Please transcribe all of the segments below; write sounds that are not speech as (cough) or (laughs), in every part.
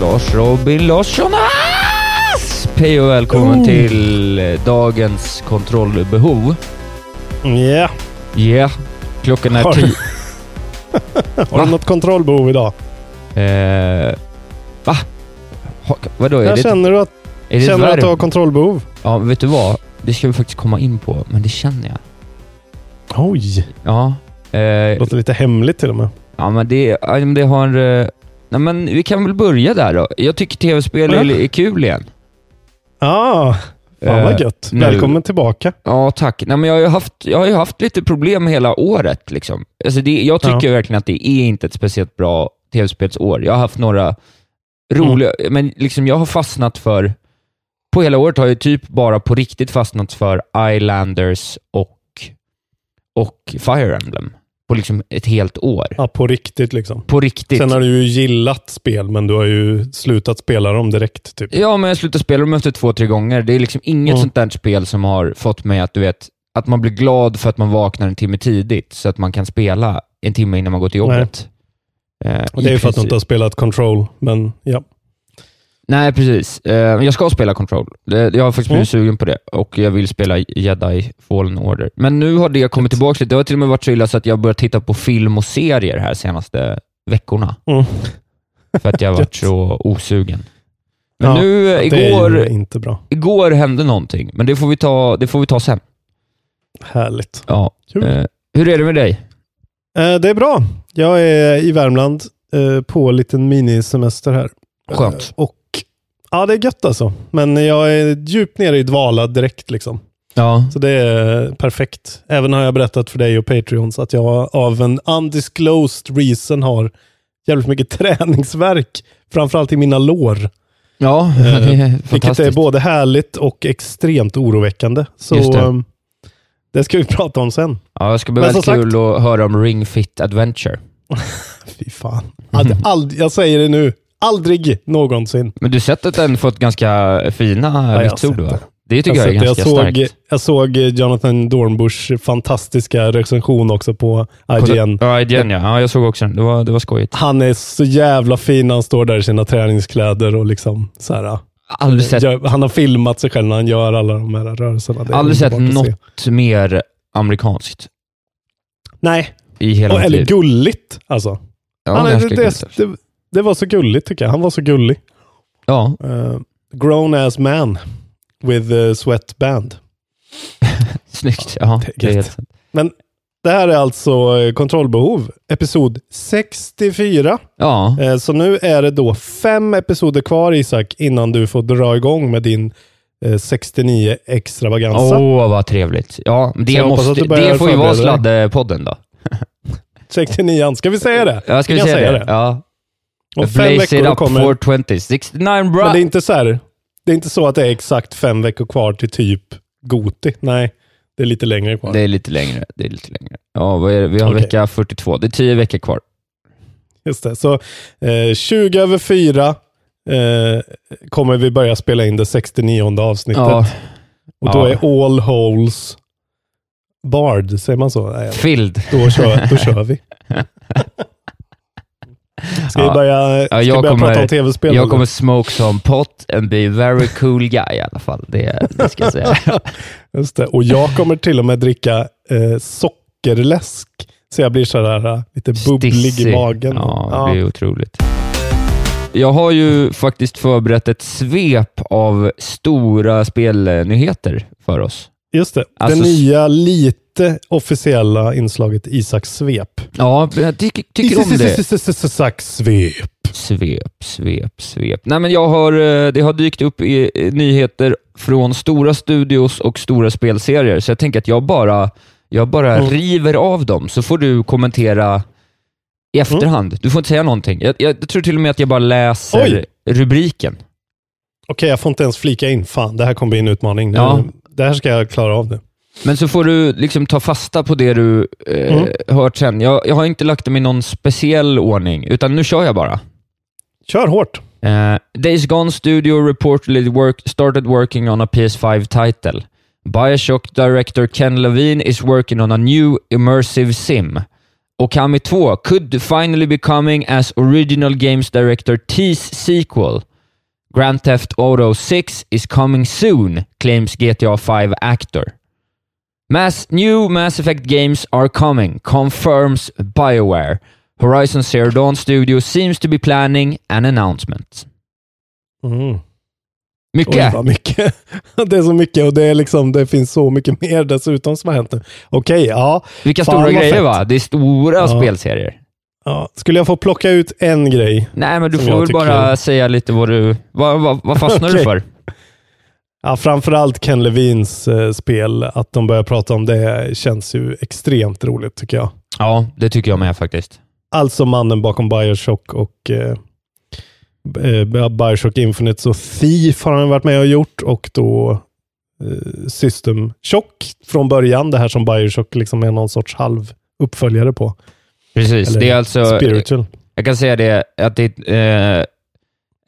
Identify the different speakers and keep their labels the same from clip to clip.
Speaker 1: Lars Robin Larsson Hej och välkommen
Speaker 2: Oh.
Speaker 1: till eh, dagens kontrollbehov.
Speaker 2: Ja. Yeah.
Speaker 1: Yeah. Klockan är
Speaker 2: Har
Speaker 1: tio. (laughs)
Speaker 2: Har du något kontrollbehov idag?
Speaker 1: Eh, va? Ha, vadå? Är det,
Speaker 2: känner du att,
Speaker 1: är det
Speaker 2: känner du att du har kontrollbehov?
Speaker 1: Ja, vet du vad? Det ska vi faktiskt komma in på, men det känner jag.
Speaker 2: Oj.
Speaker 1: Ja. Eh,
Speaker 2: Låter lite hemligt till och med.
Speaker 1: ja, men det, ja, det har... Eh, nej, men vi kan väl börja där då. Jag tycker tv-spel är, är kul igen.
Speaker 2: Ah, fan vad
Speaker 1: Eh,
Speaker 2: gött.
Speaker 1: nu-
Speaker 2: Välkommen tillbaka.
Speaker 1: Ja, tack. Nej, men jag, har ju haft, jag har haft lite problem hela året. Liksom. Alltså det, jag tycker
Speaker 2: Ja.
Speaker 1: verkligen att det är inte ett speciellt bra tv-spelsår. Jag har haft några roliga,
Speaker 2: Mm.
Speaker 1: men liksom jag har fastnat för, på hela året har jag typ bara på riktigt fastnat för Islanders och, och Fire Emblem. På liksom ett helt år.
Speaker 2: Ja, på riktigt liksom.
Speaker 1: På riktigt.
Speaker 2: Sen har du ju gillat spel, men du har ju slutat spela dem direkt. Typ.
Speaker 1: Ja, men jag slutade spela dem efter två, tre gånger. Det är liksom inget
Speaker 2: Mm.
Speaker 1: sånt där spel som har fått mig att, du vet, att man blir glad för att man vaknar en timme tidigt, så att man kan spela en timme innan man går till jobbet. Eh,
Speaker 2: Och
Speaker 1: i
Speaker 2: det är ju för att du inte har spelat Control, men ja.
Speaker 1: Nej, precis. Eh, jag ska spela Control. Jag har faktiskt blivit
Speaker 2: Mm.
Speaker 1: sugen på det och jag vill spela Jedi Fallen Order. Men nu har det kommit tillbaka lite. Det har till och med varit så illa så att jag börjat titta på film och serier här senaste veckorna.
Speaker 2: Mm.
Speaker 1: För att jag har varit så osugen. Men
Speaker 2: Ja,
Speaker 1: nu, igår,
Speaker 2: inte bra.
Speaker 1: igår hände någonting, men det får vi ta, det får vi ta sen.
Speaker 2: Härligt.
Speaker 1: Ja.
Speaker 2: Kul.
Speaker 1: Eh, hur är det med dig?
Speaker 2: Eh, det är bra. Jag är i Värmland på en liten minisemester här.
Speaker 1: Skönt.
Speaker 2: Och Ja, det är gött alltså. Men jag är djupt nere i dvala direkt liksom.
Speaker 1: Ja.
Speaker 2: Så det är perfekt. Även har jag berättat för dig och Patreons att jag av en undisclosed reason har jävligt mycket (laughs) träningsverk. Framförallt i mina lår.
Speaker 1: Ja, (laughs)
Speaker 2: Eh,
Speaker 1: det är
Speaker 2: Vilket är
Speaker 1: fantastiskt.
Speaker 2: både härligt och extremt oroväckande. Så
Speaker 1: det.
Speaker 2: ehm, det ska vi (laughs) prata om sen.
Speaker 1: Ja, det ska bli
Speaker 2: Men
Speaker 1: väldigt
Speaker 2: sagt-
Speaker 1: kul att höra om Ring Fit Adventure.
Speaker 2: Fy fan. Hade ald- jag säger det nu. Aldrig någonsin.
Speaker 1: Men du har sett att den fått ganska fina
Speaker 2: jag
Speaker 1: vitsord va?
Speaker 2: det.
Speaker 1: Tycker jag, är
Speaker 2: sett det.
Speaker 1: ganska
Speaker 2: jag såg,
Speaker 1: starkt.
Speaker 2: Jag såg Jonathan Dornbusch fantastiska recension också på IGN.
Speaker 1: Ja, IGN ja. ja. Jag såg också den. Det var, det var skojigt.
Speaker 2: Han är så jävla fin han står där i sina träningskläder och liksom så här. Gör- Han har filmat sig själv när han gör alla de här rörelserna. Det är
Speaker 1: aldrig sett
Speaker 2: att se.
Speaker 1: något mer amerikanskt
Speaker 2: Nej,
Speaker 1: i hela
Speaker 2: och, eller gulligt alltså.
Speaker 1: Ja,
Speaker 2: han är, det, det, det, det var så gulligt tycker jag. Han var så gullig.
Speaker 1: Ja,
Speaker 2: Uh, grown as man with a sweatband. (laughs)
Speaker 1: snyggt. Ja,
Speaker 2: Det är
Speaker 1: det helt sant.
Speaker 2: Men det här är alltså eh, kontrollbehov, episod 64.
Speaker 1: Ja,
Speaker 2: Eh, Så nu är det då fem episoder kvar Isak, innan du får dra igång med din eh, 69 extravaganza.
Speaker 1: åh vad trevligt. Ja, det, måste, det får ju vara sladdepodden då. (laughs)
Speaker 2: 69 ska vi säga det?
Speaker 1: Ja, ska vi
Speaker 2: kan
Speaker 1: säga det?
Speaker 2: säga
Speaker 1: Ja.
Speaker 2: Om fem
Speaker 1: Blaze
Speaker 2: veckor kommer...
Speaker 1: 420. 69 bra.
Speaker 2: Men det är inte så här, det är inte så att det är exakt fem veckor kvar till typ Goti. Nej, det är lite längre kvar.
Speaker 1: Det är lite längre. Det är lite längre. Ja, vad är det? Vi har
Speaker 2: Okej.
Speaker 1: vecka 42. Det är 10 veckor kvar.
Speaker 2: Just det. Så eh, 20 över 4 eh, kommer vi börja spela in det 69 avsnittet.
Speaker 1: Ja,
Speaker 2: Och då
Speaker 1: Ja.
Speaker 2: är all holes Bard, säger man så? Nej,
Speaker 1: Filled.
Speaker 2: då, kör, då kör vi. (laughs) Ska vi
Speaker 1: Ja.
Speaker 2: börja, ska
Speaker 1: Ja,
Speaker 2: vi
Speaker 1: jag
Speaker 2: börja
Speaker 1: kommer-
Speaker 2: prata om tv-spel?
Speaker 1: Jag
Speaker 2: eller?
Speaker 1: kommer smoke some pot and be very cool guy i alla fall. Det, det ska jag säga. (laughs)
Speaker 2: Just det. Och jag kommer till och med dricka eh, sockerläsk. Så jag blir sådär eh, lite bubblig
Speaker 1: Stissig.
Speaker 2: i magen.
Speaker 1: Ja, det blir otroligt. Jag har ju faktiskt förberett ett svep av stora spelnyheter för oss.
Speaker 2: Just det.
Speaker 1: Alltså-
Speaker 2: det nya, lite officiella inslaget Isaks svep.
Speaker 1: Ja, jag tycker, tycker om det.
Speaker 2: Isaks svep.
Speaker 1: Svep, svep, svep. Nej, men jag har, eh, det har dykt upp i i nyheter från stora studios och stora spelserier, så jag tänker att jag bara, jag bara
Speaker 2: Mm.
Speaker 1: river av dem, så får du kommentera i efterhand. Du får inte säga någonting. Jag, jag tror till och med att jag bara läser
Speaker 2: Oj.
Speaker 1: rubriken.
Speaker 2: Okej, jag får inte ens flika in. Fan, det här kommer bli en utmaning. Nu,
Speaker 1: Ja.
Speaker 2: Det här ska jag klara av nu.
Speaker 1: Men så får du liksom ta fasta på det du eh,
Speaker 2: Mm.
Speaker 1: hört sen. Jag, jag har inte lagt dem i någon speciell ordning, utan nu kör jag bara.
Speaker 2: Kör hårt.
Speaker 1: Uh, Days Gone Studio reportedly work, started working on a PS5 title. Bioshock director Ken Levine is working on a new immersive sim. Okami 2 could finally be coming as original games director T's sequel. Grand Theft Auto 6 is coming soon, claims GTA 5 actor. Mass, new Mass Effect games are coming, confirms BioWare. Horizon Zero Dawn Studio seems to be planning an announcement.
Speaker 2: Mm.
Speaker 1: Mycket.
Speaker 2: Oj, mycket. (laughs) det är så mycket och det, är liksom, det finns så mycket mer dessutom som har hänt nu. Okej, ja.
Speaker 1: Vilka
Speaker 2: Fan,
Speaker 1: stora grejer
Speaker 2: fett.
Speaker 1: va? Det är stora
Speaker 2: Ja.
Speaker 1: spelserier.
Speaker 2: Ja. Skulle jag få plocka ut en grej?
Speaker 1: Nej, men du får väl bara säga lite vad du... Vad, vad, vad fastnar du (laughs)
Speaker 2: Okej.
Speaker 1: för?
Speaker 2: Ja, framförallt Ken Levins eh, spel, att de börjar prata om det känns ju extremt roligt tycker jag.
Speaker 1: Ja, det tycker jag med faktiskt.
Speaker 2: Alltså mannen bakom Bioshock och eh, eh, Bioshock Infinite och Thief har han varit med och gjort och då eh, System Shock från början, det här som Bioshock liksom är någon sorts halv uppföljare på.
Speaker 1: Precis.
Speaker 2: Eller
Speaker 1: det är alltså...
Speaker 2: Spiritual.
Speaker 1: Jag kan säga det, att det är eh,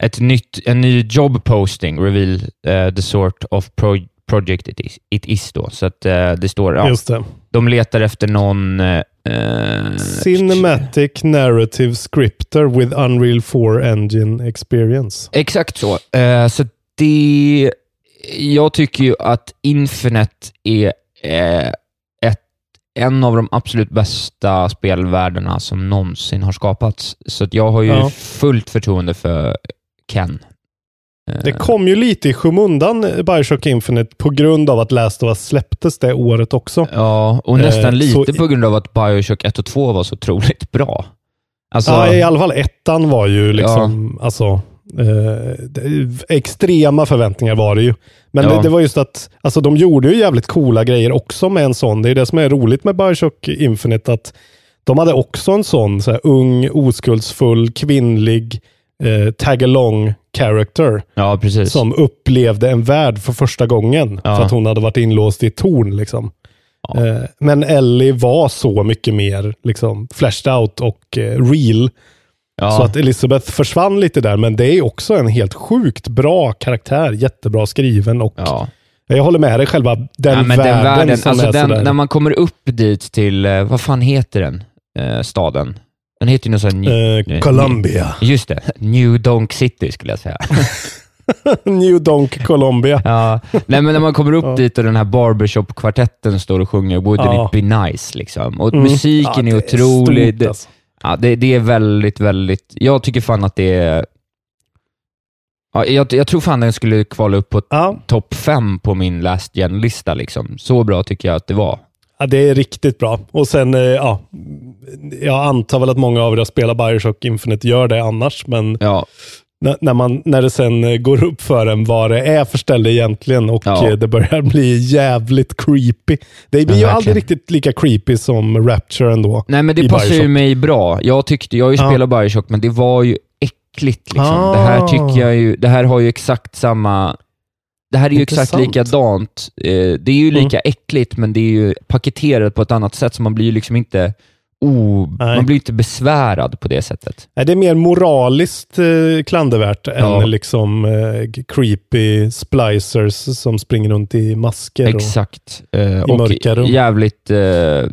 Speaker 1: ett nytt, en ny job posting reveal eh, the sort of pro project it is, it is då. Så att eh, det står, ja,
Speaker 2: Just det.
Speaker 1: de letar efter någon... Eh, eh,
Speaker 2: Cinematic Narrative Scripter with Unreal 4 Engine Experience.
Speaker 1: Exakt så. Eh, så det... Jag tycker ju att Infinite är eh, en av de absolut bästa spelvärldarna som någonsin har skapats. Så jag har ju
Speaker 2: Ja.
Speaker 1: fullt förtroende för Ken. Eh,
Speaker 2: Det kom ju lite i skymundan, eh, Bioshock Infinite, på grund av att Last of Us släpptes det året också.
Speaker 1: Ja, och
Speaker 2: Eh,
Speaker 1: nästan lite
Speaker 2: så-
Speaker 1: på grund av att Bioshock 1 och 2 var så otroligt bra. Alltså,
Speaker 2: ja, i alla fall ettan var ju liksom, alltså, eh, extrema förväntningar var det ju. Men
Speaker 1: Ja.
Speaker 2: det, det var just att, alltså de gjorde ju jävligt coola grejer också med en sån. Det är det som är roligt med Bioshock Infinite, att de hade också en sån, så här, ung, oskuldsfull, kvinnlig, eh, tag-along character.
Speaker 1: ja,
Speaker 2: som upplevde en värld för första gången.
Speaker 1: Ja.
Speaker 2: För att hon hade varit inlåst i ett torn. Liksom. Eh, Men Ellie var så mycket mer liksom, fleshed out och eh, real.
Speaker 1: Ja.
Speaker 2: Så att Elizabeth försvann lite där, men det är också en helt sjukt bra karaktär. Jättebra skriven och
Speaker 1: ja.
Speaker 2: jag håller med dig, själva den
Speaker 1: ja,
Speaker 2: världen,
Speaker 1: den världen,
Speaker 2: som
Speaker 1: alltså
Speaker 2: är
Speaker 1: den,
Speaker 2: sådär.
Speaker 1: när man kommer upp dit till, eh, vad fan heter den eh, staden? Den heter ju något sånt...
Speaker 2: Eh, Colombia.
Speaker 1: Just det, (laughs) New Donk City skulle jag säga. (laughs)
Speaker 2: New Donk Colombia.
Speaker 1: ja. Nej, men när man kommer upp
Speaker 2: Ja.
Speaker 1: dit och den här barbershop-kvartetten står och sjunger “Wouldn't
Speaker 2: Ja.
Speaker 1: it be nice?” liksom. Och
Speaker 2: Mm.
Speaker 1: musiken
Speaker 2: Ja,
Speaker 1: är
Speaker 2: det
Speaker 1: otrolig.
Speaker 2: stort, alltså.
Speaker 1: Ja, det, det är väldigt, väldigt... Jag tycker fan att det är... Ja, jag, jag tror fan den skulle kvala upp på
Speaker 2: Ja.
Speaker 1: topp fem på min last gen-lista. Liksom. Så bra tycker jag att det var.
Speaker 2: Ja, det är riktigt bra. Och sen, eh, ja, jag antar väl att många av er spelar Bioshock Infinite gör det annars, men
Speaker 1: Ja,
Speaker 2: när, man, när det sen eh, går upp för en vad det är för ställe egentligen och
Speaker 1: Ja.
Speaker 2: eh, det börjar bli jävligt creepy. Det blir ju
Speaker 1: verkligen.
Speaker 2: aldrig riktigt lika creepy som Rapture ändå.
Speaker 1: Nej, men det passar ju mig bra. Jag tyckte, jag har ju
Speaker 2: Ja.
Speaker 1: spelat Bioshock, men det var ju äckligt. Liksom.
Speaker 2: Ah.
Speaker 1: Det här tycker jag ju, det här har ju exakt samma... Det här är ju exakt
Speaker 2: Intressant.
Speaker 1: likadant. Eh, Det är ju lika äckligt, men det är ju paketerat på ett annat sätt, så man blir ju liksom inte o, man blir inte besvärad på det sättet.
Speaker 2: Nej, det är mer moraliskt eh, klandervärt
Speaker 1: Ja.
Speaker 2: än liksom eh, creepy splicers som springer runt i masker. Och,
Speaker 1: Exakt. Eh, och
Speaker 2: mörka rum.
Speaker 1: jävligt, eh,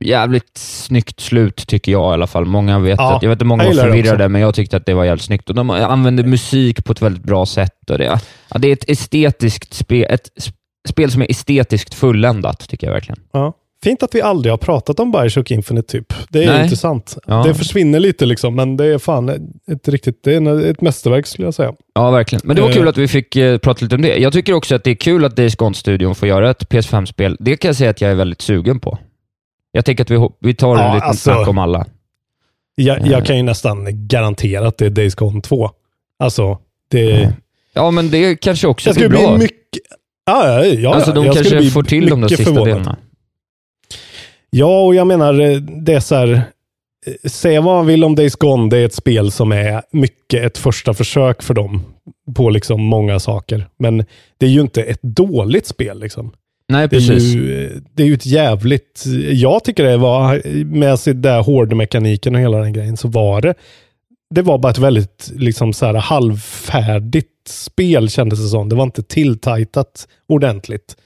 Speaker 1: jävligt snyggt slut tycker jag i alla fall. Många vet
Speaker 2: Ja,
Speaker 1: att, jag vet att många var förvirrade, men jag tyckte att det var jävligt snyggt. Och de använde musik på ett väldigt bra sätt. Och det, ja, det är ett estetiskt spel, ett spel som är estetiskt fulländat, tycker jag verkligen.
Speaker 2: ja. Fint att vi aldrig har pratat om Bioshock Infinite typ. Det är
Speaker 1: Nej.
Speaker 2: intressant.
Speaker 1: Ja.
Speaker 2: Det försvinner lite liksom, men det är fan ett riktigt, det är ett mästerverk skulle jag säga.
Speaker 1: Ja, verkligen. Men det var
Speaker 2: Eh.
Speaker 1: kul att vi fick eh, prata lite om det. Jag tycker också att det är kul att Days Gone-studion får göra ett PS5-spel. Det kan jag säga att jag är väldigt sugen på. Jag tänker att vi, vi tar en
Speaker 2: Ja,
Speaker 1: liten
Speaker 2: alltså-
Speaker 1: snack om alla.
Speaker 2: Jag,
Speaker 1: Eh.
Speaker 2: jag kan ju nästan garantera att det är Days Gone 2. Alltså, det,
Speaker 1: Ja, men det kanske också
Speaker 2: det
Speaker 1: blir bra.
Speaker 2: bli mycket... Ja, ja, ja,
Speaker 1: alltså, de
Speaker 2: jag
Speaker 1: kanske
Speaker 2: bli
Speaker 1: får till de där sista
Speaker 2: förvånad.
Speaker 1: delarna.
Speaker 2: Ja, och jag menar, eh, det är så här... eh, Säga vad man vill om Days Gone, det är ett spel som är mycket ett första försök för dem på liksom många saker. Men det är ju inte ett dåligt spel. Liksom.
Speaker 1: Nej,
Speaker 2: Det är,
Speaker 1: precis.
Speaker 2: ju, det är ju ett jävligt... Jag tycker det var, med sig där hårdmekaniken och hela den grejen, så var det... Det var bara ett väldigt liksom så här, halvfärdigt spel kändes det som. Det var inte tilltajtat ordentligt.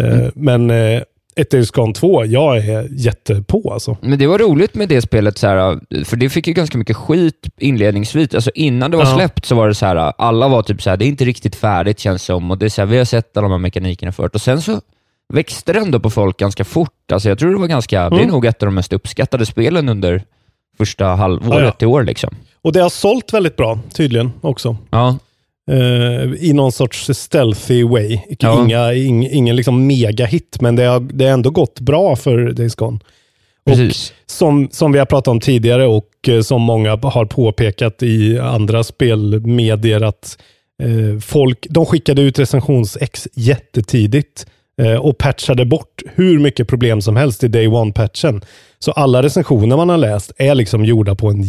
Speaker 2: Eh,
Speaker 1: Mm.
Speaker 2: Men eh, ett Days Gone 2, jag är jättepå alltså.
Speaker 1: Men det var roligt med det spelet, så här, för det fick ju ganska mycket skit inledningsvis. Alltså innan det var
Speaker 2: Ja.
Speaker 1: släppt så var det så här, alla var typ så här, det är inte riktigt färdigt känns det som. Och det är så här, vi har sett alla de här mekanikerna förut. Och sen så växte det ändå på folk ganska fort. Alltså jag tror det var ganska, det är
Speaker 2: Mm.
Speaker 1: nog ett av de mest uppskattade spelen under första halvåret
Speaker 2: Ja, ja.
Speaker 1: i år. Liksom.
Speaker 2: Och det har sålt väldigt bra, tydligen också.
Speaker 1: Ja,
Speaker 2: Eh, I någon sorts stealthy way.
Speaker 1: Ja.
Speaker 2: Inga, ing, ingen liksom mega-hit, men det har, det har ändå gått bra för Days Gone.
Speaker 1: precis.
Speaker 2: Som, som vi har pratat om tidigare och eh, som många har påpekat i andra spelmedier att eh, folk, de skickade ut recensions-X jättetidigt eh, och patchade bort hur mycket problem som helst i Day One-patchen. Så alla recensioner man har läst är liksom gjorda på en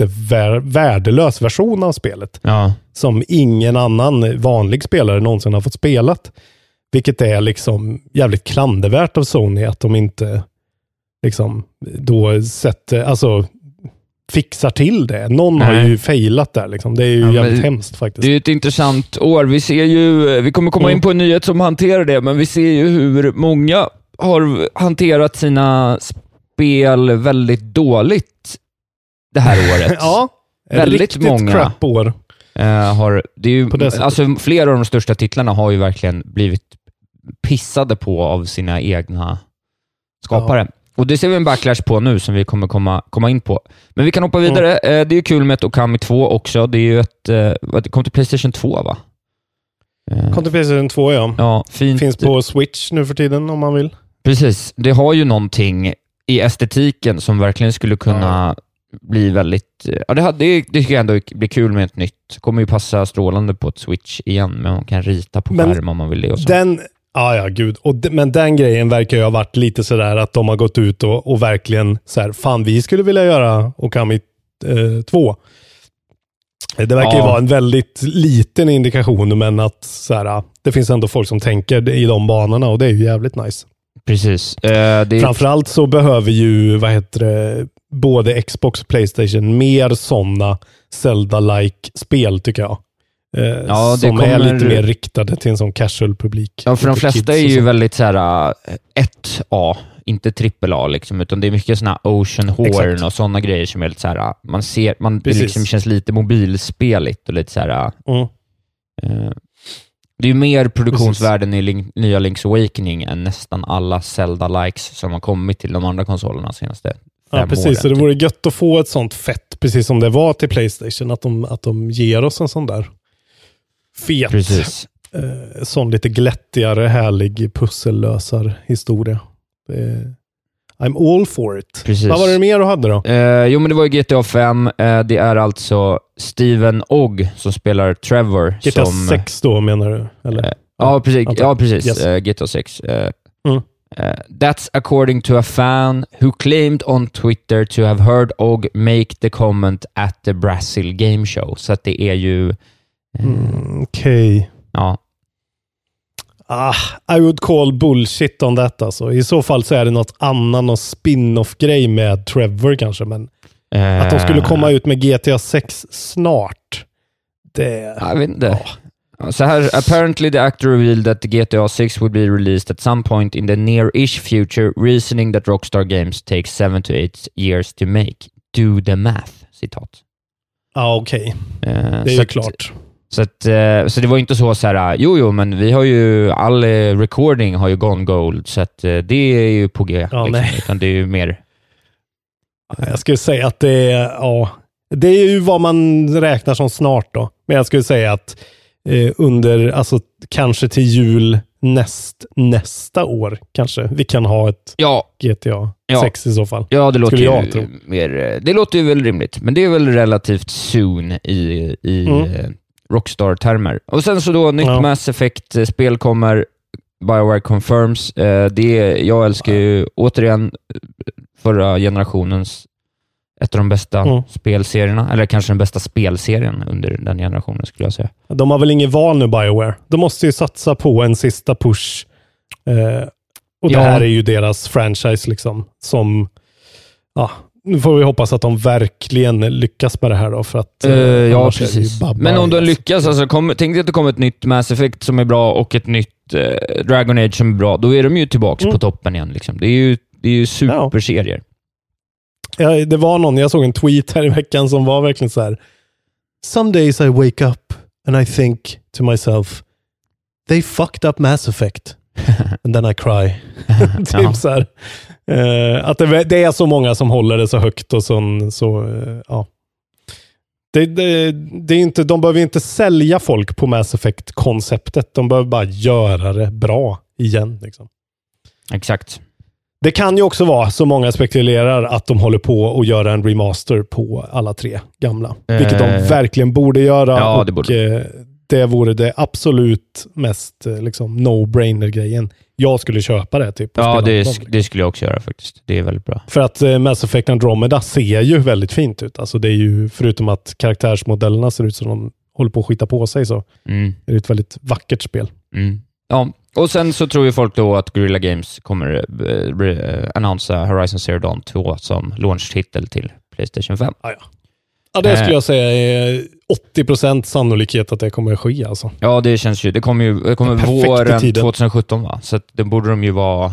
Speaker 2: jättevärdelös version av spelet
Speaker 1: Ja.
Speaker 2: som ingen annan vanlig spelare någonsin har fått spelat. Vilket är liksom jävligt klandervärt av Sony att de inte liksom då sätter, alltså fixar till det. Någon har
Speaker 1: Nej.
Speaker 2: ju failat där liksom. Det är ju
Speaker 1: Ja,
Speaker 2: jävligt hemskt faktiskt.
Speaker 1: Det är ett intressant år. Vi ser ju, vi kommer komma
Speaker 2: Mm.
Speaker 1: in på en nyhet som hanterar det, men vi ser ju hur många har hanterat sina spel väldigt dåligt det här året. (laughs)
Speaker 2: ja,
Speaker 1: väldigt
Speaker 2: riktigt
Speaker 1: många.
Speaker 2: crap-år.
Speaker 1: Eh, har, det är ju,
Speaker 2: det
Speaker 1: alltså, flera av de största titlarna har ju verkligen blivit pissade på av sina egna skapare. Och Det ser vi en backlash på nu som vi kommer komma, komma in på. Men vi kan hoppa vidare.
Speaker 2: Mm.
Speaker 1: Eh, det är ju kul med ett Okami 2 också. Det är ju ett, eh, det kom till Playstation 2 va? Eh,
Speaker 2: Kom till Playstation 2 ja.
Speaker 1: Ja, fint.
Speaker 2: Finns på Switch nu för tiden om man vill.
Speaker 1: Precis. Det har ju någonting i estetiken som verkligen skulle kunna bli väldigt... Ja, det, det, det tycker jag ändå blir kul med ett nytt. kommer ju passa strålande på ett Switch igen, men man kan rita på
Speaker 2: Men
Speaker 1: skärm om man vill det. Och så.
Speaker 2: Den, ja ja gud. Och de, men den grejen verkar ju ha varit lite sådär att de har gått ut och, och verkligen så här, fan vi skulle vilja göra Okami 2. det verkar ju
Speaker 1: Ja.
Speaker 2: vara en väldigt liten indikation, men att så här, det finns ändå folk som tänker i de banorna och det är ju jävligt nice.
Speaker 1: Precis. Eh, det,
Speaker 2: Framförallt så behöver ju, vad heter det, både Xbox och Playstation mer sådana Zelda-like spel tycker jag. Eh,
Speaker 1: Ja,
Speaker 2: som är
Speaker 1: kommer-
Speaker 2: lite mer riktade till en sån casual-publik.
Speaker 1: ja, för de flesta är ju väldigt så här, eh, 1A, inte trippel A, liksom, utan det är mycket såna Ocean Horn
Speaker 2: Exakt.
Speaker 1: och sådana grejer som är lite så här, man ser, man, det liksom känns lite mobilspeligt och lite så här,
Speaker 2: Mm.
Speaker 1: eh, det är ju mer produktionsvärden i Link, nya Link's Awakening än nästan alla Zelda-likes som har kommit till de andra konsolerna senaste
Speaker 2: Ja, precis.
Speaker 1: åren.
Speaker 2: Så det
Speaker 1: typ.
Speaker 2: vore gött att få ett sånt fett, precis som det var till Playstation, att de, att de ger oss en sån där fet,
Speaker 1: Precis.
Speaker 2: eh, sån lite glättigare, härlig pussellösar historia. Det är, I'm all for it.
Speaker 1: Precis.
Speaker 2: Vad var det mer du hade då?
Speaker 1: Eh, jo, men det var ju GTA 5. Eh, det är alltså Steven Ogg som spelar Trevor.
Speaker 2: GTA
Speaker 1: som,
Speaker 2: 6 då menar du? Eller?
Speaker 1: Eh, ja, precis. Ja, precis.
Speaker 2: Yes.
Speaker 1: Eh, GTA 6. Eh,
Speaker 2: Mm.
Speaker 1: Eh, that's according to a fan who claimed on Twitter to have heard Ogg make the comment at the Brazil Game Show. Så att det är ju... eh,
Speaker 2: Mm, Okej.
Speaker 1: Ja,
Speaker 2: Ah, I would call bullshit on that alltså. I så fall så är det något annan, någon spin-off-grej med Trevor kanske. Men att de skulle komma ut med GTA 6 snart, det...
Speaker 1: Jag vet inte. Så här, apparently the actor revealed that the GTA 6 would be released at some point in the near-ish future, reasoning that Rockstar Games takes 7 to 8 years to make. Do the math, citat.
Speaker 2: Ja, okej.
Speaker 1: Eh,
Speaker 2: Det är ju
Speaker 1: att-
Speaker 2: klart.
Speaker 1: Så, att, eh, så det var inte så så här, jo, jo, men vi har ju, all eh, recording har ju gone gold, så att eh, det är ju på G.
Speaker 2: Ja,
Speaker 1: liksom,
Speaker 2: nej.
Speaker 1: utan det är ju mer,
Speaker 2: Jag skulle säga att det är, ja, det är ju vad man räknar som snart då. Men jag skulle säga att eh, under, alltså kanske till jul näst, nästa år kanske vi kan ha ett
Speaker 1: ja,
Speaker 2: GTA
Speaker 1: Ja.
Speaker 2: 6 i så fall.
Speaker 1: ja det låter
Speaker 2: jag
Speaker 1: ju
Speaker 2: tro.
Speaker 1: mer, eh, det låter ju väl rimligt, men det är väl relativt soon i, i
Speaker 2: Mm.
Speaker 1: eh, Rockstar-termer. Och sen så då, nytt
Speaker 2: Ja.
Speaker 1: Mass Effect-spel kommer, Bioware confirms. Eh, det, jag älskar ju återigen förra generationens ett av de bästa
Speaker 2: Mm.
Speaker 1: spelserierna, eller kanske den bästa spelserien under den generationen skulle jag säga.
Speaker 2: De har väl inget val nu, Bioware. De måste ju satsa på en sista push. Eh, och
Speaker 1: Ja.
Speaker 2: det här är ju deras franchise liksom. Som, ja, nu får vi hoppas att de verkligen lyckas med det här då. För att,
Speaker 1: Eh, ja, precis. Men om de
Speaker 2: alltså.
Speaker 1: lyckas, alltså, kom, tänk dig att det kommer ett nytt Mass Effect som är bra och ett nytt eh, Dragon Age som är bra. Då är de ju tillbaka
Speaker 2: Mm.
Speaker 1: på toppen igen. Liksom. Det är ju, det är ju superserier.
Speaker 2: Ja, det var någon, jag såg en tweet här i veckan som var verkligen så här. Some days I wake up and I think to myself, they fucked up Mass Effect. (laughs) And then I cry. (laughs) (laughs) typ
Speaker 1: Ja.
Speaker 2: så här. Eh, att det, det är så många som håller det så högt och så, så eh, ja. Det, det, det är inte, de behöver inte sälja folk på Mass Effect-konceptet. De behöver bara göra det bra igen. Liksom.
Speaker 1: Exakt.
Speaker 2: Det kan ju också vara, så många spekulerar, att de håller på att göra en remaster på alla tre gamla. Vilket de
Speaker 1: Eh,
Speaker 2: verkligen borde göra.
Speaker 1: ja,
Speaker 2: och
Speaker 1: det borde
Speaker 2: eh, det vore det absolut mest eh, liksom, no-brainer-grejen. Jag skulle köpa det. Typ,
Speaker 1: Ja, det, sk- det skulle jag också göra faktiskt. Det är väldigt bra.
Speaker 2: För att eh, Mass Effect Andromeda ser ju väldigt fint ut. Alltså det är ju, förutom att karaktärsmodellerna ser ut som de håller på att skita på sig, så
Speaker 1: Mm.
Speaker 2: är det ett väldigt vackert spel.
Speaker 1: Mm. Ja, och sen så tror ju folk då att Guerrilla Games kommer eh, eh, annonsa Horizon Zero Dawn 2 som launchtitel till Playstation 5.
Speaker 2: Ja, det
Speaker 1: Eh.
Speaker 2: skulle jag säga är 80% sannolikhet att det kommer att ske. Alltså.
Speaker 1: Ja, det känns ju. Det kommer ju det kommer våren
Speaker 2: tiden.
Speaker 1: 2017, va? så det borde de ju vara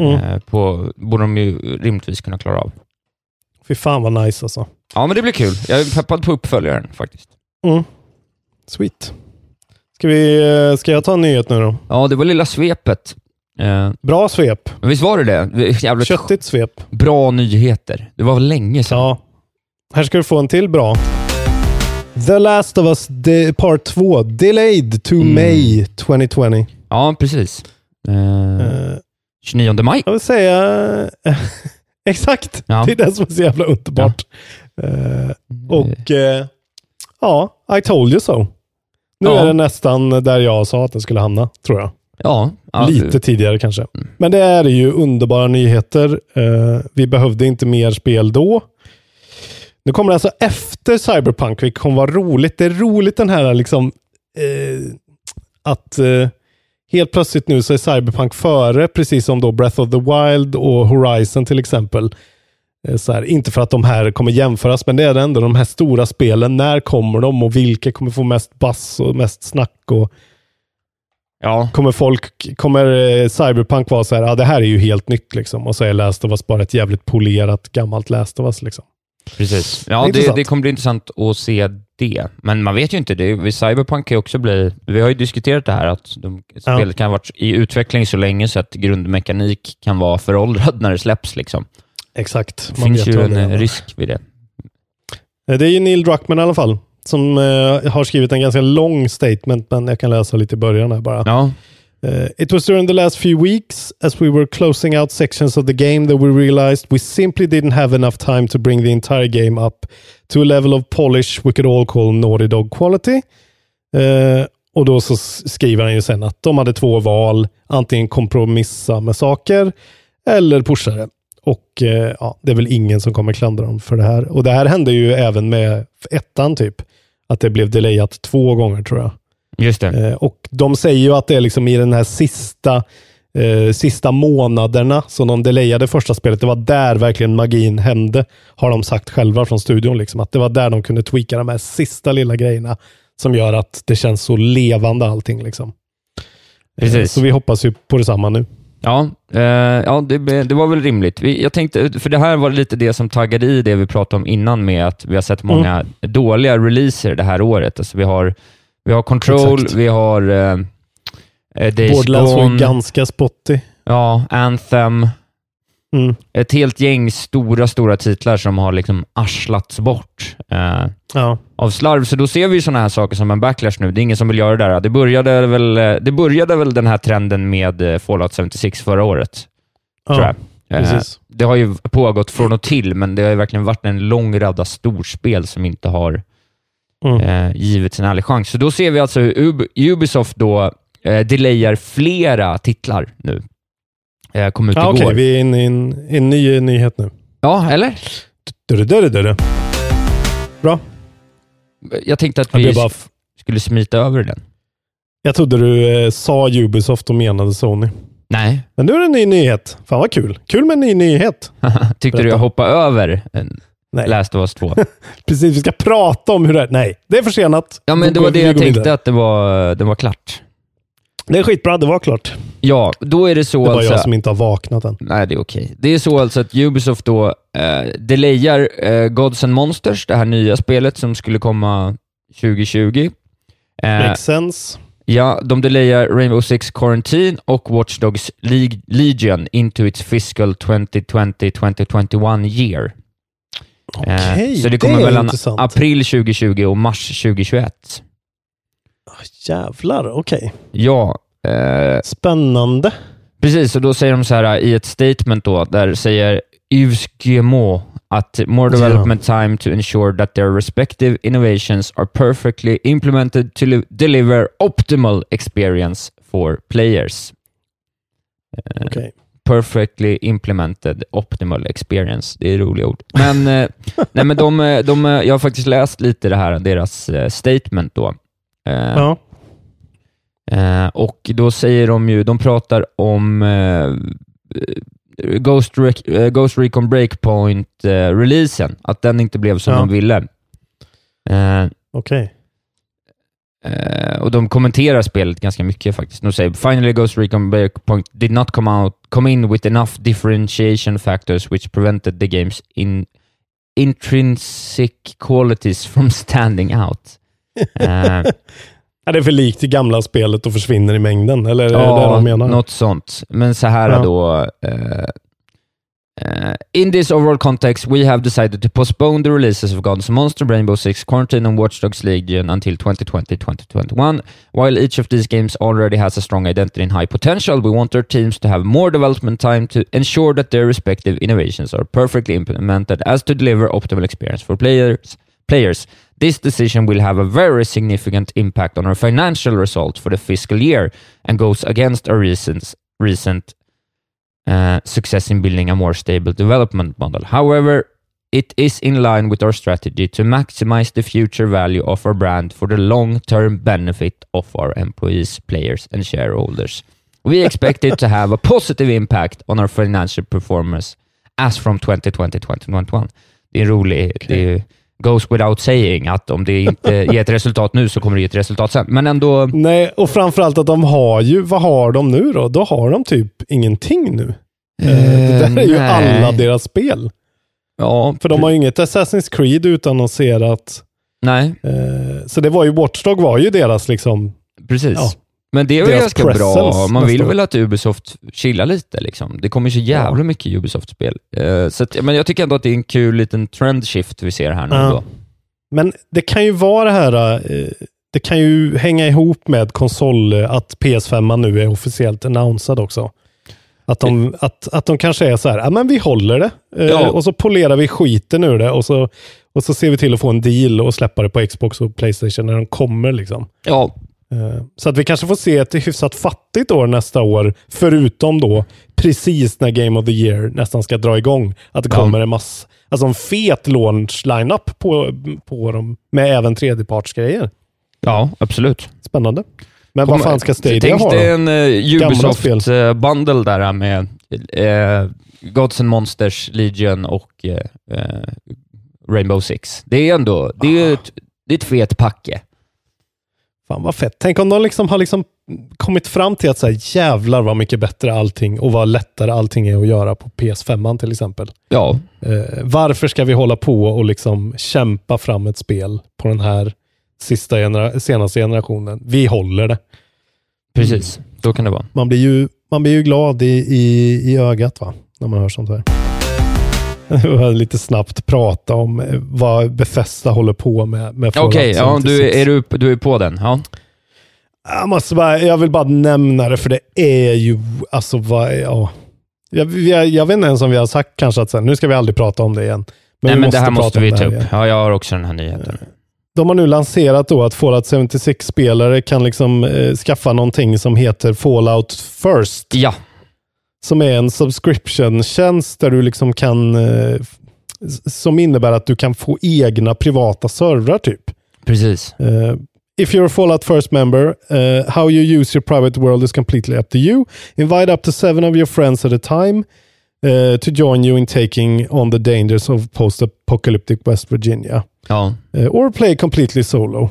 Speaker 2: Mm.
Speaker 1: eh, på, borde de ju rimligtvis kunna klara av.
Speaker 2: Fy fan vad nice alltså.
Speaker 1: Ja, men det blir kul. Jag är peppad på uppföljaren faktiskt.
Speaker 2: Mm. Sweet. Ska, vi, eh, ska jag ta en nyhet nu då?
Speaker 1: Ja, det var lilla svepet. Eh,
Speaker 2: Bra svep.
Speaker 1: men visst var det det? Jävligt
Speaker 2: Köttigt svep.
Speaker 1: bra nyheter. Det var länge sedan?
Speaker 2: Ja. Här ska du få en till bra. The Last of Us de, Part 2 delayed to
Speaker 1: Mm.
Speaker 2: May 2020.
Speaker 1: Ja, precis. Eh,
Speaker 2: Eh,
Speaker 1: 29 maj.
Speaker 2: jag vill säga... (laughs) exakt.
Speaker 1: Ja.
Speaker 2: Det är det som är så jävla underbart. Eh, och eh, ja, I told you so. Nu
Speaker 1: Ja.
Speaker 2: är det nästan där jag sa att den skulle hamna, tror jag.
Speaker 1: Ja,
Speaker 2: Lite tidigare kanske. Men det är ju underbara nyheter. Eh, vi behövde inte mer spel då. Nu kommer det alltså efter Cyberpunk, vilket kommer vara roligt. Det är roligt den här liksom eh, att eh, helt plötsligt nu så är Cyberpunk före, precis som då Breath of the Wild och Horizon till exempel. Eh, Så här, inte för att de här kommer jämföras, men det är ändå de här stora spelen. När kommer de och vilka kommer få mest bass och mest snack? Och,
Speaker 1: Ja,
Speaker 2: kommer folk, kommer eh, Cyberpunk vara så här, ja det här är ju helt nytt liksom. Och så är Last of Us bara ett jävligt polerat gammalt Last of Us liksom.
Speaker 1: precis. Ja,
Speaker 2: Det
Speaker 1: det, det kommer bli intressant att se det. Men man vet ju inte. Det, Cyberpunk kan ju också bli... Vi har ju diskuterat det här att de, spelet kan ha varit i utveckling så länge så att grundmekanik kan vara föråldrad när det släpps. Liksom.
Speaker 2: Exakt.
Speaker 1: Det finns ju en
Speaker 2: det
Speaker 1: eh, risk vid det.
Speaker 2: Eh, Det är ju Neil Druckmann i alla fall, som eh, har skrivit en ganska lång statement, men jag kan läsa lite i början här bara.
Speaker 1: Ja,
Speaker 2: Uh, it was during the last few weeks, as we were closing out sections of the game, that we realized we simply didn't have enough time to bring the entire game up to a level of polish we could all call Naughty Dog quality. Uh, och då så skriver han ju sen att de hade två val, antingen kompromissa med saker eller pusha det. Och eh, ja, det är väl ingen som kommer klandra dem för det här. Och det här hände ju även med ettan typ. Att det blev delayat två gånger tror jag.
Speaker 1: Just det.
Speaker 2: Eh, och de säger ju att det är liksom i den här sista, eh, sista månaderna som de delayade första spelet, det var där verkligen magin hände, har de sagt själva från studion. Liksom, att det var där de kunde tweaka de här sista lilla grejerna som gör att det känns så levande allting. Liksom. Eh,
Speaker 1: Precis.
Speaker 2: Så vi hoppas ju på detsamma nu.
Speaker 1: Ja, eh, ja det, det var väl rimligt. Vi, jag tänkte, för det här var lite det som taggade i det vi pratade om innan med att vi har sett många dåliga releaser det här året. Alltså vi har, vi har Control,
Speaker 2: Exakt.
Speaker 1: vi har eh, eh, Days
Speaker 2: Borderlands var ganska spotty.
Speaker 1: ja, Anthem.
Speaker 2: Mm.
Speaker 1: Ett helt gäng stora, stora titlar som har liksom arslats bort eh,
Speaker 2: Ja.
Speaker 1: av slarv. Så då ser vi sådana här saker som en backlash nu. Det är ingen som vill göra det där. Det började väl, eh, det började väl den här trenden med eh, Fallout 76 förra året,
Speaker 2: Ja,
Speaker 1: tror jag. Eh,
Speaker 2: precis.
Speaker 1: Det har ju pågått från och till, men det har ju verkligen varit en lång radda storspel som inte har
Speaker 2: Mm.
Speaker 1: eh, givits en ärlig chans. Så då ser vi alltså hur Ub- Ubisoft då eh, delayar flera titlar nu. Eh, kom ut
Speaker 2: Ja,
Speaker 1: igår.
Speaker 2: Okej, vi är inne i en, en ny nyhet nu.
Speaker 1: Ja, eller?
Speaker 2: Dörre, dörre, dörre. Bra.
Speaker 1: Jag tänkte att vi
Speaker 2: bara
Speaker 1: skulle smita över den.
Speaker 2: jag trodde du eh, sa Ubisoft och menade Sony.
Speaker 1: Nej.
Speaker 2: Men nu är det en ny nyhet. Fan vad kul. Kul med en ny nyhet. (laughs)
Speaker 1: Tyckte du
Speaker 2: Berätta.
Speaker 1: jag hoppade över en
Speaker 2: Nej.
Speaker 1: Last of Us 2? (laughs)
Speaker 2: Precis, vi ska prata om hur det är. Nej, det är försenat.
Speaker 1: Ja, men det var det jag tänkte
Speaker 2: vidare.
Speaker 1: att det var, det var klart.
Speaker 2: Det är skitbra, det var klart.
Speaker 1: Ja, då är det så
Speaker 2: Det var
Speaker 1: alltså...
Speaker 2: jag som inte har vaknat än.
Speaker 1: Nej, det är okej. Det är så alltså att Ubisoft då eh, delayar eh, Gods and Monsters, det här nya spelet som skulle komma 2020. Eh,
Speaker 2: Makes sense.
Speaker 1: ja, de delayar Rainbow Six Quarantine och Watch Dogs Leg- Legion into its fiscal 2020-2021 year. Eh,
Speaker 2: Okej,
Speaker 1: så det
Speaker 2: det
Speaker 1: kommer
Speaker 2: är
Speaker 1: mellan
Speaker 2: intressant.
Speaker 1: april 2020 och mars 2021.
Speaker 2: Ah, Jävlar, okej.
Speaker 1: Ja, eh,
Speaker 2: Spännande.
Speaker 1: Precis, och då säger de så här i ett statement då, där säger Yves Guillemot att more development time to ensure that their respective innovations are perfectly implemented to li- deliver optimal experience for players. Eh,
Speaker 2: Okej.
Speaker 1: Perfectly implemented optimal experience. Det är roliga ord. Men, eh, (laughs) nej, men de, de, eh, jag har faktiskt läst lite det här, deras statement då. Eh,
Speaker 2: Ja.
Speaker 1: Eh, och då säger de ju, de pratar om eh, Ghost, eh, Ghost Recon Breakpoint-releasen, att den inte blev som
Speaker 2: Ja.
Speaker 1: de ville.
Speaker 2: Okej.
Speaker 1: eh, och de kommenterar spelet ganska mycket faktiskt. De säger “Finally Ghost Recon Breakpoint did not come, out, come in with enough differentiation factors which prevented the game's in, intrinsic qualities from standing out”. Eh, (laughs)
Speaker 2: Är det för likt det gamla spelet och försvinner i mängden? Eller är det det de menar?
Speaker 1: något sånt. Men så här
Speaker 2: Ja.
Speaker 1: då. eh, eh, in this overall context, we have decided to postpone the releases of Gods Monster, Rainbow Six, Quarantine and Watch Dogs Legion until 2020-2021. While each of these games already has a strong identity and high potential, we want our teams to have more development time to ensure that their respective innovations are perfectly implemented as to deliver optimal experience for players. Players. This decision will have a very significant impact on our financial results for the fiscal year and goes against our recent, recent uh, success in building a more stable development model. However, it is in line with our strategy to maximize the future value of our brand for the long-term benefit of our employees, players and shareholders. We expect it to have a positive impact on our financial performance as from 2020-2021. Det är en rolig, det är, goes without saying att om det inte (laughs) ger ett resultat nu så kommer det ge ett resultat sen. Men ändå,
Speaker 2: Nej, och framförallt att de har ju, vad har de nu då? Då har de typ ingenting nu. Eh, det där är ju
Speaker 1: nej.
Speaker 2: alla deras spel.
Speaker 1: ja,
Speaker 2: För de har ju inget Assassin's Creed utannonserat.
Speaker 1: nej,
Speaker 2: Eh, så det var ju, Watchdog var ju deras liksom,
Speaker 1: precis.
Speaker 2: Ja.
Speaker 1: Men det är väl ganska bra. Man vill väl att Ubisoft chillar lite. Liksom. Det kommer så jävla mycket Ubisoft-spel. Så att, men jag tycker ändå att det är en kul liten trendshift vi ser här nu.
Speaker 2: Ja.
Speaker 1: Då.
Speaker 2: Men det kan ju vara det här, eh, det kan ju hänga ihop med konsol, eh, att PS5 nu är officiellt annonsad också. Att de, att, att de kanske är så här, ja men vi håller det.
Speaker 1: Ja.
Speaker 2: Och så polerar vi skiten ur det och så, och så ser vi till att få en deal och släppa det på Xbox och Playstation när de kommer. Liksom.
Speaker 1: Ja,
Speaker 2: Så att vi kanske får se ett hyfsat fattigt år nästa år, förutom då precis när Game of the Year nästan ska dra igång. Att det kommer en mass, alltså en fet launch lineup på, på dem med även tredjepartsgrejer.
Speaker 1: Ja, absolut.
Speaker 2: Spännande. Men vad fan ska Stadia
Speaker 1: Tänk
Speaker 2: ha
Speaker 1: dig
Speaker 2: då?
Speaker 1: en uh,
Speaker 2: spel.
Speaker 1: Ubisoft-bundle där med eh, Gods and Monsters, Legion och eh, eh, Rainbow Six. Det är ändå det är ett, det är ett fet packe.
Speaker 2: Fan vad fett. Tänk om de liksom har liksom kommit fram till att så här, jävlar vad mycket bättre allting och vad lättare allting är att göra på PS5 till exempel.
Speaker 1: Ja,
Speaker 2: Eh, varför ska vi hålla på och liksom kämpa fram ett spel på den här sista genera- senaste generationen? Vi håller det.
Speaker 1: precis. Så kan det vara.
Speaker 2: Man blir ju, man blir ju glad i, i, i ögat va? när man hör sånt här. (laughs) Lite snabbt prata om eh, vad Bethesda håller på med. med
Speaker 1: Okej, ja,
Speaker 2: 76.
Speaker 1: du, är du, du är på den? Ja.
Speaker 2: Jag, måste bara, jag vill bara nämna det, för det är ju, alltså vad, ja. Jag, jag, jag vet inte ens om vi har sagt kanske att här, nu ska vi aldrig prata om det igen.
Speaker 1: Nej,
Speaker 2: vi
Speaker 1: men det här måste vi ta upp.
Speaker 2: igen.
Speaker 1: Ja, jag har också den här nyheten.
Speaker 2: De har nu lanserat då att Fallout 76-spelare kan liksom eh, skaffa någonting som heter Fallout First.
Speaker 1: Ja,
Speaker 2: Som är en subscription-tjänst där du liksom kan, eh, som innebär att du kan få egna privata servrar typ.
Speaker 1: precis.
Speaker 2: Uh, if you're a Fallout First member, uh, how you use your private world is completely up to you. Invite up to seven of your friends at a time uh, to join you in taking on the dangers of post-apocalyptic West Virginia.
Speaker 1: Ja,
Speaker 2: Uh, or play completely solo.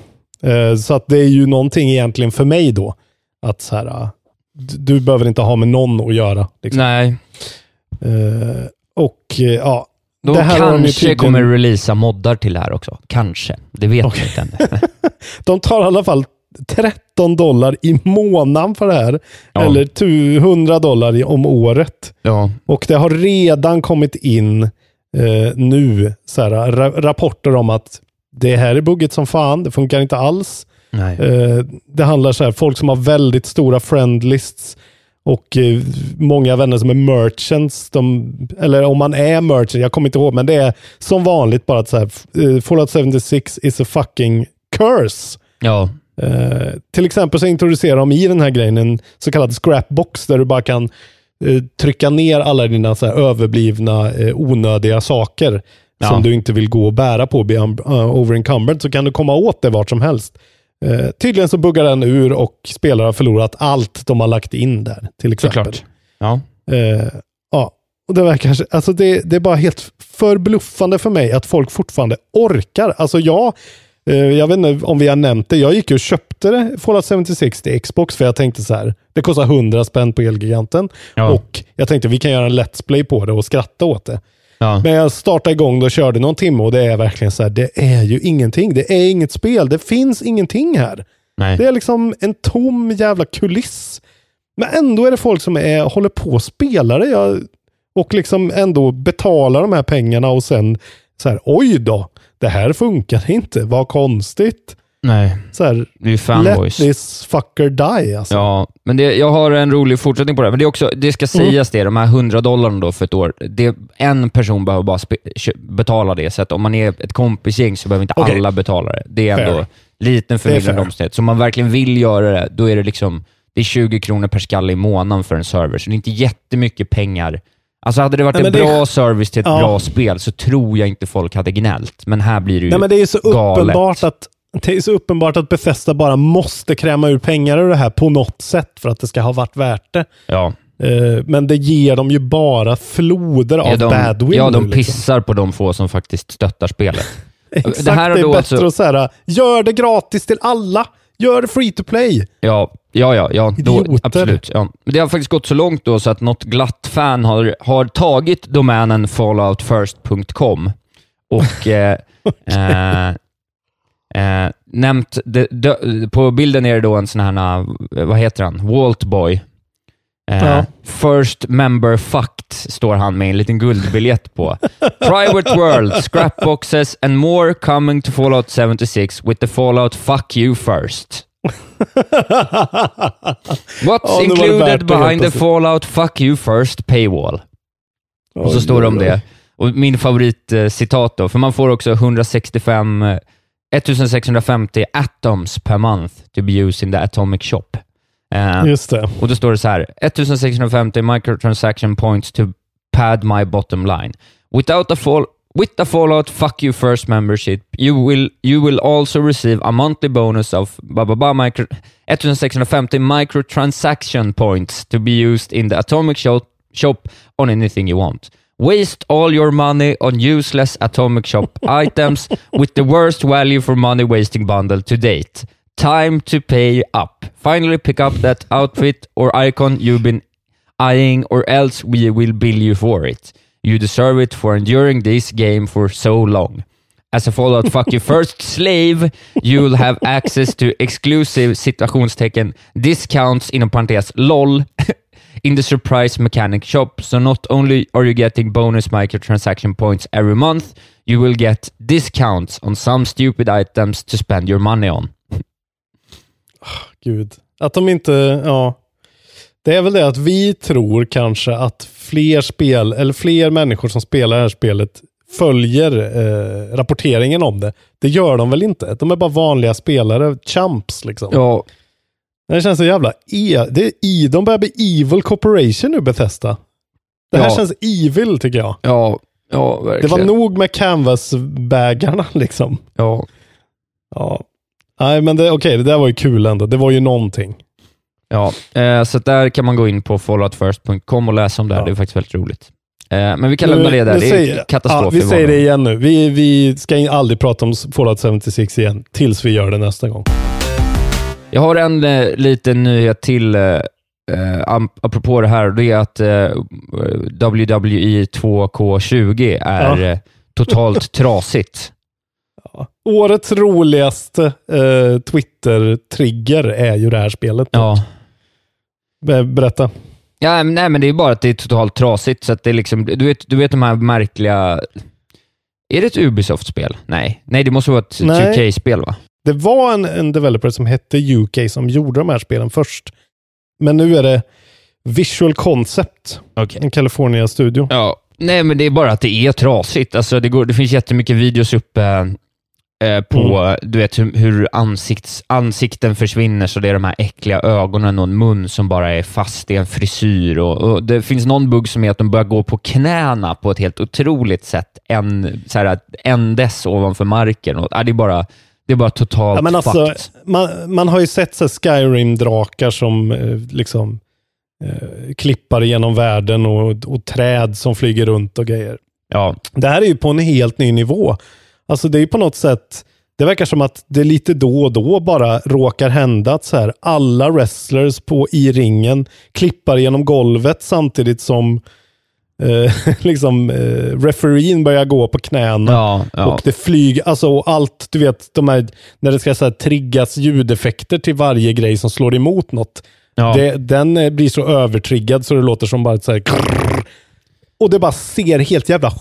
Speaker 2: Så att det är ju någonting egentligen för mig då. Att så här, d- du behöver inte ha med någon att göra. Liksom.
Speaker 1: nej.
Speaker 2: Uh, och uh, ja,
Speaker 1: Då
Speaker 2: Det här
Speaker 1: kanske
Speaker 2: tydligen-
Speaker 1: kommer releasa moddar till det här också. Kanske. Det vet man inte ännu. (laughs)
Speaker 2: de tar i alla fall 13 dollar i månaden för det här.
Speaker 1: Ja.
Speaker 2: Eller tu- 100 dollar om året.
Speaker 1: ja,
Speaker 2: Och det har redan kommit in eh, nu så här, ra- rapporter om att det här är buggigt som fan, det funkar inte alls. Eh, det handlar så här, folk som har väldigt stora friendlists och eh, många vänner som är merchants. De, eller om man är merchant, jag kommer inte ihåg, men det är som vanligt bara att så här, eh, Fallout 76 is a fucking curse.
Speaker 1: Ja,
Speaker 2: Eh, till exempel så introducerar de i den här grejen en så kallad scrapbox där du bara kan trycka ner alla dina så här, överblivna onödiga saker
Speaker 1: Ja.
Speaker 2: som du inte vill gå och bära på, be um, uh, overencumbered, så kan du komma åt det vart som helst. Eh, tydligen så buggar den ur och spelare har förlorat allt de har lagt in där, till exempel.
Speaker 1: såklart. Ja.
Speaker 2: Eh, ja, och det verkar, alltså det, det är bara helt förbluffande för mig att folk fortfarande orkar. Alltså jag, eh, jag vet inte om vi har nämnt det, jag gick och köpte Fallout 76 till Xbox för jag tänkte så här, det kostar 100 spänn på Elgiganten
Speaker 1: Ja.
Speaker 2: och jag tänkte vi kan göra en Let's Play på det och skratta åt det.
Speaker 1: Ja.
Speaker 2: Men jag startade igång det och körde någon timme och det är verkligen så här, det är ju ingenting. Det är inget spel. Det finns ingenting här.
Speaker 1: Nej.
Speaker 2: Det är liksom en tom jävla kuliss. Men ändå är det folk som är, håller på och spelar det. Jag, och liksom ändå betalar de här pengarna och sen så här, oj då, det här funkar inte. Vad konstigt.
Speaker 1: Nej.
Speaker 2: Så här,
Speaker 1: Det är ju
Speaker 2: let
Speaker 1: fanboys.
Speaker 2: this fucker die alltså.
Speaker 1: Ja, men det, jag har en rolig fortsättning på det. här. Men det, är också, det ska
Speaker 2: Mm.
Speaker 1: sägas det, de här 100 dollarna då för ett år, det, en person behöver bara spe, betala det. Så att om man är ett kompisgäng så behöver inte
Speaker 2: Okej.
Speaker 1: alla betala det. Det är ändå
Speaker 2: Fair.
Speaker 1: liten förmildrande omständighet. Så om man verkligen vill göra det, då är det liksom det är 20 kronor per skalle i månaden för en server, så det är inte jättemycket pengar. Alltså hade det varit
Speaker 2: Nej,
Speaker 1: en
Speaker 2: det-
Speaker 1: bra service till ett
Speaker 2: Ja.
Speaker 1: bra spel så tror jag inte folk hade gnällt. Men här blir det ju
Speaker 2: Nej, men det är ju så
Speaker 1: galet.
Speaker 2: uppenbart att det är så uppenbart att Bethesda bara måste kräma ur pengar ur det här på något sätt för att det ska ha varit värt det.
Speaker 1: Ja.
Speaker 2: Eh, Men det ger dem ju bara floder av
Speaker 1: Ja, de,
Speaker 2: badwill.
Speaker 1: ja, de
Speaker 2: liksom.
Speaker 1: pissar på de få som faktiskt stöttar spelet. (laughs)
Speaker 2: Exakt,
Speaker 1: Det här
Speaker 2: det är
Speaker 1: då
Speaker 2: bättre
Speaker 1: alltså-
Speaker 2: att säga, gör det gratis till alla. Gör det free to play.
Speaker 1: Ja, ja, ja, ja då,
Speaker 2: Idioter.
Speaker 1: absolut. Ja. Men det har faktiskt gått så långt då så att något glatt fan har, har tagit domänen falloutfirst.com och eh, (laughs) eh, eh, nämnt, det, det, på bilden är det då en sån här, eh, vad heter han, Waltboy. Eh,
Speaker 2: Ja.
Speaker 1: First member fucked står han med en liten guldbiljett på. (laughs) Private world, scrapboxes and more coming to Fallout 76 with the Fallout fuck you first. (laughs) What's
Speaker 2: Ja,
Speaker 1: included behind the. Fallout fuck you first paywall? Och så står det om det. Och min favoritcitat då, för man får också 165, eh, 1650 atoms per month to be used in the atomic shop. Eh,
Speaker 2: Just det.
Speaker 1: och då står det så här, 1650 microtransaction points to pad my bottom line. Without a, fall, With the Fallout Fuck You First membership, you will, you will also receive a monthly bonus of blah, blah, blah, micro, 1650 microtransaction points to be used in the Atomic shop, shop on anything you want. Waste all your money on useless Atomic Shop (laughs) items with the worst value for money wasting bundle to date. Time to pay up. Finally pick up that outfit or icon you've been eyeing or else we will bill you for it. You deserve it for enduring this game for so long. As a Fallout Fuck You First (laughs) slave, you will have access to exclusive citationstecken discounts inom parentes LOL in the surprise mechanic shop. So not only are you getting bonus microtransaction points every month, you will get discounts on some stupid items to spend your money on.
Speaker 2: Gud. Att de inte, ja. Det är väl det att vi tror kanske att fler spel, eller fler människor som spelar det här spelet följer eh, rapporteringen om det. Det gör de väl inte? De är bara vanliga spelare, champs liksom.
Speaker 1: Ja,
Speaker 2: Det känns så jävla e det är i, De börjar bli evil corporation nu Bethesda. Det här
Speaker 1: Ja.
Speaker 2: känns evil tycker jag.
Speaker 1: ja, ja,
Speaker 2: Det
Speaker 1: verkligen.
Speaker 2: var nog med canvas-bägarna (laughs) liksom.
Speaker 1: Ja.
Speaker 2: Ja. Nej men det, okej, det där var ju kul ändå. Det var ju någonting.
Speaker 1: Ja, eh, så där kan man gå in på falloutfirst.com och läsa om det här.
Speaker 2: Ja.
Speaker 1: Det är faktiskt väldigt roligt. Eh, men vi kan lämna det där. Det är katastrof.
Speaker 2: Ja, vi säger det igen nu. Vi, vi ska aldrig prata om Fallout 76 igen, tills vi gör det nästa gång.
Speaker 1: Jag har en eh, liten nyhet till eh, eh, apropå det här. Det är att eh, WWE 2K20 är
Speaker 2: Ja.
Speaker 1: eh, totalt (laughs) trasigt.
Speaker 2: Årets roligaste eh, Twitter-trigger är ju det här spelet.
Speaker 1: Ja.
Speaker 2: Be- Berätta.
Speaker 1: Ja, nej, men det är bara att det är totalt trasigt. Så att det är liksom, du, vet, du vet de här märkliga... Är det ett Ubisoft-spel? Nej. Nej, det måste vara ett
Speaker 2: Nej.
Speaker 1: 2K-spel va?
Speaker 2: Det var en, en developer som hette UK som gjorde de här spelen först. Men nu är det Visual Concept,
Speaker 1: Okej.
Speaker 2: en California-studio.
Speaker 1: Ja, nej men det är bara att det är trasigt. Alltså, det, går, det finns jättemycket videos uppe eh, på du vet, hur, hur ansikts, ansikten försvinner, så det är de här äckliga ögonen och en mun som bara är fast i en frisyr. Och, och Det finns någon bugg som är att de börjar gå på knäna på ett helt otroligt sätt, en, så här, en dess ovanför marken. Och, ja, det, är bara, det är bara totalt
Speaker 2: Ja, men alltså,
Speaker 1: fucked.
Speaker 2: man, man har ju sett Skyrim-drakar som eh, liksom eh, klippar genom världen och, och träd som flyger runt och grejer.
Speaker 1: Ja,
Speaker 2: Det här är ju på en helt ny nivå. Alltså det är ju på något sätt, det verkar som att det lite då och då bara råkar hända att så här, alla wrestlers på, i ringen klippar genom golvet samtidigt som eh, (laughs) liksom, eh, refereen börjar gå på knäna.
Speaker 1: ja, ja.
Speaker 2: Och det flyger, alltså allt, du vet, de här, när det ska så här, triggas ljudeffekter till varje grej som slår emot något.
Speaker 1: ja.
Speaker 2: Det, den eh, blir så övertriggad så det låter som bara ett så här krrrr. Och det bara ser helt jävla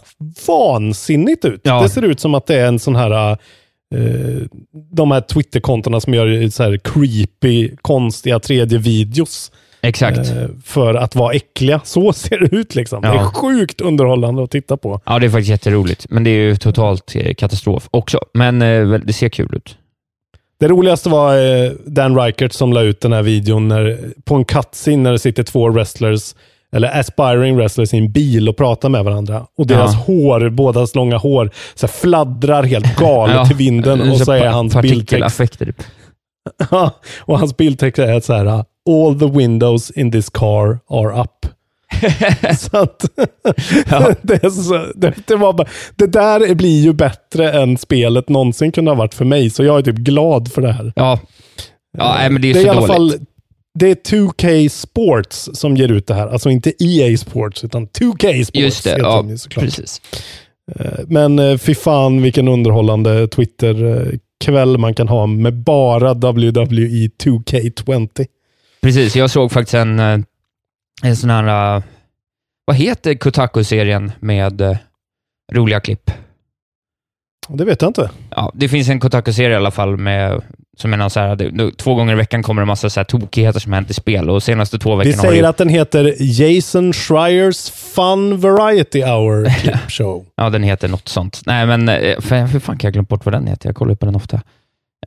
Speaker 2: vansinnigt ut.
Speaker 1: Ja.
Speaker 2: Det ser ut som att det är en sån här, eh, de här Twitter-kontona som gör så här creepy, konstiga 3D-videos.
Speaker 1: Exakt.
Speaker 2: Eh, för att vara äckliga. Så ser det ut liksom. Det är
Speaker 1: Ja.
Speaker 2: sjukt underhållande att titta på.
Speaker 1: Ja, det är faktiskt jätteroligt, men det är ju totalt eh, katastrof också. Men eh, det ser kul ut.
Speaker 2: Det roligaste var Dan Reichert som la ut den här videon när, på en cutscene när det sitter två wrestlers, eller aspiring wrestlers i en bil och pratar med varandra. Och deras
Speaker 1: Ja.
Speaker 2: hår, bådas långa hår, så fladdrar helt (laughs) galet
Speaker 1: Ja,
Speaker 2: i vinden. Och så är
Speaker 1: pa-
Speaker 2: hans bildtext.
Speaker 1: Partikeleffekter. typ. (laughs)
Speaker 2: och hans bildtext är så här, all the windows in this car are up. (laughs) så att, (laughs) det, är så, det, det, var bara, det där blir ju bättre än spelet någonsin kunde ha varit för mig, så jag är typ glad för det här.
Speaker 1: Ja, ja nej, men det är,
Speaker 2: det är
Speaker 1: så
Speaker 2: i alla fall det är 2K Sports som ger ut det här. Alltså inte EA Sports, utan 2K Sports.
Speaker 1: Just det, ja,
Speaker 2: såklart.
Speaker 1: precis.
Speaker 2: Eh, Men eh, fy fan vilken underhållande Twitter-kväll man kan ha med bara WWE 2K20.
Speaker 1: Precis, jag såg faktiskt en, eh, en sån här, eh, vad heter Kotaku-serien med eh, roliga klipp?
Speaker 2: Det vet jag inte.
Speaker 1: Ja, det finns en Kotaku-serie i alla fall med, som är någon så här, två gånger i veckan kommer det en massa så här tokigheter som hänt i spel och senaste två
Speaker 2: Vi
Speaker 1: veckorna har
Speaker 2: säger
Speaker 1: det,
Speaker 2: att den heter Jason Schreiers Fun Variety Hour (laughs) Clip Show.
Speaker 1: Ja, den heter något sånt. Nej, men för, hur fan kan jag glömma bort vad den heter? Jag kollar på den ofta.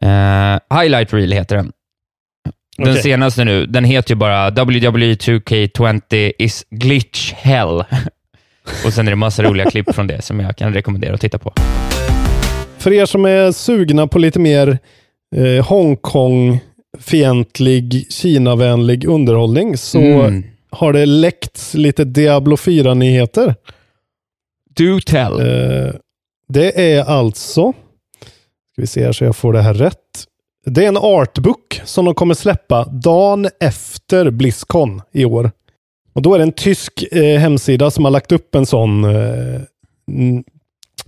Speaker 1: Eh, Highlight Reel heter den. Den
Speaker 2: Okej.
Speaker 1: senaste nu, den heter ju bara WWE 2K20 is glitch hell. (laughs) Och sen är det massa roliga klipp från det som jag kan rekommendera att titta på.
Speaker 2: För er som är sugna på lite mer eh, Hongkong-fientlig, Kina-vänlig underhållning så
Speaker 1: Mm.
Speaker 2: har det läckts lite Diablo 4-nyheter.
Speaker 1: Do tell.
Speaker 2: Eh, det är alltså, ska vi se här så jag får det här rätt. Det är en artbook som de kommer släppa dagen efter Blizzcon i år. Och då är det en tysk eh, hemsida som har lagt upp en sån eh,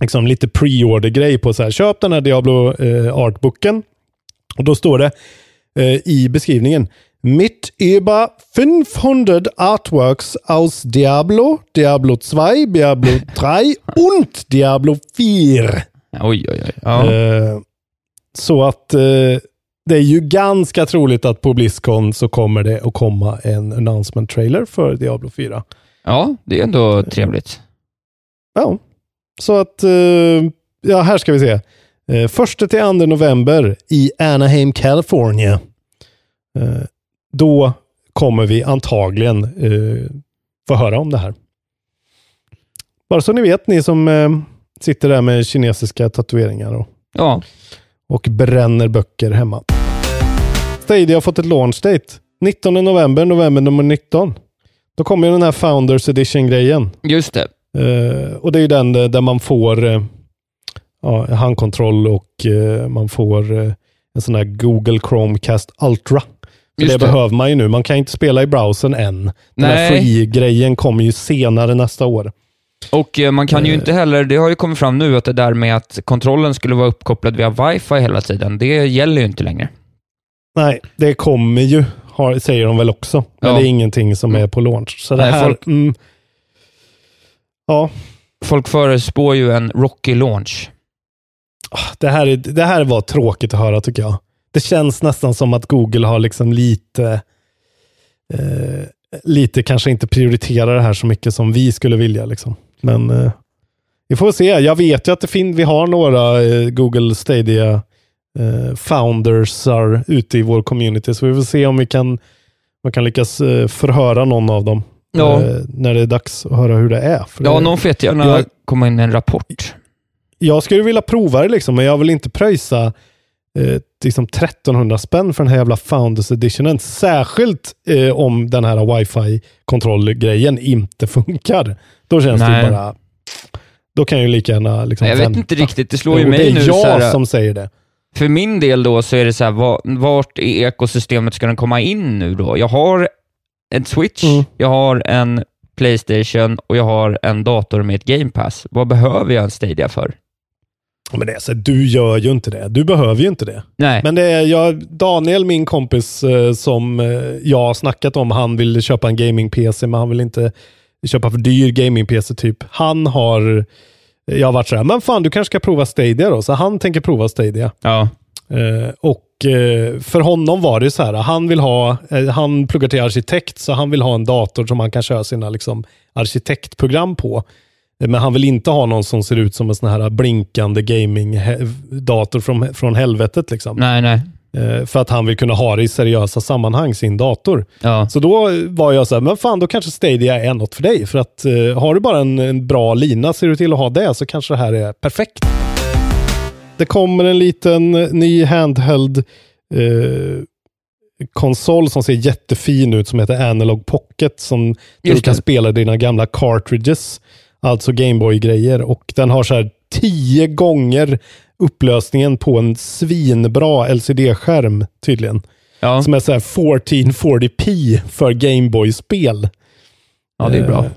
Speaker 2: liksom lite pre-order-grej på så här. Köp den här Diablo eh, artbooken. Och då står det eh, i beskrivningen Mit über 500 Artworks aus Diablo, Diablo 2, Diablo 3 und Diablo 4.
Speaker 1: Oj, oj, oj. Ja.
Speaker 2: Eh, så att eh, det är ju ganska troligt att på Blizzcon så kommer det att komma en announcement trailer för Diablo 4.
Speaker 1: ja, det är ändå trevligt.
Speaker 2: Ja, så att, eh, ja här ska vi se. Eh, första till 2 november i Anaheim, California. Eh, då kommer vi antagligen eh, få höra om det här. Bara så ni vet, ni som eh, sitter där med kinesiska tatueringar och,
Speaker 1: Ja,
Speaker 2: och bränner böcker hemma. Stadia har fått ett launch date. 19 november, november nummer 19. Då kommer ju den här Founders Edition-grejen.
Speaker 1: just det.
Speaker 2: Eh, och det är ju den där där man får eh, ja, handkontroll och eh, man får eh, en sån här Google Chromecast Ultra.
Speaker 1: Just
Speaker 2: det,
Speaker 1: det.
Speaker 2: behöver man ju nu. Man kan inte spela i browsern än. Den här
Speaker 1: Nej.
Speaker 2: free-grejen kommer ju senare nästa år.
Speaker 1: Och eh, man kan ju inte heller, det har ju kommit fram nu att det där med att kontrollen skulle vara uppkopplad via wifi hela tiden, det gäller ju inte längre.
Speaker 2: Nej, det kommer ju, har, säger de väl också. Men
Speaker 1: Ja.
Speaker 2: det är ingenting som är på launch. Så det
Speaker 1: Nej,
Speaker 2: här,
Speaker 1: folk-
Speaker 2: mm, ja,
Speaker 1: Folk förespår ju en rocky launch.
Speaker 2: det här, är, det här var tråkigt att höra tycker jag. Det känns nästan som att Google har liksom lite, eh, lite kanske inte prioriterar det här så mycket som vi skulle vilja. Liksom. Men eh, vi får se. Jag vet ju att det fin- vi har några eh, Google Stadia eh, foundersar ute i vår community, så vi får se om vi kan, man kan lyckas eh, förhöra någon av dem.
Speaker 1: Ja.
Speaker 2: eh, när det är dags att höra hur det är. För
Speaker 1: Ja,
Speaker 2: det,
Speaker 1: någon får jättegärna komma in med en rapport.
Speaker 2: jag skulle vilja prova det liksom, men jag vill inte pröjsa eh, liksom 1300 spänn för den här jävla Founders Editionen. Särskilt eh, om den här wifi-kontrollgrejen inte (laughs) funkar. Då känns
Speaker 1: Nej.
Speaker 2: det bara... Då kan jag ju lika gärna liksom
Speaker 1: Jag vet
Speaker 2: vänta.
Speaker 1: inte riktigt, det slår ju mig
Speaker 2: det är
Speaker 1: nu
Speaker 2: jag
Speaker 1: här,
Speaker 2: som säger det.
Speaker 1: För min del då så är det så här, va- vart i ekosystemet ska den komma in nu då? Jag har en Switch,
Speaker 2: Mm.
Speaker 1: jag har en Playstation och jag har en dator med ett Game Pass. Vad behöver jag en Stadia för?
Speaker 2: Men det är så, du gör ju inte det. Du behöver ju inte det.
Speaker 1: Nej,
Speaker 2: Men det är jag, Daniel, min kompis eh, som eh, jag har snackat om, han vill köpa en gaming-PC, men han vill inte köpa för dyr gaming-PC typ. Han har, jag har varit sådär, men fan du kanske ska prova Stadia då. Så han tänker prova Stadia.
Speaker 1: ja.
Speaker 2: Eh, och eh, för honom var det så här, han vill ha, eh, han pluggar till arkitekt, så han vill ha en dator som han kan köra sina liksom, arkitektprogram på. Men han vill inte ha någon som ser ut som en sån här blinkande gaming-dator från, från helvetet. Liksom.
Speaker 1: Nej, nej.
Speaker 2: Eh, För att han vill kunna ha det i seriösa sammanhang, sin dator.
Speaker 1: Ja.
Speaker 2: Så då var jag så här, men fan då kanske Stadia är något för dig. För att eh, har du bara en, en bra lina, ser du till att ha det, så kanske det här är perfekt. Det kommer en liten eh, ny handheld eh, konsol som ser jättefin ut som heter Analog Pocket som du kan spela dina gamla cartridges, alltså Gameboy-grejer. Och den har så här tio gånger upplösningen på en svinbra LCD-skärm tydligen.
Speaker 1: Ja.
Speaker 2: Som är så här 1440p för Gameboy-spel.
Speaker 1: ja, det är bra.
Speaker 2: Eh,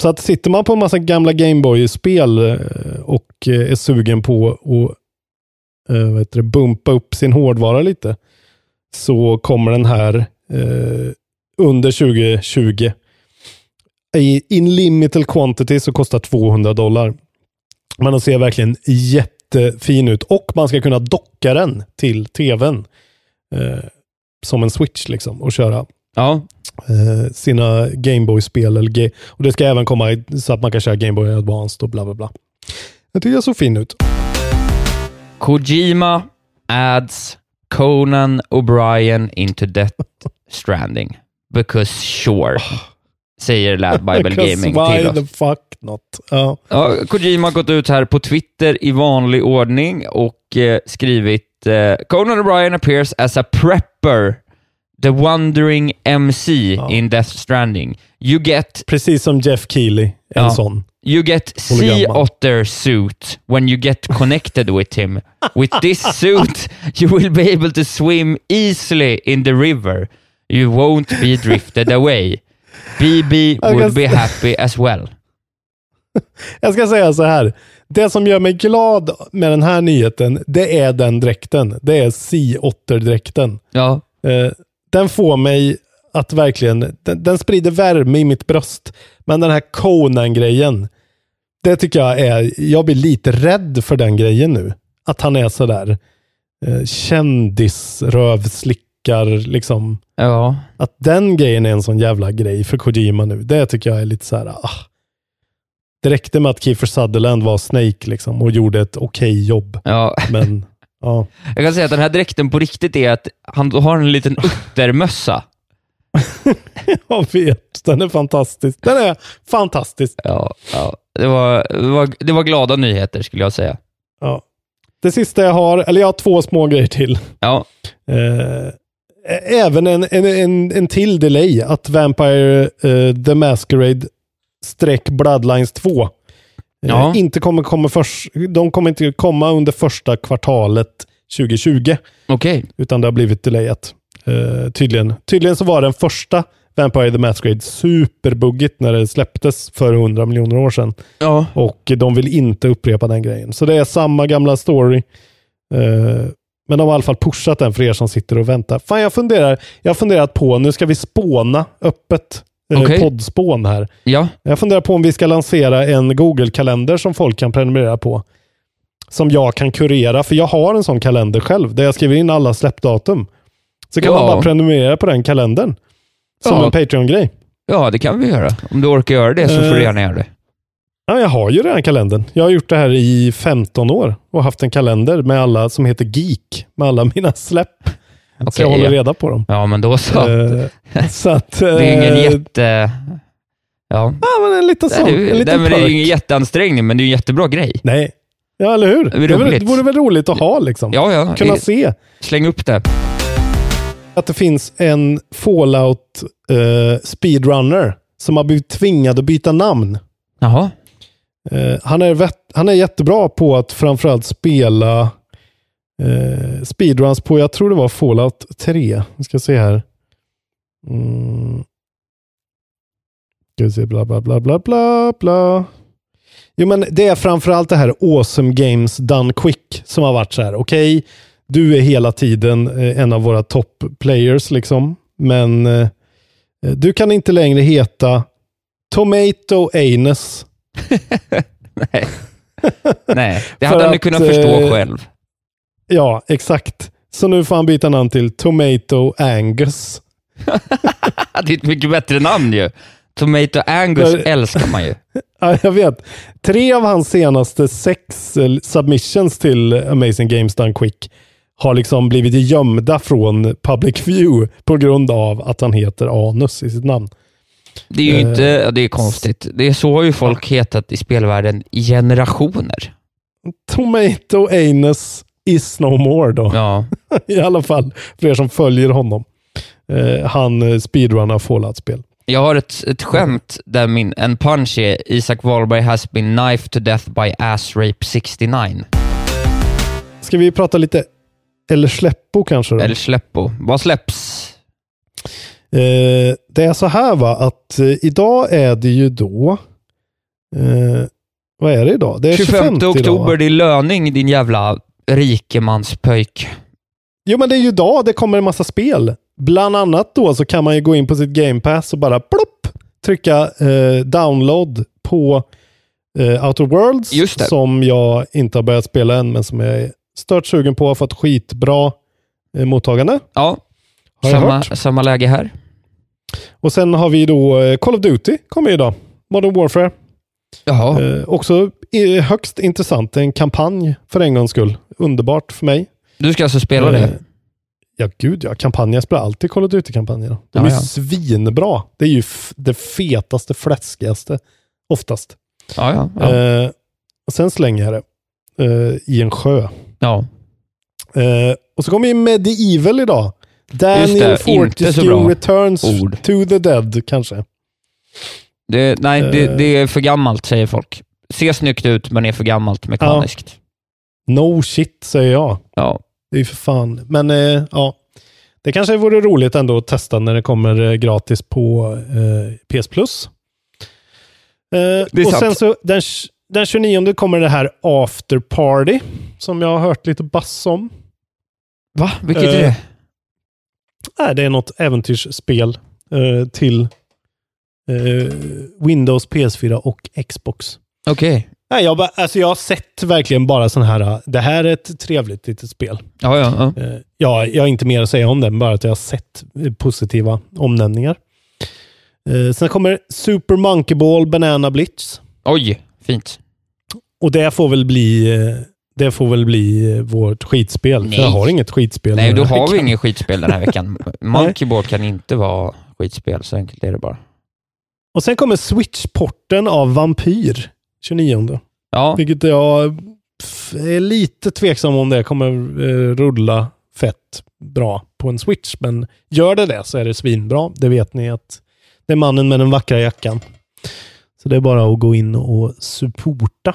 Speaker 2: Så att sitter man på en massa gamla Gameboy-spel eh, och eh, är sugen på att vad det, bumpa upp sin hårdvara lite, så kommer den här eh, under 2020 i in limited quantity så kostar 200 dollar. Men den ser verkligen jättefin ut och man ska kunna docka den till tvn. Eh, som en switch liksom och köra
Speaker 1: Ja.
Speaker 2: eh, sina Gameboy-spel. Och det ska även komma så att man kan köra Gameboy Advanced och bla bla bla. Jag tycker det såg fin ut.
Speaker 1: Kojima adds Conan O'Brien into Death Stranding. Because sure. Säger Lad (laughs) Bible Gaming till oss.
Speaker 2: the fuck not? Ja.
Speaker 1: Ja, Kojima har gått ut här på Twitter i vanlig ordning och eh, skrivit eh, Conan O'Brien appears as a prepper, the wandering MC in Death Stranding. You get
Speaker 2: Precis som Jeff Keely, en
Speaker 1: Ja.
Speaker 2: sån.
Speaker 1: You get sea otter suit when you get connected with him. With this (laughs) suit, you will be able to swim easily in the river. You won't be drifted away. BB would be happy as well. (laughs)
Speaker 2: Jag ska säga så här. Det som gör mig glad med den här nyheten, det är den dräkten. Det är Sea Otter-dräkten.
Speaker 1: Ja,
Speaker 2: Eh, den får mig att verkligen, den, den sprider värme i mitt bröst. Men den här Conan-grejen, det tycker jag är, jag blir lite rädd för den grejen nu. Att han är sådär eh, kändisrövslickar, liksom.
Speaker 1: ja.
Speaker 2: Att den grejen är en sån jävla grej för Kojima nu. Det tycker jag är lite så här, ah. Det räckte med att Kiefer Sutherland var Snake liksom och gjorde ett okej jobb.
Speaker 1: ja.
Speaker 2: Men, (laughs) ja.
Speaker 1: Jag kan säga att den här dräkten på riktigt är att han har en liten (laughs) uttermössa. (laughs)
Speaker 2: Jag vet, den är fantastisk. Den är fantastisk.
Speaker 1: Ja, ja. Det, var, det, var, det var glada nyheter skulle jag säga.
Speaker 2: Ja. Det sista jag har, eller jag har två små grejer till.
Speaker 1: Ja,
Speaker 2: Eh, även en, en, en, en till delay, att Vampire eh, The Masquerade streck Bloodlines 2 eh,
Speaker 1: Ja.
Speaker 2: inte kommer komma först, de kommer inte komma under första kvartalet 2020,
Speaker 1: okej.
Speaker 2: utan det har blivit delayat. Eh, tydligen. tydligen så var den första Vampire the Masquerade superbuggigt när det släpptes för 100 miljoner år sedan.
Speaker 1: Ja.
Speaker 2: Och de vill inte upprepa den grejen. Så det är samma gamla story. Eh, men de har i alla fall pushat den för er som sitter och väntar. Fan, jag funderar. Jag har funderat på, nu ska vi spåna öppet. Eh,
Speaker 1: Okej.
Speaker 2: Poddspån här.
Speaker 1: Ja,
Speaker 2: Jag funderar på om vi ska lansera en Google-kalender som folk kan prenumerera på. Som jag kan kurera, för jag har en sån kalender själv, där jag skriver in alla släppdatum. Så kan
Speaker 1: Ja.
Speaker 2: man bara prenumerera på den kalendern. Som
Speaker 1: Ja.
Speaker 2: en Patreon-grej.
Speaker 1: ja, det kan vi göra. Om du orkar göra det så får du
Speaker 2: Eh,
Speaker 1: gärna göra det.
Speaker 2: Ja, jag har ju redan kalendern. Jag har gjort det här i 15 år och haft en kalender med alla som heter Geek, med alla mina släpp. så
Speaker 1: Okej,
Speaker 2: jag håller
Speaker 1: ja.
Speaker 2: reda på dem.
Speaker 1: Ja, men då så.
Speaker 2: Eh, så att... (laughs)
Speaker 1: det är ingen
Speaker 2: eh,
Speaker 1: jätte... Ja.
Speaker 2: Ja, men en liten sån.
Speaker 1: det, är,
Speaker 2: en liten
Speaker 1: men det är ju ingen jätteansträngning, men det är en jättebra grej.
Speaker 2: Nej. Ja, eller hur?
Speaker 1: Det
Speaker 2: Det,
Speaker 1: roligt.
Speaker 2: det vore väl roligt att ha liksom.
Speaker 1: Ja, ja.
Speaker 2: Kunna
Speaker 1: Eh,
Speaker 2: se
Speaker 1: Släng upp det.
Speaker 2: att det finns en Fallout eh, speedrunner som har blivit tvingad att byta namn.
Speaker 1: Jaha.
Speaker 2: Eh, han, är vet, han är jättebra på att framförallt spela eh, speedruns på, jag tror det var Fallout 3. Vi ska se här. Mm. Ska vi se, bla bla bla bla bla bla. Jo men det är framförallt det här Awesome Games Done Quick som har varit så här. Okej, du är hela tiden eh, en av våra top players liksom. Men eh, du kan inte längre heta Tomato Anus. (laughs)
Speaker 1: Nej. Nej, det hade han ju kunnat förstå
Speaker 2: eh,
Speaker 1: själv.
Speaker 2: Ja, exakt. Så nu får han byta namn till Tomato Angus. (laughs)
Speaker 1: Det är ett mycket bättre namn ju. Tomato Angus älskar man ju. (laughs)
Speaker 2: Ja, jag vet. Tre av hans senaste sex eh, submissions till Amazing Games Done Quick har liksom blivit gömda från public view på grund av att han heter Anus i sitt namn.
Speaker 1: Det är ju
Speaker 2: Eh,
Speaker 1: inte, det är konstigt. Det är så har ju folk hetat i spelvärlden i generationer.
Speaker 2: Tomato Anus is no more då.
Speaker 1: Ja, (laughs)
Speaker 2: I alla fall för er som följer honom. Eh, han eh, speedrunnar Fallout-spel.
Speaker 1: jag har ett, ett skämt där min, en punch är Isak Wahlberg has been knifed to death by ass rape 69.
Speaker 2: Ska vi prata lite eller släppo kanske? Då?
Speaker 1: Eller släppo. Vad släpps?
Speaker 2: Eh, det är så här va, att eh, idag är det ju då, eh, vad är det idag? Det är
Speaker 1: 25
Speaker 2: 25 idag,
Speaker 1: oktober,
Speaker 2: va?
Speaker 1: det är löning din jävla rikemanspöjk.
Speaker 2: Jo men det är ju idag det kommer en massa spel. Bland annat då så kan man ju gå in på sitt Game Pass och bara plopp, trycka eh, download på eh, Outer Worlds. Som jag inte har börjat spela än men som jag är stört sugen på. Har fått skitbra eh, mottagande.
Speaker 1: Ja,
Speaker 2: Har
Speaker 1: samma,
Speaker 2: hört.
Speaker 1: samma läge här.
Speaker 2: Och sen har vi då eh, Call of Duty kommer idag. Modern Warfare.
Speaker 1: Jaha.
Speaker 2: Eh, också eh, högst intressant. En kampanj för en gångs skull. Underbart för mig.
Speaker 1: Du ska alltså spela
Speaker 2: Eh,
Speaker 1: det?
Speaker 2: Ja, gud ja. Kampanjer. Jag spelar alltid Call of Duty-kampanjer. De
Speaker 1: Ja,
Speaker 2: är svinbra. Det är ju det fetaste, fläskigaste oftast.
Speaker 1: Ja, ja.
Speaker 2: Eh, och sen slänger jag det eh, i en sjö.
Speaker 1: ja.
Speaker 2: Och så kommer ju Medieval idag.
Speaker 1: Det,
Speaker 2: Daniel Fortescue returns
Speaker 1: ord.
Speaker 2: to the dead, kanske.
Speaker 1: Det, nej, det,
Speaker 2: Eh.
Speaker 1: det är för gammalt, säger folk. Ser snyggt ut, men är för gammalt mekaniskt.
Speaker 2: No shit, säger jag.
Speaker 1: Ja.
Speaker 2: Det är ju för fan. Men eh, ja, det kanske vore roligt ändå att testa när det kommer eh, gratis på eh, PS Plus. Eh,
Speaker 1: är
Speaker 2: och
Speaker 1: sant.
Speaker 2: sen så den, den 29 kommer det här After Party som jag har hört lite bass om.
Speaker 1: Va? Vilket
Speaker 2: Eh,
Speaker 1: är det?
Speaker 2: Nej, det är något äventyrsspel eh, till eh, Windows, PS4 och Xbox.
Speaker 1: Okej.
Speaker 2: Nej, jag, alltså jag har sett verkligen bara sån här, eh, det här är ett trevligt litet spel.
Speaker 1: Ja, ja, ja.
Speaker 2: Eh, ja, jag har inte mer att säga om den, bara att jag har sett eh, positiva omnämningar. Sen kommer Super Monkey Ball Banana Blitz.
Speaker 1: Oj, fint.
Speaker 2: Och det får väl bli, det får väl bli vårt skitspel.
Speaker 1: Nej.
Speaker 2: För jag har inget skitspel.
Speaker 1: Nej, då (laughs) har vi ingen skitspel den här veckan. (laughs) Monkey Ball kan inte vara skitspel, så enkelt är det bara.
Speaker 2: Och sen kommer Switch-porten av Vampyr 29.
Speaker 1: Ja,
Speaker 2: Vilket jag är lite tveksam om det kommer eh, rulla fett bra på en Switch. Men gör det det så är det svinbra. Det vet ni att det är mannen med den vackra jackan. Så det är bara att gå in och supporta.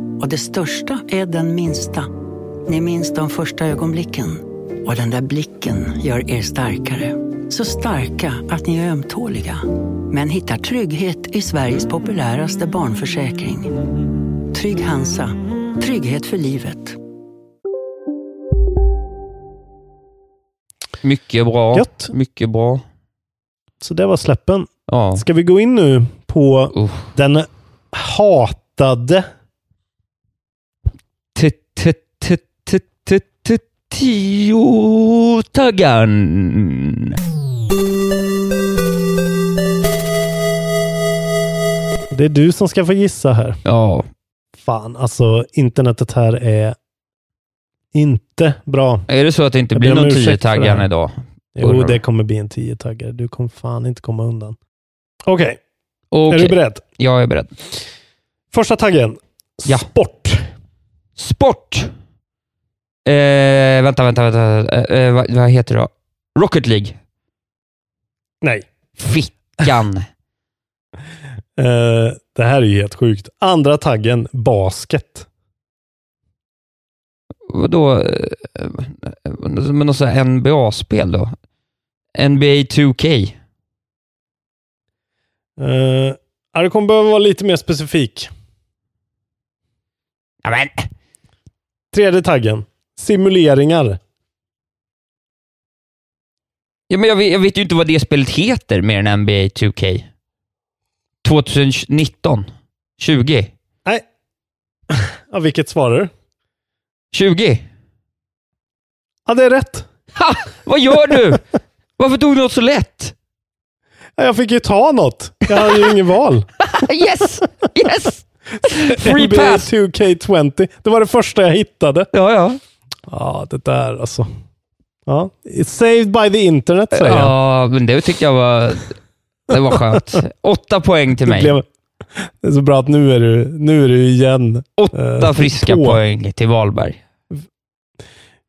Speaker 3: Och det största är den minsta. Ni minns de första ögonblicken. Och den där blicken gör er starkare. Så starka att ni är ömtåliga. Men hittar trygghet i Sveriges populäraste barnförsäkring. Trygg Hansa. Trygghet för livet.
Speaker 1: mycket bra.
Speaker 2: Gött.
Speaker 1: Mycket bra.
Speaker 2: Så det var släppen.
Speaker 1: Ja.
Speaker 2: Ska vi gå in nu på
Speaker 1: Uh.
Speaker 2: den hatade
Speaker 1: Tio-taggan.
Speaker 2: Det är du som ska få gissa här.
Speaker 1: Ja,
Speaker 2: Fan, alltså internetet här är inte bra.
Speaker 1: är det så att det inte
Speaker 2: Jag
Speaker 1: blir någon
Speaker 2: ursäkt
Speaker 1: idag?
Speaker 2: Jo, det kommer bli en 10-taggare. Du kommer fan inte komma undan. Okej,
Speaker 1: Okej,
Speaker 2: är du beredd?
Speaker 1: jag är beredd.
Speaker 2: Första taggen.
Speaker 1: Ja.
Speaker 2: Sport.
Speaker 1: Sport. Eh, vänta, vänta, vänta. Eh, eh, vad, vad heter det då? Rocket League.
Speaker 2: Nej.
Speaker 1: Fickan. (laughs)
Speaker 2: Eh, det här är ju helt sjukt. Andra taggen. Basket.
Speaker 1: Vadå? Eh, Men något sånt här NBA-spel då? NBA 2K?
Speaker 2: Eh, det kommer behöva vara lite mer specifik.
Speaker 1: Ja, men.
Speaker 2: Tredje taggen. Simuleringar.
Speaker 1: Ja, men jag, vet, jag vet ju inte vad det spelet heter mer än NBA 2K. 2019? 20?
Speaker 2: Nej. Ja, vilket svarar du?
Speaker 1: 20?
Speaker 2: Ja, det är rätt.
Speaker 1: Ha! Vad gör du? Varför tog du något så lätt?
Speaker 2: Ja, Jag fick ju ta något. Jag hade ju ingen val. (laughs)
Speaker 1: Yes! Yes! Free
Speaker 2: NBA
Speaker 1: pass!
Speaker 2: 2K20. Det var det första jag hittade.
Speaker 1: Ja, ja.
Speaker 2: Ja, det där alltså. Ja. It's saved by the internet säger jag.
Speaker 1: Ja, men det tyckte jag var, det var skönt. Åtta poäng till
Speaker 2: Det,
Speaker 1: mig.
Speaker 2: blev, det är så bra att nu är du, nu är du igen.
Speaker 1: Åtta
Speaker 2: eh,
Speaker 1: friska
Speaker 2: på.
Speaker 1: poäng till Wahlberg.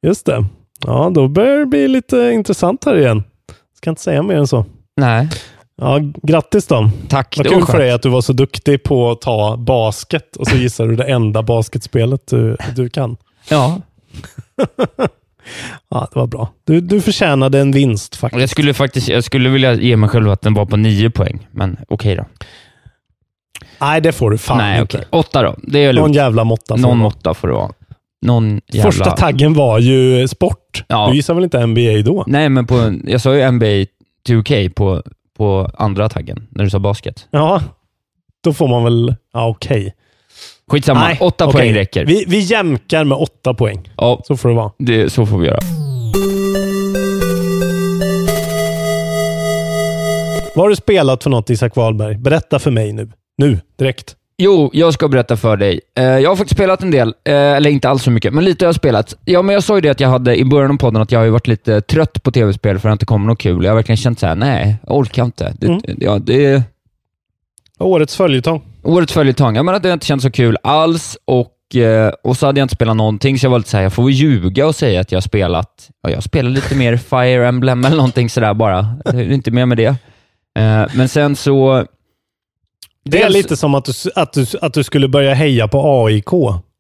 Speaker 2: Just det. Ja, då börjar det bli lite intressant här igen. Ska inte säga mer än så.
Speaker 1: Nej,
Speaker 2: Ja, grattis då.
Speaker 1: tack.
Speaker 2: Vad
Speaker 1: det var
Speaker 2: kul för dig att du var så duktig på att ta basket och så gissar du det enda basketspelet du, du kan.
Speaker 1: Ja, (laughs)
Speaker 2: Ja, det var bra. Du, du förtjänade en vinst faktiskt.
Speaker 1: jag skulle faktiskt jag skulle vilja ge mig själv att den var på nio poäng, men okej då.
Speaker 2: Nej, det får du fan
Speaker 1: Nej,
Speaker 2: inte.
Speaker 1: okej. Åtta då. Det är
Speaker 2: Någon
Speaker 1: lugnt.
Speaker 2: jävla måtta
Speaker 1: Någon
Speaker 2: det
Speaker 1: måtta får det vara. Någon jävla...
Speaker 2: Första taggen var ju sport.
Speaker 1: Ja.
Speaker 2: Du gissar väl inte NBA då?
Speaker 1: Nej, men på, jag sa ju NBA 2K på, på andra taggen, när du sa basket.
Speaker 2: Ja, då får man väl... Ja, okej.
Speaker 1: Skitsamma,
Speaker 2: Nej,
Speaker 1: åtta
Speaker 2: okej.
Speaker 1: poäng räcker.
Speaker 2: Vi, vi jämkar med åtta poäng.
Speaker 1: Ja,
Speaker 2: Så får det vara.
Speaker 1: det, så får vi göra.
Speaker 2: Vad har du spelat för något Isak Wahlberg? Berätta för mig nu. Nu, direkt.
Speaker 1: Jo, jag ska berätta för dig. Eh, jag har faktiskt spelat en del, eh, eller inte alls så mycket, men lite har jag spelat. Ja, men jag sa ju det att jag hade i början av podden att jag har varit lite trött på tv-spel för att det inte kommer något kul. Jag har verkligen känt så här: nej, jag orkar inte. Det,
Speaker 2: Mm.
Speaker 1: ja, det
Speaker 2: Årets följetong.
Speaker 1: Årets följetong. Jag menar att det inte känts så kul alls och, eh, och så hade jag inte spelat någonting, så jag var lite såhär, jag får väl ljuga och säga att jag har spelat, ja, jag spelar lite mer (laughs) Fire Emblem eller någonting sådär bara. Det är inte mer med det. Eh, men sen så...
Speaker 2: Det är lite som att du, att, du, att du skulle börja heja på AIK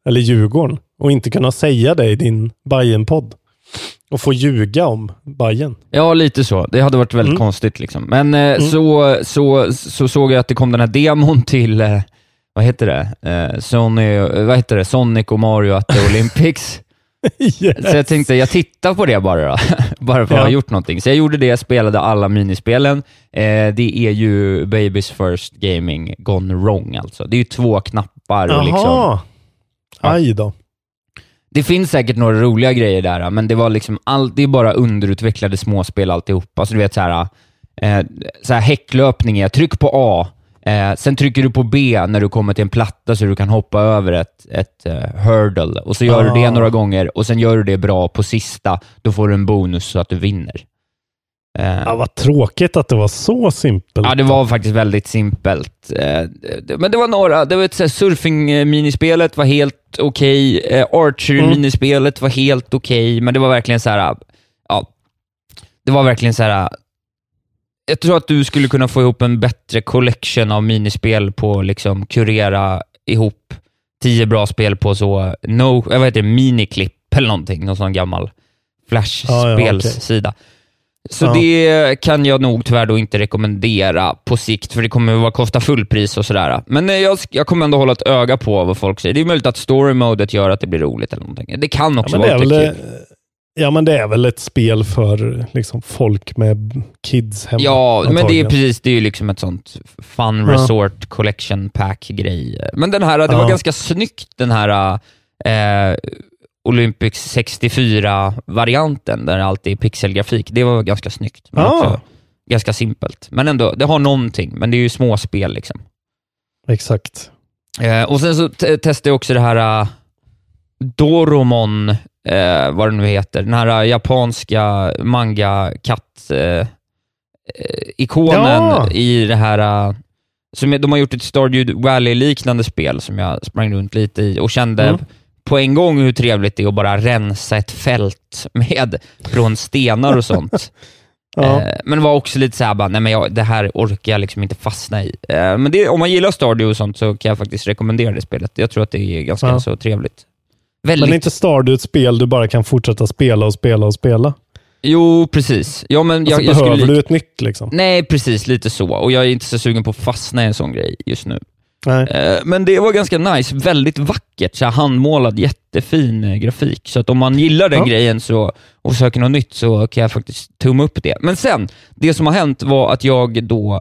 Speaker 2: eller Djurgården och inte kunna säga det i din bayern podd Och få ljuga om Bayern.
Speaker 1: Ja, lite så. Det hade varit väldigt
Speaker 2: Mm.
Speaker 1: konstigt. Liksom. Men eh,
Speaker 2: Mm.
Speaker 1: så, så, så såg jag att det kom den här demon till, eh, vad heter det? Eh, Sony, vad heter det? Sonic och Mario at the (laughs) Olympics.
Speaker 2: yes.
Speaker 1: Så jag tänkte, jag tittar på det bara då. (laughs) bara för att
Speaker 2: Ja.
Speaker 1: ha gjort någonting. Så jag gjorde det, spelade alla minispelen. Eh, det är ju Babys First Gaming gone wrong alltså. Det är ju två knappar och liksom...
Speaker 2: Jaha. Aj då.
Speaker 1: Det finns säkert några roliga grejer där, men det var liksom all, det är bara underutvecklade småspel alltihop. Alltså du vet såhär, eh, så här häcklöpning är tryck på A, eh, sen trycker du på B när du kommer till en platta så du kan hoppa över ett, ett eh, hurdle. Och så gör du det
Speaker 2: Ah.
Speaker 1: några gånger och sen gör du det bra på sista, då får du en bonus så att du vinner. Eh,
Speaker 2: Ja, vad tråkigt att det var så simpelt.
Speaker 1: Ja, det var faktiskt väldigt simpelt. Eh, det- Men det var några, det var ett surfing-minispelet var helt okej, eh, archery-minispelet var helt okej, men det var verkligen så här, ja, det var verkligen så här. Jag tror att du skulle kunna få ihop en bättre collection av minispel på liksom kurera ihop tio bra spel på så, no, jag vet inte, miniklipp eller någonting, någon sån gammal
Speaker 2: Ja, ja,
Speaker 1: Flash-spelsida. Så
Speaker 2: Ja.
Speaker 1: det kan jag nog tyvärr då inte rekommendera på sikt, för det kommer att kosta fullpris och sådär. Men eh, jag, jag kommer ändå hålla ett öga på vad folk säger. Det är möjligt att story-modet gör att det blir roligt eller någonting. Det kan
Speaker 2: Ja
Speaker 1: också
Speaker 2: det
Speaker 1: vara lite
Speaker 2: väl,
Speaker 1: kul.
Speaker 2: ja, men det är väl ett spel för liksom, folk med kids hemma.
Speaker 1: Ja, men det är
Speaker 2: antagligen.
Speaker 1: precis, det är ju liksom ett sånt fun
Speaker 2: Ja.
Speaker 1: resort collection pack-grej. Men den här, det var
Speaker 2: Ja.
Speaker 1: ganska snyggt den här eh, Olympics 64-varianten, där allt är pixelgrafik. Det var ganska snyggt. Men
Speaker 2: Ah.
Speaker 1: också ganska simpelt. Men ändå, det har någonting, men det är ju små spel liksom.
Speaker 2: Exakt.
Speaker 1: Eh, och sen så te- testade jag också det här uh, Doromon, eh, vad det nu heter, den här uh, japanska manga-katt eh, eh, ikonen
Speaker 2: Ja.
Speaker 1: i det här, som de har gjort ett Stardew Valley-liknande spel som jag sprang runt lite i och kände
Speaker 2: Mm.
Speaker 1: På en gång hur trevligt det är att bara rensa ett fält med från stenar och sånt. (laughs)
Speaker 2: Ja.
Speaker 1: Eh, men det var också lite såhär, bara, nej men jag, det här orkar jag liksom inte fastna i. Eh, men det, om man gillar Stardew och sånt så kan jag faktiskt rekommendera det spelet. Jag tror att det är ganska
Speaker 2: Ja.
Speaker 1: så trevligt.
Speaker 2: Men
Speaker 1: Väldigt...
Speaker 2: är inte Stardew ett spel du bara kan fortsätta spela och spela och spela?
Speaker 1: Jo, precis. Ja, men jag,
Speaker 2: Alltså,
Speaker 1: jag
Speaker 2: behöver
Speaker 1: skulle...
Speaker 2: du ett nytt liksom?
Speaker 1: Nej, precis. Lite så. Och jag är inte så sugen på att fastna i en sån grej just nu.
Speaker 2: Nej.
Speaker 1: Eh, Men det var ganska nice, väldigt vackert, så handmålad, jättefin eh, grafik. Så att om man gillar den
Speaker 2: Ja.
Speaker 1: grejen så, och söker något nytt så kan jag faktiskt tumma upp det. Men sen, det som har hänt var att jag då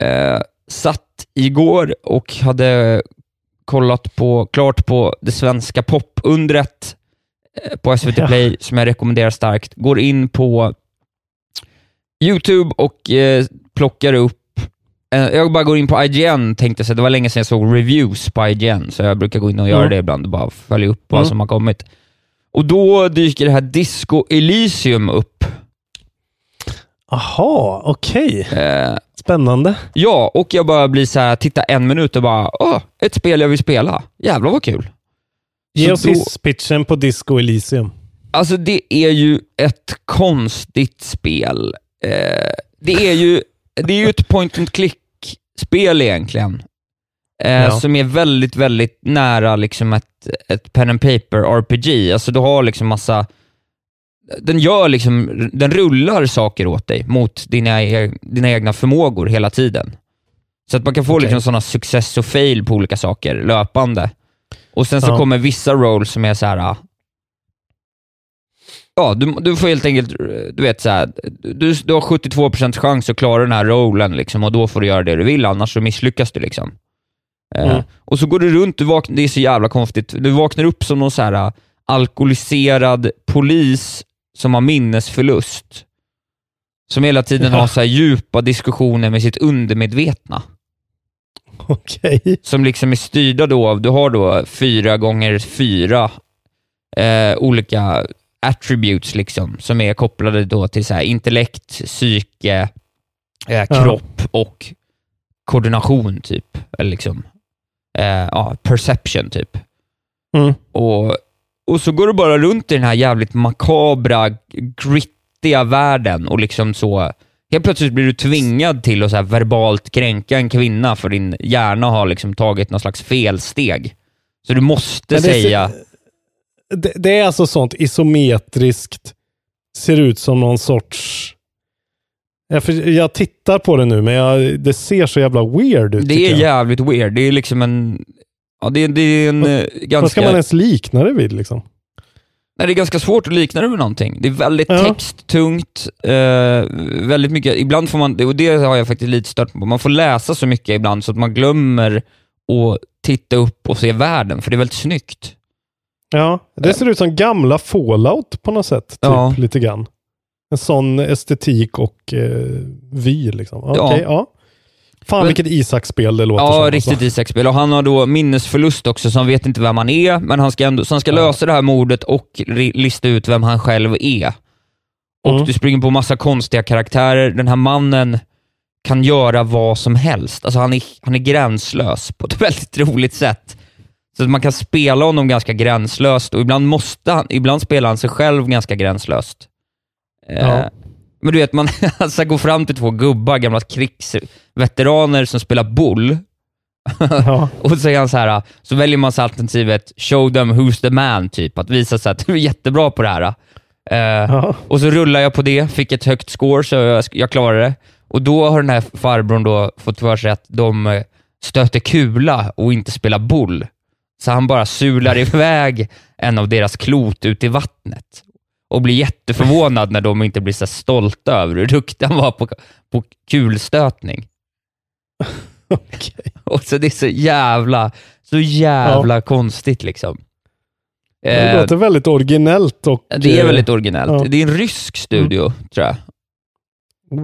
Speaker 1: eh, satt igår och hade kollat på, klart på det svenska popundret eh, på SVT
Speaker 2: Ja.
Speaker 1: Play, som jag rekommenderar starkt. Går in på YouTube och eh, plockar upp Jag bara går in på IGN, tänkte så det var länge sedan jag såg reviews på IGN, så jag brukar gå in och göra
Speaker 2: Mm.
Speaker 1: det ibland och bara följa upp vad
Speaker 2: Mm.
Speaker 1: som har kommit. Och då dyker det här Disco Elysium upp.
Speaker 2: Aha, okej.
Speaker 1: Eh,
Speaker 2: Spännande.
Speaker 1: ja, och jag bara blir så här, titta en minut och bara, åh, ett spel jag vill spela. Jävlar vad kul.
Speaker 2: Ge oss
Speaker 1: då-
Speaker 2: hisspitchen på Disco Elysium.
Speaker 1: Alltså det är ju ett konstigt spel. Eh, det, är ju, det är ju ett point and click-spel egentligen. Eh,
Speaker 2: Ja.
Speaker 1: Som är väldigt, väldigt nära liksom ett, ett pen and paper RPG. Alltså du har liksom massa... Den gör liksom, den rullar saker åt dig mot dina, e- dina egna förmågor hela tiden. Så att man kan få
Speaker 2: Okej.
Speaker 1: liksom sådana success och fail på olika saker löpande. Och sen så
Speaker 2: Ja.
Speaker 1: kommer vissa roles som är så här. Ja, du, du får helt enkelt, du vet så här, du, du har 72% chans att klara den här rollen liksom, och då får du göra det du vill, annars så misslyckas du. liksom. Eh,
Speaker 2: Mm.
Speaker 1: och så går du runt, du vaknar, det är så jävla konstigt, du vaknar upp som någon så här ah, alkoholiserad polis som har minnesförlust. Som hela tiden
Speaker 2: Ja.
Speaker 1: har så här djupa diskussioner med sitt undermedvetna.
Speaker 2: Okej.
Speaker 1: Som liksom är styrda då av, du har då fyra gånger fyra eh, olika attributes liksom, som är kopplade då till så här intellekt, psyke, eh, kropp och koordination typ. Eller liksom, eh, ja, perception typ.
Speaker 2: Mm.
Speaker 1: Och, och så går du bara runt i den här jävligt makabra, grittiga världen och liksom så Helt plötsligt blir du tvingad till att så verbalt kränka en kvinna för din hjärna har liksom tagit någon slags felsteg. Så du måste säga...
Speaker 2: Det, det är alltså sånt isometriskt, ser ut som någon sorts... Jag, tittar på det nu, men jag, det ser så jävla weird ut.
Speaker 1: Det är jävligt weird. Det är liksom en... Ja, det, det är en eh, ganska...
Speaker 2: Vad ska man ens likna det vid liksom?
Speaker 1: Nej, det är ganska svårt att likna det med någonting. Det är väldigt
Speaker 2: Ja.
Speaker 1: texttungt, eh, väldigt mycket, ibland får man, och det har jag faktiskt lite stört på, man får läsa så mycket ibland så att man glömmer att titta upp och se världen, för det är väldigt snyggt.
Speaker 2: Ja, det ser ut som gamla Fallout på något sätt. Typ,
Speaker 1: Ja.
Speaker 2: lite grann. En sån estetik och eh, vy liksom. Okej,
Speaker 1: Ja.
Speaker 2: ja. Fan
Speaker 1: Men-
Speaker 2: vilket Isak-spel det låter
Speaker 1: Ja,
Speaker 2: som.
Speaker 1: riktigt
Speaker 2: alltså.
Speaker 1: Isak-spel. Och han har då minnesförlust också, så han vet inte vem han är, men han ska, ändå, så han ska lösa det här mordet och lista ut vem han själv är. Och
Speaker 2: Mm.
Speaker 1: du springer på massa konstiga karaktärer. Den här mannen kan göra vad som helst. Alltså han är, han är gränslös på ett (laughs) väldigt roligt sätt. Så att man kan spela honom ganska gränslöst och ibland måste han, ibland spelar han sig själv ganska gränslöst. Eh,
Speaker 2: Ja.
Speaker 1: Men du vet, man (laughs) alltså, går fram till två gubbar, gamla krigsveteraner som spelar boll. (laughs)
Speaker 2: Ja.
Speaker 1: och så är han så här, så väljer man så alternativet show them who's the man, typ. Att visa sig att du är jättebra på det här. Eh,
Speaker 2: Ja.
Speaker 1: och så rullar jag på det, fick ett högt score så jag, jag klarade det. Och då har den här farbrorn då fått för sig att de eh, stöter kula och inte spelar boll. Så han bara sular iväg en av deras klot ut i vattnet. Och blir jätteförvånad när de inte blir så stolta över hur duktig han var på, på kulstötning. (laughs)
Speaker 2: Okej.
Speaker 1: Och så det är så jävla, så jävla konstigt liksom.
Speaker 2: Det
Speaker 1: Eh,
Speaker 2: låter väldigt originellt och...
Speaker 1: det är
Speaker 2: eh,
Speaker 1: väldigt originellt.
Speaker 2: ja.
Speaker 1: Det är en rysk studio, tror jag.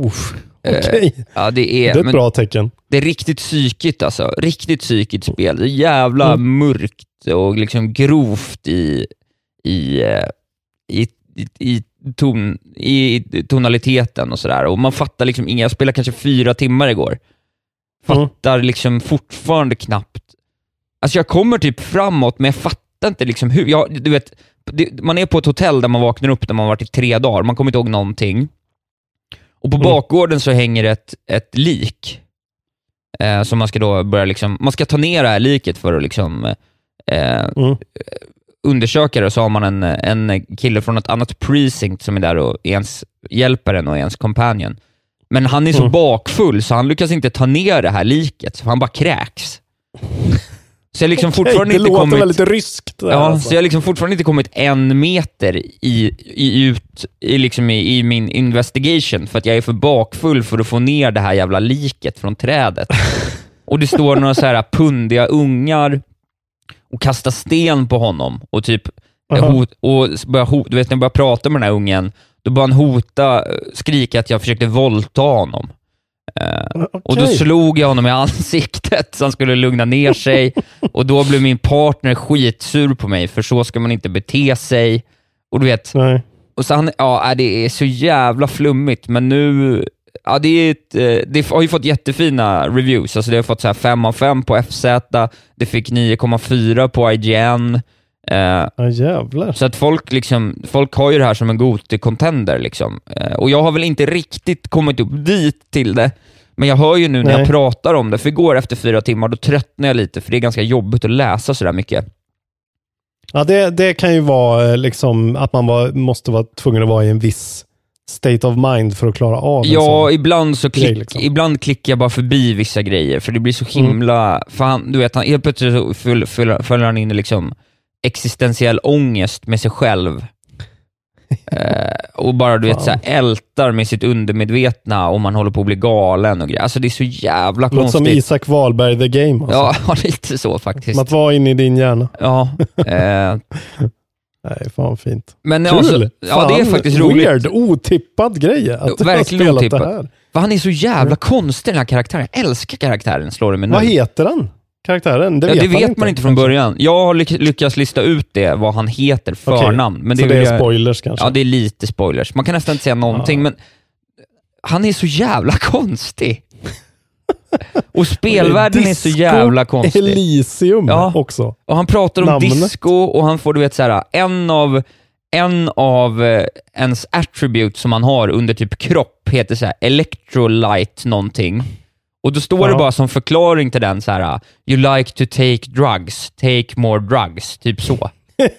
Speaker 2: Uff, Okej,
Speaker 1: Ja, det
Speaker 2: det
Speaker 1: är,
Speaker 2: är ett
Speaker 1: men
Speaker 2: bra tecken.
Speaker 1: det är riktigt psykigt alltså. Riktigt psykigt spel. Det är jävla
Speaker 2: Mm.
Speaker 1: mörkt och liksom grovt i, i, eh, i, i, i, ton, i tonaliteten och sådär. Och man fattar liksom inga, jag spelade kanske fyra timmar igår.
Speaker 2: Mm.
Speaker 1: Fattar liksom fortfarande knappt. Alltså jag kommer typ framåt, men jag fattar inte liksom hur. Jag, du vet, det, man är på ett hotell där man vaknar upp när man har varit i tre dagar, man kommer inte ihåg någonting. Och på
Speaker 2: Mm.
Speaker 1: bakgården så hänger ett, ett lik. Eh, som man ska då börja liksom, man ska ta ner det här liket för att liksom eh,
Speaker 2: Mm.
Speaker 1: undersöka det, och så har man en, en kille från ett annat precinct som är där och ens hjälper en och ens companion. Men han är så
Speaker 2: Mm.
Speaker 1: bakfull så han lyckas inte ta ner det här liket, så han bara kräks. Så jag liksom fortfarande
Speaker 2: det
Speaker 1: inte
Speaker 2: låter
Speaker 1: kommit...
Speaker 2: väldigt ryskt. där,
Speaker 1: Ja,
Speaker 2: alltså.
Speaker 1: så jag har liksom fortfarande inte kommit en meter i, i, ut, i, liksom i, i min investigation, för att jag är för bakfull för att få ner det här jävla liket från trädet. (laughs) Och det står några så här pundiga ungar och kastar sten på honom och typ
Speaker 2: Aha.
Speaker 1: hot, och börjar hot, du vet när jag börjar prata med den här ungen, då börjar han hota, skrika att jag försökte våldta honom. Eh, och då slog jag honom i ansiktet så han skulle lugna ner sig. och då blev min partner skitsur på mig, för så ska man inte bete sig. Och du vet,
Speaker 2: Nej.
Speaker 1: och så han, ja, äh, det är så jävla flummigt, men nu, ja, det, är ett, eh, det har ju fått jättefina reviews. Alltså det har fått så här 5 av 5 på FZ, det fick 9,4 på IGN. Eh,
Speaker 2: Ja, jävlar.
Speaker 1: så att folk, liksom, folk har ju det här som en Goti-contender. Liksom. Eh, och jag har väl inte riktigt kommit upp dit till det, men jag hör ju nu när
Speaker 2: Nej.
Speaker 1: jag pratar om det, för igår efter fyra timmar, då tröttnar jag lite, för det är ganska jobbigt att läsa sådär mycket.
Speaker 2: Ja, det, det kan ju vara eh, liksom att man var, måste vara tvungen att vara i en viss state of mind för att klara av en
Speaker 1: Ja, ibland så klick,
Speaker 2: liksom.
Speaker 1: ibland klickar jag bara förbi vissa grejer, för det blir så himla... För han, du vet, han, helt plötsligt så följer han in i liksom existentiell ångest med sig själv. (laughs) eh, och bara du vet, så här, ältar med sitt undermedvetna och man håller på att bli galen och grejer. Alltså det är så jävla
Speaker 2: Låter som
Speaker 1: konstigt.
Speaker 2: Isak Wahlberg the game. Alltså.
Speaker 1: Ja, (laughs) lite så faktiskt.
Speaker 2: Att vara inne i din hjärna.
Speaker 1: Ja, (laughs) eh,
Speaker 2: Nej, fan fint.
Speaker 1: men
Speaker 2: Kul!
Speaker 1: alltså, ja, det är faktiskt roligt.
Speaker 2: Weird, otippad grej att har
Speaker 1: Verkligen
Speaker 2: spelat
Speaker 1: otippat.
Speaker 2: det här.
Speaker 1: För han är så jävla konstig den här karaktären. Jag älskar karaktären, slår det mig nu.
Speaker 2: Vad heter han? Karaktären? Det
Speaker 1: ja,
Speaker 2: vet,
Speaker 1: det vet
Speaker 2: inte.
Speaker 1: man inte från början. Jag har lyck- lyckats lista ut det, vad han heter, förnamn. Men
Speaker 2: så
Speaker 1: vill
Speaker 2: det är
Speaker 1: jag-
Speaker 2: spoilers kanske?
Speaker 1: Ja, det är lite spoilers. Man kan nästan inte säga någonting,
Speaker 2: Ja.
Speaker 1: men han är så jävla (laughs) konstig. (laughs) Och spelvärlden är så jävla konstig.
Speaker 2: Elysium
Speaker 1: Ja.
Speaker 2: också.
Speaker 1: Och han pratar om
Speaker 2: Namnet.
Speaker 1: disco och han får du vet så här, en av, en av eh, ens attributes som han har under typ kropp heter så här electrolyte någonting. Och då står det
Speaker 2: Ja.
Speaker 1: bara som förklaring till den så här: you like to take drugs, take more drugs, typ så. (laughs)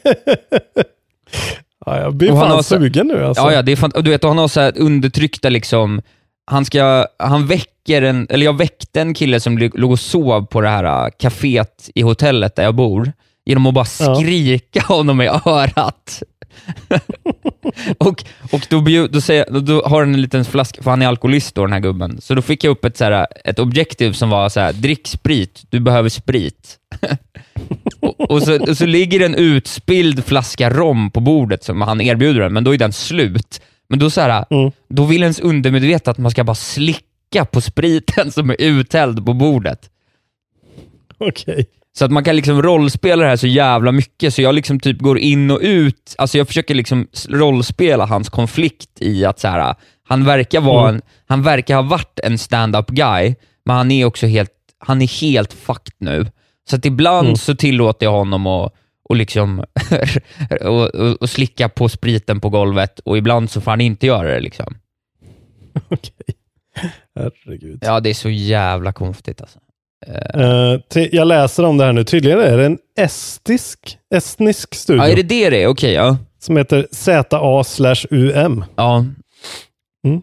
Speaker 2: Ja, jag blir
Speaker 1: Och
Speaker 2: fan sugen nu alltså.
Speaker 1: Ja, ja, det är fan, och du vet, och han har så här undertryckta liksom, han ska, han väcker en, eller jag väckte en kille som låg och sov på det här äh, kaféet i hotellet där jag bor, genom att bara
Speaker 2: Ja.
Speaker 1: skrika honom i örat. (laughs) och och då, bjud, då, säger, då, då har han en liten flaska, för han är alkoholist då den här gubben, så då fick jag upp ett, så här, ett objektiv som var så här: drick sprit, du behöver sprit. (laughs) och, och, så, och så ligger en utspilld flaska rom på bordet som han erbjuder den, men då är den slut. Men då, så här,
Speaker 2: Mm.
Speaker 1: då vill ens undermedvetna att man ska bara slicka på spriten som är uthälld på bordet.
Speaker 2: Okej.
Speaker 1: Så att man kan liksom rollspela det här så jävla mycket, så jag liksom typ går in och ut, alltså jag försöker liksom rollspela hans konflikt i att så här, han verkar vara
Speaker 2: Mm.
Speaker 1: en, han verkar ha varit en stand-up guy, men han är också helt, han är helt fucked nu. Så att ibland
Speaker 2: Mm.
Speaker 1: så tillåter jag honom att och liksom (laughs) och, och, och slicka på spriten på golvet och ibland så får han inte göra det. liksom. (laughs)
Speaker 2: Okej. Herregud.
Speaker 1: Ja, det är så jävla konstigt alltså.
Speaker 2: Till, jag läser om det här nu. Tydligen är det en estisk, estnisk studio
Speaker 1: Ja, är det det det är? Okej, ja.
Speaker 2: som heter ZA slash UM.
Speaker 1: Ja.
Speaker 2: Mm.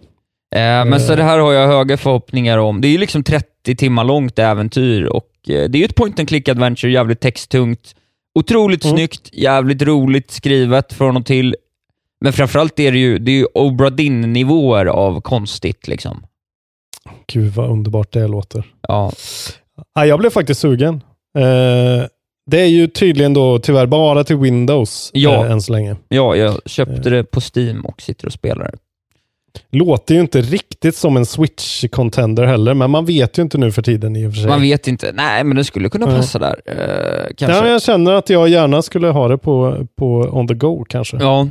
Speaker 1: Eh, men så
Speaker 2: Eh.
Speaker 1: det här har jag höga förhoppningar om. Det är ju liksom 30 timmar långt äventyr och det är ju ett point and click adventure, jävligt texttungt. Otroligt
Speaker 2: Mm.
Speaker 1: snyggt, jävligt roligt skrivet från och till. Men framförallt är det ju, det är ju Obra Dinn-nivåer av konstigt liksom.
Speaker 2: Gud vad underbart det låter.
Speaker 1: Ja.
Speaker 2: Ja, jag blev faktiskt sugen. Eh, det är ju tydligen då tyvärr bara till Windows
Speaker 1: Ja.
Speaker 2: eh, än så länge.
Speaker 1: ja, jag
Speaker 2: Eh.
Speaker 1: köpte det på Steam och sitter och spelar det.
Speaker 2: Låter ju inte riktigt som en Switch-contender heller, men man vet ju inte nu för tiden i och för sig.
Speaker 1: Man vet inte, nej men det skulle kunna passa där. Eh, kanske.
Speaker 2: Ja, jag känner att jag gärna skulle ha det på, på on the go kanske.
Speaker 1: Ja,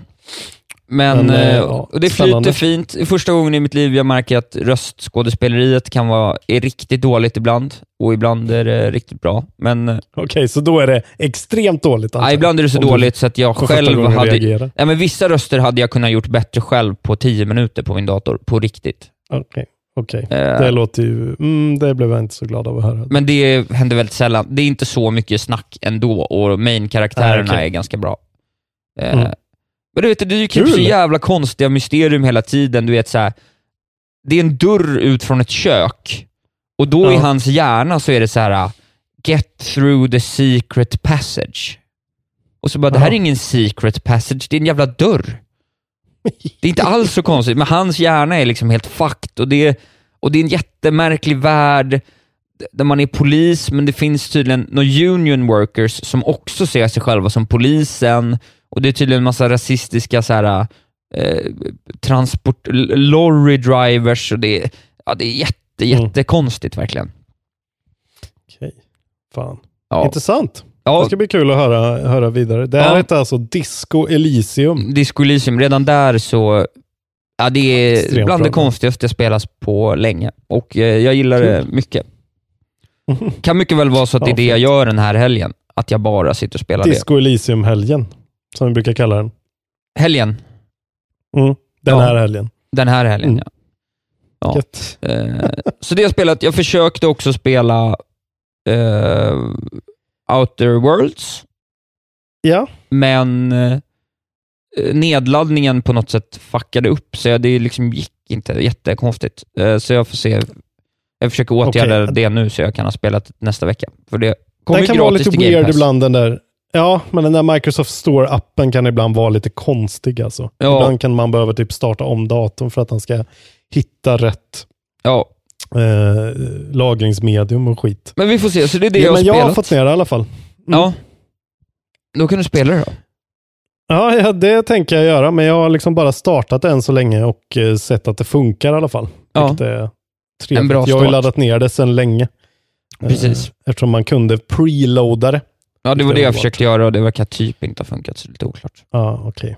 Speaker 1: men,
Speaker 2: Men, eh, ja,
Speaker 1: och det
Speaker 2: spännande.
Speaker 1: flyter fint. Första gången i mitt liv jag märker att röstskådespeleriet kan vara, är riktigt dåligt ibland och ibland är det riktigt bra. Men eh,
Speaker 2: Okej, så då är det extremt dåligt
Speaker 1: ja,
Speaker 2: jag.
Speaker 1: ibland är det så
Speaker 2: Om du
Speaker 1: dåligt så att jag själv hade... Ja, men vissa röster hade jag kunnat gjort bättre själv på 10 minuter på min dator, på riktigt.
Speaker 2: Okej, okej.
Speaker 1: Eh.
Speaker 2: Det låter ju... Mm, det blev jag inte så glad av att höra.
Speaker 1: Men det händer väldigt sällan. Det är inte så mycket snack ändå och main-karaktärerna
Speaker 2: Nej, okej.
Speaker 1: är ganska bra. Eh,
Speaker 2: Mm.
Speaker 1: Men du vet, det dyker upp så jävla konstiga mysterium hela tiden. Du vet, så här, det är en dörr ut från ett kök och då i
Speaker 2: Ja.
Speaker 1: hans hjärna så är det så här: get through the secret passage. Och så bara, det här är ingen secret passage, det är en jävla dörr. (laughs) Det är inte alls så konstigt, men hans hjärna är liksom helt fucked och det, och det är en jättemärklig värld där man är polis, men det finns tydligen några union workers som också ser sig själva som polisen och det är tydligen en massa rasistiska så här, eh, transport, lorry drivers och det, är- ja, det är jätte,
Speaker 2: Mm.
Speaker 1: jättekonstigt verkligen.
Speaker 2: Okej. Fan.
Speaker 1: Ja.
Speaker 2: Intressant.
Speaker 1: Ja.
Speaker 2: Det ska bli kul att höra, höra vidare. Det här
Speaker 1: Ja.
Speaker 2: heter alltså Disco Elysium.
Speaker 1: Disco Elysium, redan där så, ja det är
Speaker 2: Extremt
Speaker 1: bland
Speaker 2: bra.
Speaker 1: det konstigaste jag spelas på länge och eh, jag gillar det mycket. (laughs) Kan mycket väl vara så att det är det jag gör den här helgen, att jag bara sitter och spelar
Speaker 2: Disco Elysium-helgen, som vi brukar kalla den.
Speaker 1: Helgen,
Speaker 2: Mm. Den
Speaker 1: Ja.
Speaker 2: här helgen.
Speaker 1: den här helgen
Speaker 2: Mm.
Speaker 1: ja. Ja. Eh, så det har jag spelat. Jag försökte också spela eh, Outer Worlds,
Speaker 2: Ja,
Speaker 1: men eh, nedladdningen på något sätt fuckade upp, så jag, det liksom gick inte jättekonstigt. Eh, Så jag får se. Jag försöker åtgärda
Speaker 2: Okej.
Speaker 1: det nu så jag kan ha spelat nästa vecka. För det kommer
Speaker 2: Den kan
Speaker 1: gratis
Speaker 2: vara lite weird ibland den där. Ja, men den där Microsoft Store-appen kan ibland vara lite konstig alltså.
Speaker 1: Ja.
Speaker 2: Ibland kan man behöva typ starta om datorn för att den ska hitta rätt
Speaker 1: Ja,
Speaker 2: eh, lagringsmedium och skit.
Speaker 1: men vi får se. Så det är det
Speaker 2: ja,
Speaker 1: jag har
Speaker 2: men jag
Speaker 1: spelat.
Speaker 2: har fått ner det i alla fall. Mm.
Speaker 1: Ja. Då kan du spela det då.
Speaker 2: Ja, ja, det tänker jag göra, men jag har liksom bara startat det än så länge och eh, sett att det funkar i alla fall.
Speaker 1: Ja. En bra
Speaker 2: jag har ju
Speaker 1: start.
Speaker 2: laddat ner det sedan länge. Eh,
Speaker 1: Precis.
Speaker 2: Eftersom man kunde preloada det.
Speaker 1: Ja, det var
Speaker 2: Det
Speaker 1: jag försökte göra och det verkar typ inte ha funkat, så det är lite oklart.
Speaker 2: Ja, okej.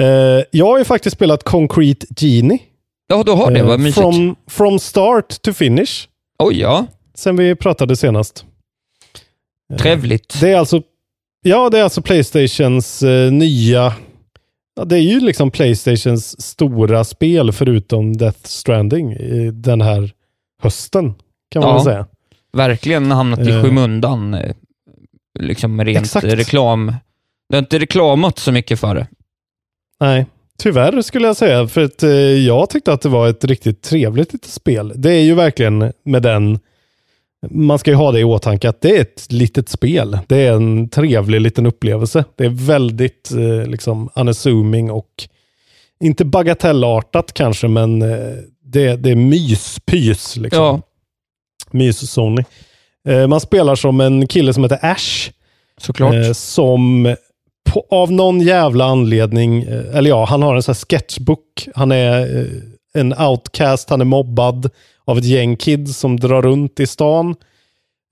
Speaker 2: Eh, jag har ju faktiskt spelat Concrete Genie.
Speaker 1: Ja, du har det.
Speaker 2: Eh,
Speaker 1: Vad mysigt.
Speaker 2: From, from start to finish.
Speaker 1: Oj, ja.
Speaker 2: Sen vi pratade senast. Eh,
Speaker 1: Trevligt.
Speaker 2: Det är alltså, ja, det är alltså Playstations eh, nya... Ja, det är ju liksom Playstations stora spel förutom Death Stranding i den här hösten. Kan man
Speaker 1: Ja.
Speaker 2: väl säga.
Speaker 1: Verkligen hamnat i
Speaker 2: Eh.
Speaker 1: skymundan. Liksom rent
Speaker 2: Exakt.
Speaker 1: reklam. Det har inte reklamat så mycket för det.
Speaker 2: Nej, tyvärr skulle jag säga. För att eh, jag tyckte att det var ett riktigt trevligt litet spel. Det är ju verkligen med den... Man ska ju ha det i åtanke att det är ett litet spel. Det är en trevlig liten upplevelse. Det är väldigt eh, liksom unassuming och inte bagatellartat kanske, men eh, det, det är myspys. Liksom.
Speaker 1: Ja,
Speaker 2: Mys-Sony. Eh, man spelar som en kille som heter Ash.
Speaker 1: såklart.
Speaker 2: Eh, som på, av någon jävla anledning, eh, eller ja, han har en sån här sketchbook. Han är en outcast, han är mobbad av ett gäng kids som drar runt i stan.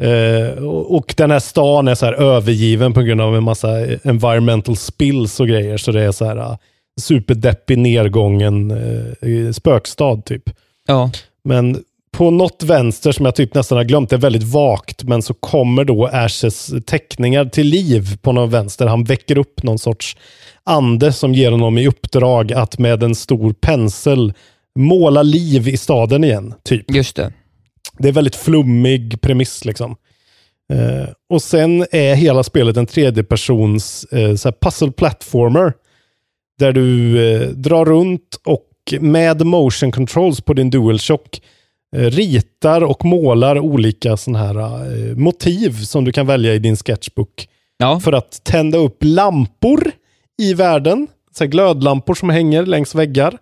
Speaker 2: Eh, och, den här stan är så här övergiven på grund av en massa environmental spills och grejer. Så det är så här superdeppig nedgången eh, spökstad typ.
Speaker 1: ja.
Speaker 2: Men på något vänster som jag typ nästan har glömt, det är väldigt vagt, men så kommer då Ashes teckningar till liv på någon vänster. Han väcker upp någon sorts ande som ger honom i uppdrag att med en stor pensel måla liv i staden igen. Typ.
Speaker 1: Just det.
Speaker 2: Det är väldigt flummig premiss liksom. Eh, och sen är hela spelet en tredjepersons eh, puzzle platformer. Där du eh, drar runt och med motion controls på din DualShock eh, ritar och målar olika såna här eh, motiv som du kan välja i din sketchbook.
Speaker 1: Ja,
Speaker 2: För att tända upp lampor i världen. Så glödlampor som hänger längs väggar.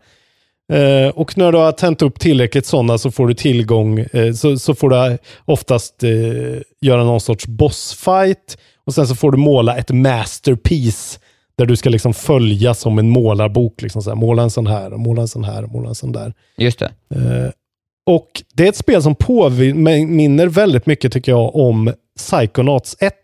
Speaker 2: Eh, och när du har tänt upp tillräckligt sådana så får du tillgång, eh, så, så får du oftast eh, göra någon sorts bossfight. Och sen så får du måla ett masterpiece där du ska liksom följa som en målarbok. Liksom så här, måla en sån här, måla en sån här, måla en sån där.
Speaker 1: just det.
Speaker 2: Och det är ett spel som påminner väldigt mycket tycker jag om Psychonauts 1.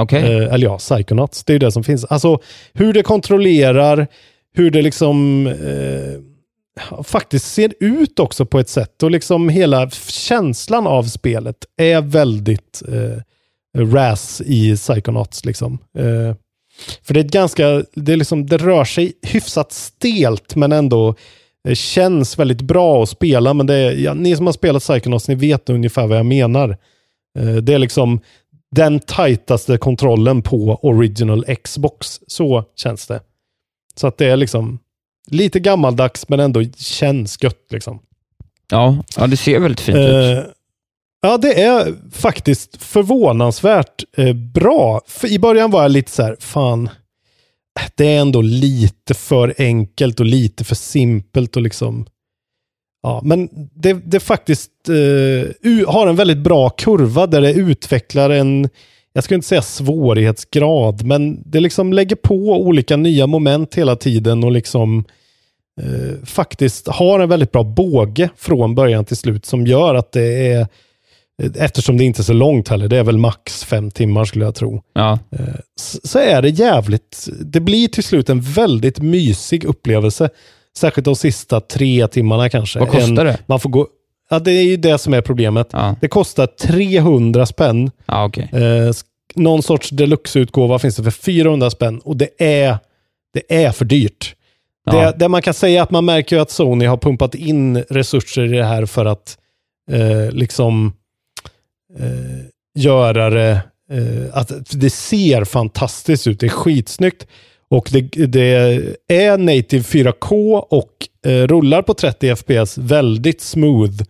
Speaker 1: Okej.
Speaker 2: Eh, eller ja, Psychonauts, det är ju det som finns. Alltså hur det kontrollerar, hur det liksom eh, faktiskt ser ut också på ett sätt. Och liksom hela känslan av spelet är väldigt eh, RAS i Psychonauts. Liksom. Eh, för det är ett ganska, det, är liksom, det rör sig hyfsat stelt men ändå eh, känns väldigt bra att spela. Men det är, ja, ni som har spelat Psychonauts, ni vet ungefär vad jag menar. Eh, det är liksom den tajtaste kontrollen på original Xbox. Så känns det. Så att det är liksom lite gammaldags men ändå känns gött liksom.
Speaker 1: Ja, ja, det ser väldigt fint ut.
Speaker 2: Eh, ja, det är faktiskt förvånansvärt eh, bra. För I början var jag lite så här, fan, det är ändå lite för enkelt och lite för simpelt och liksom Ja, men det, det faktiskt uh, har en väldigt bra kurva där det utvecklar en, jag skulle inte säga svårighetsgrad, men det liksom lägger på olika nya moment hela tiden och liksom uh, faktiskt har en väldigt bra båge från början till slut som gör att det är, eftersom det inte är så långt heller, det är väl max fem timmar skulle jag tro,
Speaker 1: Ja,
Speaker 2: s- så är det jävligt, det blir till slut en väldigt mysig upplevelse. Särskilt de sista tre timmarna kanske.
Speaker 1: Vad kostar det?
Speaker 2: Man får gå, ja, det är ju det som är problemet.
Speaker 1: ja,
Speaker 2: Det kostar 300 spänn.
Speaker 1: ja okej.
Speaker 2: Eh, någon sorts deluxe-utgåva finns det för 400 spänn och det är, det är för dyrt.
Speaker 1: Ja.
Speaker 2: Det, det man kan säga är att man märker att Sony har pumpat in resurser i det här för att eh, liksom eh, göra det, eh, att det ser fantastiskt ut. Det är skitsnyggt. Och det, det är native 4K och eh, rullar på 30 FPS väldigt smooth.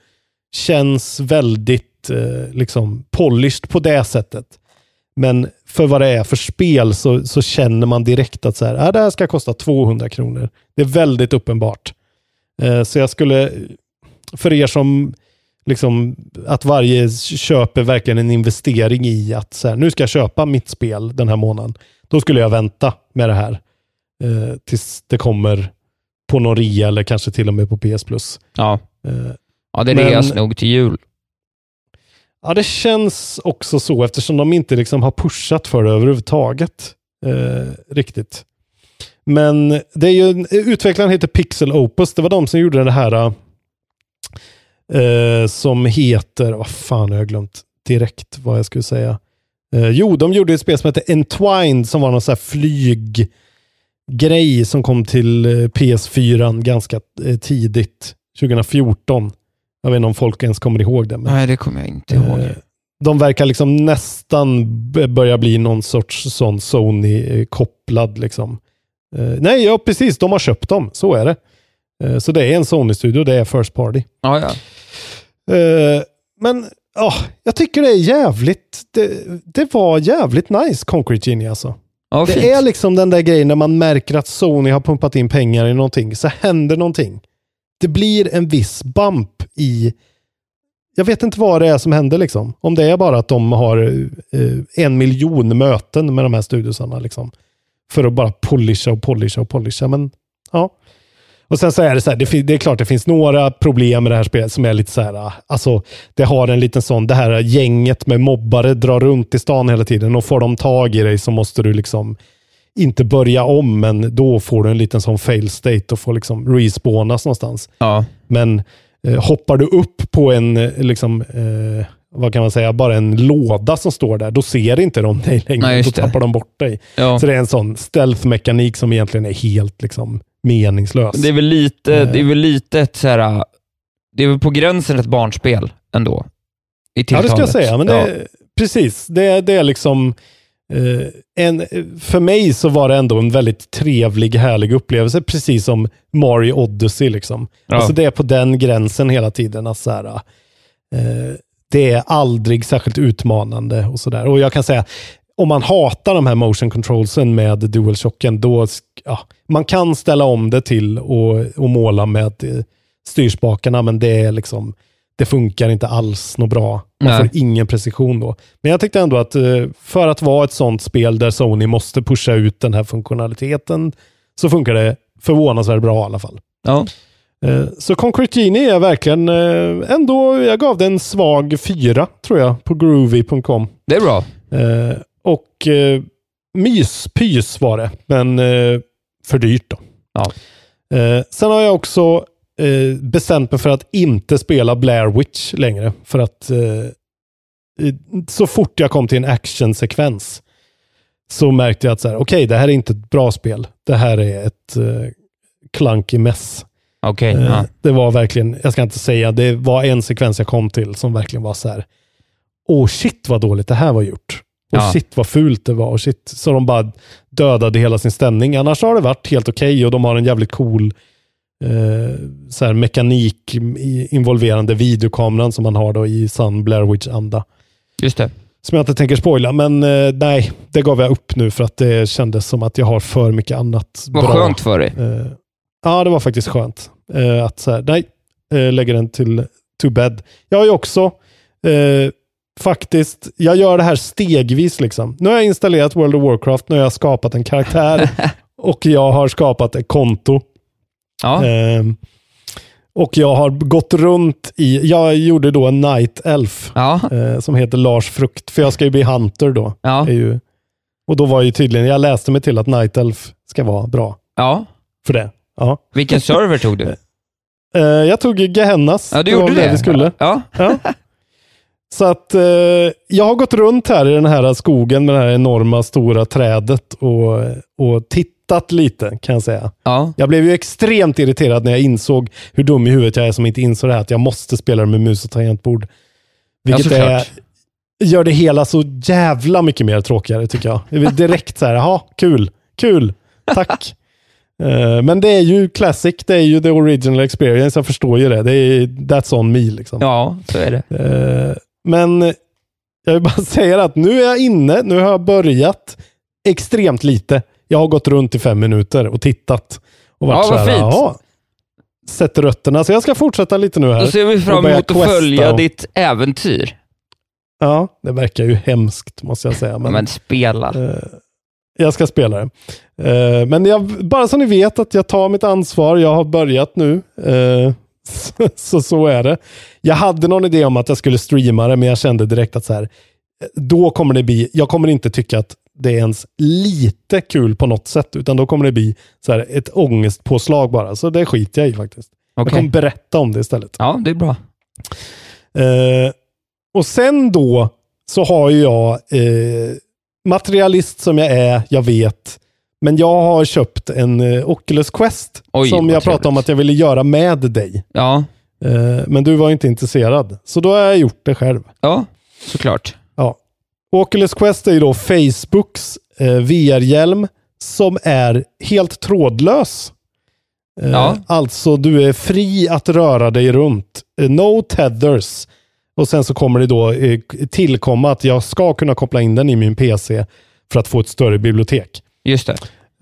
Speaker 2: Känns väldigt eh, liksom polished på det sättet. Men för vad det är för spel så, så känner man direkt att så här, äh, det här ska kosta 200 kronor. Det är väldigt uppenbart. Eh, så jag skulle, för er som liksom att varje köp är verkligen en investering i att så här, nu ska jag köpa mitt spel den här månaden. Då skulle jag vänta med det här eh, tills det kommer på någon rea eller kanske till och med på PS Plus.
Speaker 1: Ja,
Speaker 2: Eh,
Speaker 1: ja det reas nog till jul.
Speaker 2: Ja, det känns också så eftersom de inte liksom har pushat för det överhuvudtaget. Eh, riktigt. Men det är ju, utvecklaren heter Pixel Opus. Det var de som gjorde det här eh, som heter, vad fan har jag glömt direkt vad jag skulle säga. Eh, jo, de gjorde ett spel som heter Entwined som var någon sån här flyggrej som kom till eh, PS4 ganska eh, tidigt, 2014. Jag vet inte om folk ens kommer ihåg det. Men...
Speaker 1: Nej, det kommer jag inte ihåg.
Speaker 2: Eh, De verkar liksom nästan börja bli någon sorts sån Sony-kopplad. Liksom. Eh, nej, ja precis. De har köpt dem. Så är det. Eh, så det är en Sony-studio. Det är First Party.
Speaker 1: Ja, ja.
Speaker 2: Eh, men ja, jag tycker det är jävligt. Det, det var jävligt nice, Concrete Genie alltså.
Speaker 1: ja
Speaker 2: det
Speaker 1: fint.
Speaker 2: är liksom den där grejen när man märker att Sony har pumpat in pengar i någonting, så händer någonting. Det blir en viss bump i... Jag vet inte vad det är som händer liksom. Om det är bara att de har eh, en miljon möten med de här studiosarna liksom. För att bara polisha och polisha och polisha. Men ja. Och sen så är det så här, det, det är klart det finns några problem med det här spelet som är lite så här, ah, alltså det har en liten sån, det här gänget med mobbare drar runt i stan hela tiden och får de tag i dig så måste du liksom inte börja om, men då får du en liten sån fail state och får liksom respawnas någonstans.
Speaker 1: Ja.
Speaker 2: Men eh, hoppar du upp på en, eh, liksom, eh, vad kan man säga, bara en låda som står där, då ser inte de dig längre.
Speaker 1: Nej,
Speaker 2: då
Speaker 1: just det.
Speaker 2: tappar de bort dig.
Speaker 1: Ja.
Speaker 2: Så det är en sån stealth-mekanik som egentligen är helt liksom, meningslös.
Speaker 1: Det är väl lite,
Speaker 2: Eh.
Speaker 1: det är väl lite ett så här, det är väl på gränsen ett barnspel ändå. I
Speaker 2: Ja, det ska jag säga. Men det,
Speaker 1: Ja.
Speaker 2: Precis, det, det är liksom... Eh, en, för mig så var det ändå en väldigt trevlig, härlig upplevelse, precis som Mario Odyssey. Liksom.
Speaker 1: Ja.
Speaker 2: Alltså det är på den gränsen hela tiden. Att så här, eh, det är aldrig särskilt utmanande och sådär. Och jag kan säga, om man hatar de här motion controlsen med DualShocken, då, ja, man kan ställa om det till och, och måla med eh, styrspakarna, men det är liksom, det funkar inte alls något bra. Man
Speaker 1: Nej.
Speaker 2: får ingen precision då. Men jag tyckte ändå att eh, för att vara ett sånt spel där Sony måste pusha ut den här funktionaliteten, så funkar det förvånansvärt bra i alla fall.
Speaker 1: Ja.
Speaker 2: Eh, Så Concrete Genie är verkligen eh, ändå, jag gav den en svag fyra tror jag på groovy.com.
Speaker 1: Det är bra.
Speaker 2: Eh, och myspys var det, men för dyrt då.
Speaker 1: Ja.
Speaker 2: Sen har jag också bestämt mig för att inte spela Blair Witch längre. För att så fort jag kom till en actionsekvens så märkte jag att så här, okej, det här är inte ett bra spel. Det här är ett eh, clunky mess.
Speaker 1: Okej.
Speaker 2: Eh,
Speaker 1: ja.
Speaker 2: Det var verkligen, jag ska inte säga, det var en sekvens jag kom till som verkligen var så här, åh shit vad dåligt det här var gjort. Och
Speaker 1: Ja.
Speaker 2: shit vad fult det var. Och shit, så de bara dödade hela sin stämning. Annars har det varit helt okej och de har en jävligt cool eh, så här mekanik involverande videokameran som man har då i sann Blair Witch-anda.
Speaker 1: Just det.
Speaker 2: Som jag inte tänker spoila, men eh, nej, det gav jag upp nu för att det kändes som att jag har för mycket annat
Speaker 1: Vad
Speaker 2: bra.
Speaker 1: skönt för dig.
Speaker 2: Eh, ja, det var faktiskt skönt. Eh, att så här, nej, eh, lägger den till to bed. Jag har ju också eh, faktiskt, jag gör det här stegvis liksom. Nu har jag installerat World of Warcraft, nu har jag skapat en karaktär (laughs) och jag har skapat ett konto.
Speaker 1: Ja.
Speaker 2: Ehm, och jag har gått runt i, jag gjorde då en Night Elf
Speaker 1: Ja.
Speaker 2: eh, som heter Lars Frukt, för jag ska ju bli Hunter då.
Speaker 1: Ja.
Speaker 2: Ju, och då var ju tydligen, jag läste mig till att Night Elf ska vara bra
Speaker 1: ja.
Speaker 2: för det. Ja.
Speaker 1: Vilken server tog du?
Speaker 2: Eh, jag tog Gehennas.
Speaker 1: Ja, du
Speaker 2: det
Speaker 1: gjorde
Speaker 2: väl
Speaker 1: det.
Speaker 2: vi skulle.
Speaker 1: Ja.
Speaker 2: Ja. Så att eh, jag har gått runt här i den här skogen med det här enorma stora trädet och, och tittat lite kan jag säga.
Speaker 1: Ja.
Speaker 2: Jag blev ju extremt irriterad när jag insåg hur dum i huvudet jag är som inte insåg det här att jag måste spela med mus och tangentbord. Vilket
Speaker 1: Ja,
Speaker 2: är, gör det hela så jävla mycket mer tråkigare tycker jag. Det är direkt så här, jaha, kul, kul. tack. Eh, men det är ju classic, det är ju the original experience, jag förstår ju det. det är, that's on me liksom.
Speaker 1: Ja, så är det.
Speaker 2: Eh, men jag vill bara (laughs) säga att nu är jag inne, nu har jag börjat extremt lite. Jag har gått runt i fem minuter och tittat. Och varit
Speaker 1: Ja, vad fint.
Speaker 2: "Jaha." Sett rötterna, så jag ska fortsätta lite nu här.
Speaker 1: Då ser vi fram emot att följa
Speaker 2: och-
Speaker 1: ditt äventyr.
Speaker 2: Ja, det verkar ju hemskt måste jag säga. Men,
Speaker 1: Men spela.
Speaker 2: eh, jag ska spela det. Eh, men jag, bara så ni vet att jag tar mitt ansvar. Jag har börjat nu. Eh, så, (laughs) så så är det. Jag hade någon idé om att jag skulle streama det, men jag kände direkt att så här, då kommer det bli, jag kommer inte tycka att det är ens lite kul på något sätt, utan då kommer det bli så här, ett ångestpåslag bara. Så det skiter jag i faktiskt. Jag
Speaker 1: Okej.
Speaker 2: kommer berätta om det istället.
Speaker 1: Ja, det är bra.
Speaker 2: Eh, och sen då så har ju jag eh, materialist som jag är, jag vet. Men jag har köpt en eh, Oculus Quest
Speaker 1: Oj,
Speaker 2: som jag pratade om
Speaker 1: trevligt.
Speaker 2: att jag ville göra med dig.
Speaker 1: Ja,
Speaker 2: Eh, men du var inte intresserad. Så då har jag gjort det själv.
Speaker 1: ja såklart.
Speaker 2: Ja. Oculus Quest är ju då Facebooks eh, VR-hjälm som är helt trådlös.
Speaker 1: Ja.
Speaker 2: Alltså, du är fri att röra dig runt. No tethers. Och sen så kommer det då eh, tillkomma att jag ska kunna koppla in den i min PC för att få ett större bibliotek.
Speaker 1: Just det.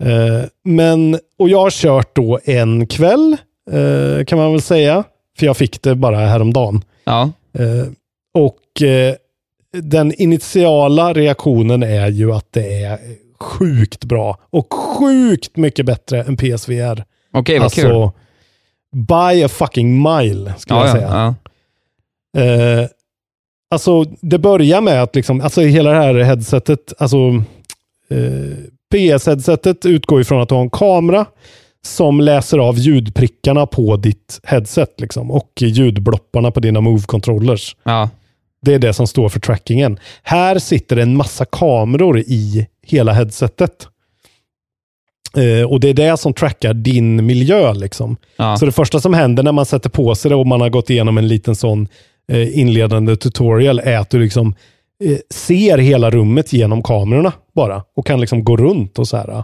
Speaker 2: Eh, men, och jag har kört då en kväll, eh, kan man väl säga. För jag fick det bara häromdagen.
Speaker 1: Ja,
Speaker 2: och den initiala reaktionen är ju att det är sjukt bra och sjukt mycket bättre än PSVR.
Speaker 1: okej, vad kul.
Speaker 2: alltså, by a fucking mile, skulle
Speaker 1: Ja,
Speaker 2: jag
Speaker 1: ja,
Speaker 2: säga.
Speaker 1: ja.
Speaker 2: Eh, alltså, det börjar med att liksom, alltså hela det här headsetet, alltså eh, PS-headsetet utgår ifrån att du har en kamera som läser av ljudprickarna på ditt headset liksom, och ljudblopparna på dina move-controllers.
Speaker 1: ja.
Speaker 2: Det är det som står för trackingen. Här sitter en massa kameror i hela headsetet. Eh, och det är det som trackar din miljö. Liksom.
Speaker 1: Ja.
Speaker 2: Så det första som händer när man sätter på sig det och man har gått igenom en liten sån inledande tutorial är att du liksom eh, ser hela rummet genom kamerorna bara och kan liksom gå runt och så här. Eh,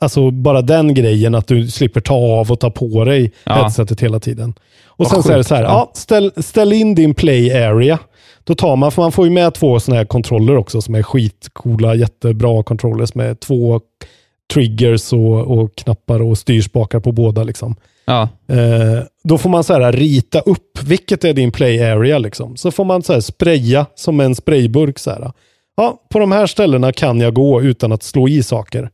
Speaker 2: alltså bara den grejen att du slipper ta av och ta på dig
Speaker 1: Ja.
Speaker 2: headsetet hela tiden. Och
Speaker 1: Vad
Speaker 2: sen så är det
Speaker 1: sjukt,
Speaker 2: så här,
Speaker 1: ja,
Speaker 2: ställ, ställ in din play area. Då tar man, för man får ju med två sådana här kontroller också som är skitcoola, jättebra controllers med två triggers och, och knappar och styrspakar på båda. Liksom.
Speaker 1: Ja.
Speaker 2: Eh, då får man så här rita upp, vilket är din play area liksom. Så får man så här spraya som en sprayburk. Så här. Ja, på de här ställena kan jag gå utan att slå i saker.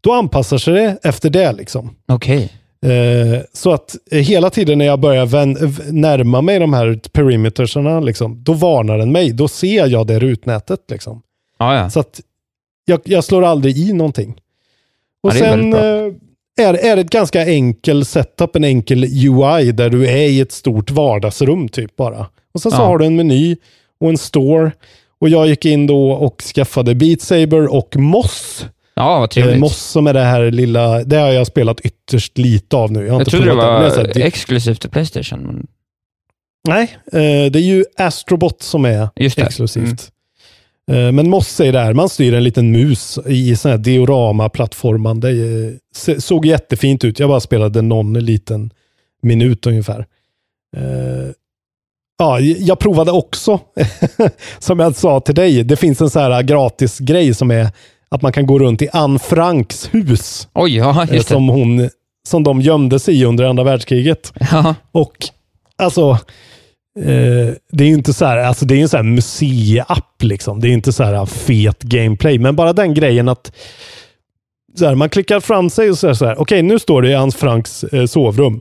Speaker 2: Då anpassar sig det efter det liksom.
Speaker 1: Okej.
Speaker 2: Eh, så att eh, hela tiden när jag börjar vän, närma mig de här perimetersarna, liksom, då varnar den mig. Då ser jag det rutnätet. Liksom.
Speaker 1: Ja, ja.
Speaker 2: Så att jag, jag slår aldrig i någonting. Och
Speaker 1: Ja,
Speaker 2: sen eh, är, är det ett ganska enkel setup, en enkel UI där du är i ett stort vardagsrum typ bara. Och sen så
Speaker 1: Ja.
Speaker 2: har du en meny och en store. Och jag gick in då och skaffade Beat Saber och Moss.
Speaker 1: Ja, vad
Speaker 2: Eh,
Speaker 1: trevligt.
Speaker 2: Moss som är det här lilla, det har jag spelat ytterst lite av nu. Jag, har
Speaker 1: jag
Speaker 2: inte
Speaker 1: trodde det var
Speaker 2: här-
Speaker 1: exklusivt till Playstation.
Speaker 2: Nej, eh, det är ju Astrobot som är
Speaker 1: Just det. Mm.
Speaker 2: Eh, men Moss är där, man styr en liten mus i sån här diorama-plattformande. Eh, såg jättefint ut, jag bara spelade någon liten minut ungefär. Eh, ja, jag provade också, (laughs) som jag sa till dig, det finns en så här gratis grej som är att man kan gå runt i Anne Franks hus.
Speaker 1: Oj, ja,
Speaker 2: som, hon, som de gömde sig i under andra världskriget.
Speaker 1: Ja,
Speaker 2: Och alltså, eh, det är ju inte så här, alltså det är en så här museiapp liksom. Det är inte så här fet gameplay, men bara den grejen att så här, man klickar fram sig och säger så här, okej nu står det i Hans Franks eh, sovrum.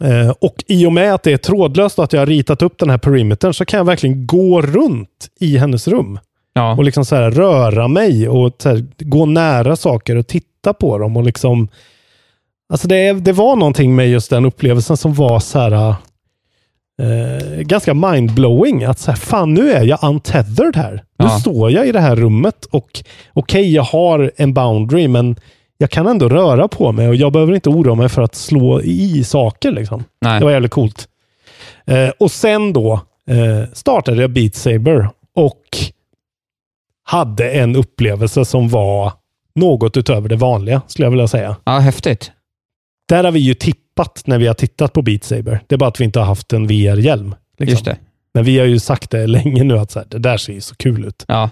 Speaker 2: Eh, och i och med att det är trådlöst och att jag har ritat upp den här perimetern så kan jag verkligen gå runt i hennes rum.
Speaker 1: ja.
Speaker 2: Och liksom så här röra mig och här, gå nära saker och titta på dem. och liksom Alltså det, det var någonting med just den upplevelsen som var så här eh, ganska mindblowing. Att så här, fan nu är jag untethered här. Nu
Speaker 1: Ja.
Speaker 2: står jag i det här rummet och okej, jag har en boundary, men jag kan ändå röra på mig och jag behöver inte oroa mig för att slå i saker. Liksom.
Speaker 1: Nej.
Speaker 2: Det var jävligt coolt. Eh, och sen då eh, startade jag Beat Saber och hade en upplevelse som var något utöver det vanliga, skulle jag vilja säga.
Speaker 1: Ja, häftigt.
Speaker 2: Där har vi ju tippat när vi har tittat på Beat Saber. Det är bara att vi inte har haft en VR-hjälm. Liksom.
Speaker 1: Just det.
Speaker 2: Men vi har ju sagt det länge nu att så här, det där ser ju så kul ut.
Speaker 1: Ja.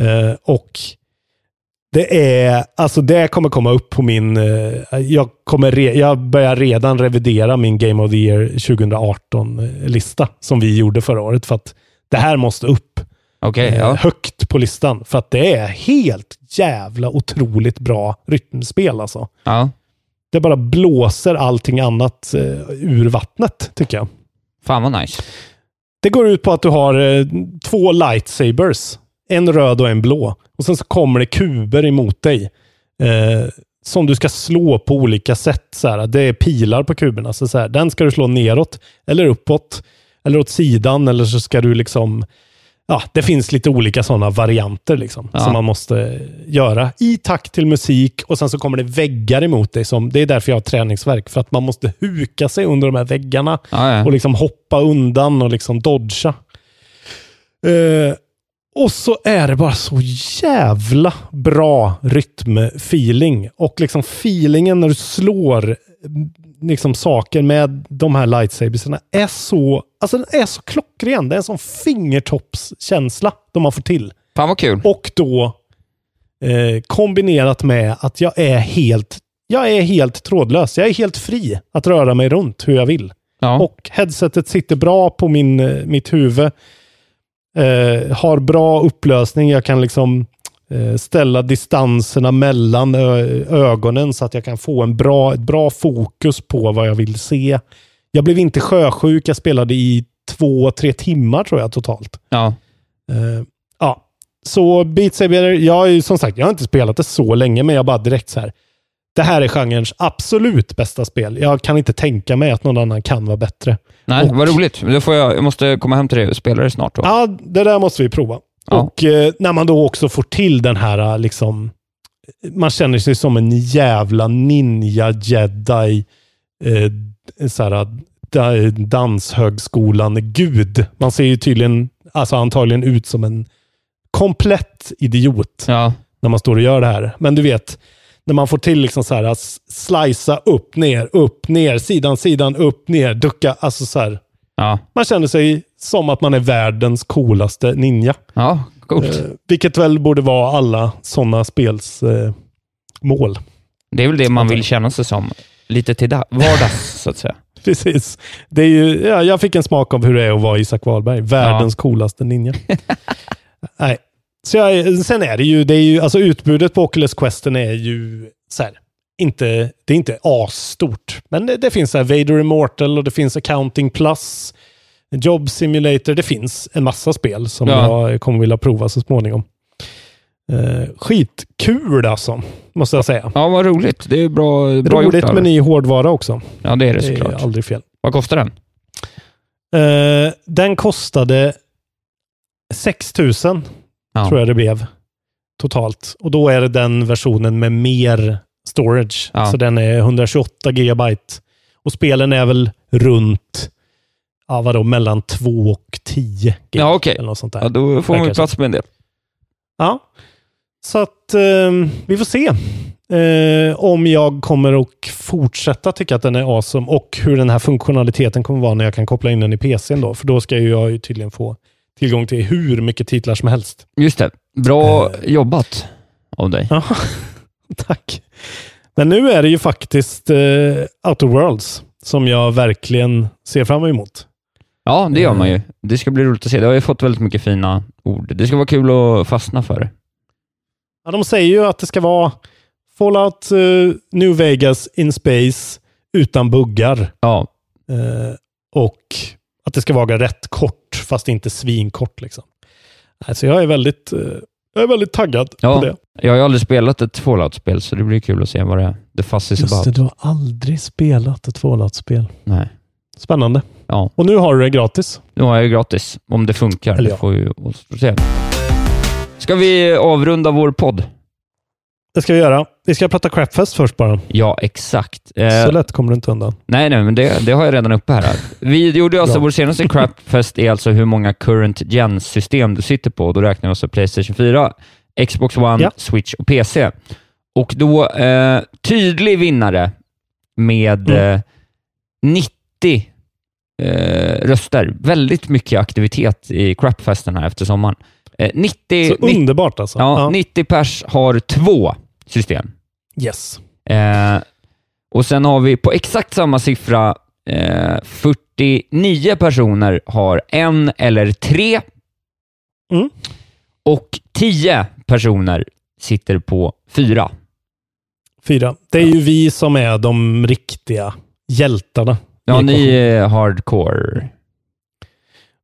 Speaker 2: Eh, och det är, alltså det kommer komma upp på min, eh, jag, kommer re, jag börjar redan revidera min Game of the Year 2018-lista som vi gjorde förra året för att det här måste upp
Speaker 1: Okej,
Speaker 2: eh,
Speaker 1: ja.
Speaker 2: högt på listan. För att det är helt jävla otroligt bra rytmspel alltså.
Speaker 1: ja.
Speaker 2: Det bara blåser allting annat eh, ur vattnet, tycker jag.
Speaker 1: Fan vad nice.
Speaker 2: Det går ut på att du har eh, två lightsabers. En röd och en blå. Och sen så kommer det kuber emot dig. Eh, som du ska slå på olika sätt. Så här. Det är pilar på kuberna. Så så här, den ska du slå neråt, eller uppåt, eller åt sidan. Eller så ska du liksom... Ja, det finns lite olika sådana varianter liksom,
Speaker 1: Ja.
Speaker 2: som man måste göra i takt till musik. Och sen så kommer det väggar emot dig. Som, det är därför jag har träningsverk. För att man måste huka sig under de här väggarna
Speaker 1: Ja, ja.
Speaker 2: och liksom hoppa undan och liksom dodga. Eh, och så är det bara så jävla bra rytmfeeling. Och liksom feelingen när du slår liksom saker med de här lightsabersarna är så, alltså den är så klockren. Det är en sån fingertoppskänsla de man får till.
Speaker 1: Fan vad kul.
Speaker 2: Och då eh, kombinerat med att jag är helt jag är helt trådlös. Jag är helt fri att röra mig runt hur jag vill.
Speaker 1: Ja.
Speaker 2: Och headsetet sitter bra på min, eh, mitt huvud. Eh, har bra upplösning. Jag kan liksom ställa distanserna mellan ögonen så att jag kan få en bra, ett bra fokus på vad jag vill se. Jag blev inte sjösjuk. Jag spelade i två, tre timmar tror jag totalt.
Speaker 1: Ja.
Speaker 2: Eh, ja, så Beat Saber, jag ju som sagt, jag har inte spelat det så länge, men jag bara direkt så här. Det här är genrens absolut bästa spel. Jag kan inte tänka mig att någon annan kan vara bättre.
Speaker 1: Nej,
Speaker 2: Och-
Speaker 1: vad roligt. Då får jag, jag måste komma hem till dig och spela det snart då.
Speaker 2: Ja, det där måste vi prova.
Speaker 1: Ja.
Speaker 2: Och eh, när man då också får till den här eh, liksom, man känner sig som en jävla ninja jedi, eh, så här, da- danshögskolan-gud. Man ser ju tydligen, alltså antagligen ut som en komplett idiot
Speaker 1: Ja.
Speaker 2: när man står och gör det här. Men du vet, när man får till liksom så här att slicea upp, ner, upp, ner, sidan, sidan, upp, ner, ducka. Alltså så här.
Speaker 1: Ja.
Speaker 2: Man känner sig som att man är världens coolaste ninja.
Speaker 1: Ja, coolt.
Speaker 2: Eh, vilket väl borde vara alla sådana spels eh, mål.
Speaker 1: Det är väl det man vill känna sig som. Lite till da- vardags, så att säga. (laughs)
Speaker 2: Precis. Det är ju, ja, jag fick en smak av hur det är att vara Isak Wahlberg. Världens coolaste ninja. (laughs) Nej. Så jag, sen är det ju, det är ju, alltså utbudet på Oculus Questen är ju så här, inte, det är inte asstort. Men det, det finns så här Vader Immortal och det finns Accounting Plus, Job Simulator. Det finns en massa spel som
Speaker 1: Ja.
Speaker 2: jag kommer vilja prova så småningom. Uh, skitkul alltså, måste jag säga.
Speaker 1: Ja, vad roligt. Det är bra, bra gjort
Speaker 2: Roligt
Speaker 1: av
Speaker 2: med ny hårdvara också.
Speaker 1: Ja, det är det
Speaker 2: Det är
Speaker 1: såklart.
Speaker 2: aldrig fel.
Speaker 1: Vad kostar den?
Speaker 2: Eh, den kostade 6 000
Speaker 1: Ja.
Speaker 2: tror jag det blev totalt. Och då är det den versionen med mer storage.
Speaker 1: Ja.
Speaker 2: Så den är 128 gigabyte. Och spelen är väl runt, ja vadå, mellan 2 och 10 gig.
Speaker 1: Ja, okej.
Speaker 2: Eller något sånt där.
Speaker 1: Ja, då får man ju plats med en del.
Speaker 2: Ja. Så att eh, vi får se eh, om jag kommer att fortsätta tycka att den är awesome och hur den här funktionaliteten kommer vara när jag kan koppla in den i PCn då. För då ska ju jag ju tydligen få tillgång till hur mycket titlar som helst.
Speaker 1: Just det. Bra jobbat av dig. (laughs)
Speaker 2: Tack. Men nu är det ju faktiskt eh, Outer Worlds som jag verkligen ser fram emot.
Speaker 1: Ja, det gör man ju. Det ska bli roligt att se. Det har ju fått väldigt mycket fina ord. Det ska vara kul att fastna för.
Speaker 2: Ja, de säger ju att det ska vara Fallout eh, New Vegas in space utan buggar.
Speaker 1: Ja,
Speaker 2: Eh, och att det ska vara rätt kort, fast inte svinkort. Liksom. Alltså jag är väldigt, eh, jag är väldigt taggad
Speaker 1: ja.
Speaker 2: på det.
Speaker 1: Jag har ju aldrig spelat ett Fallout-spel, så det blir kul att se vad det är. The fuss is
Speaker 2: Just
Speaker 1: about.
Speaker 2: det, du har aldrig spelat ett Fallout-spel.
Speaker 1: Nej.
Speaker 2: Spännande.
Speaker 1: Ja,
Speaker 2: Och nu har du det gratis.
Speaker 1: nu har jag ju gratis. Om det funkar.
Speaker 2: Eller
Speaker 1: Det
Speaker 2: ja.
Speaker 1: får ju se. Ska vi avrunda vår podd?
Speaker 2: Det ska vi göra. Vi ska prata Crapfest först bara.
Speaker 1: Ja, exakt. Eh,
Speaker 2: Så lätt kommer du inte undan.
Speaker 1: Nej, nej, men det, det har jag redan uppe här. Vi gjorde alltså, vår senaste crapfest är alltså hur många current gen-system du sitter på. Då räknar vi alltså Playstation 4, Xbox One,
Speaker 2: Ja.
Speaker 1: Switch och PC. och då eh, tydlig vinnare med
Speaker 2: Mm.
Speaker 1: eh, 90 eh, röster. Väldigt mycket aktivitet i crapfesten här efter sommaren. Eh, 90,
Speaker 2: Så
Speaker 1: 90,
Speaker 2: underbart alltså.
Speaker 1: ja, 90 pers har två system.
Speaker 2: Yes.
Speaker 1: Eh, och sen har vi på exakt samma siffra eh, 49 personer har en eller tre
Speaker 2: Mm.
Speaker 1: och 10 personer sitter på fyra.
Speaker 2: Fyra. Det är ju vi som är de riktiga hjältarna.
Speaker 1: Ja, ni är hardcore.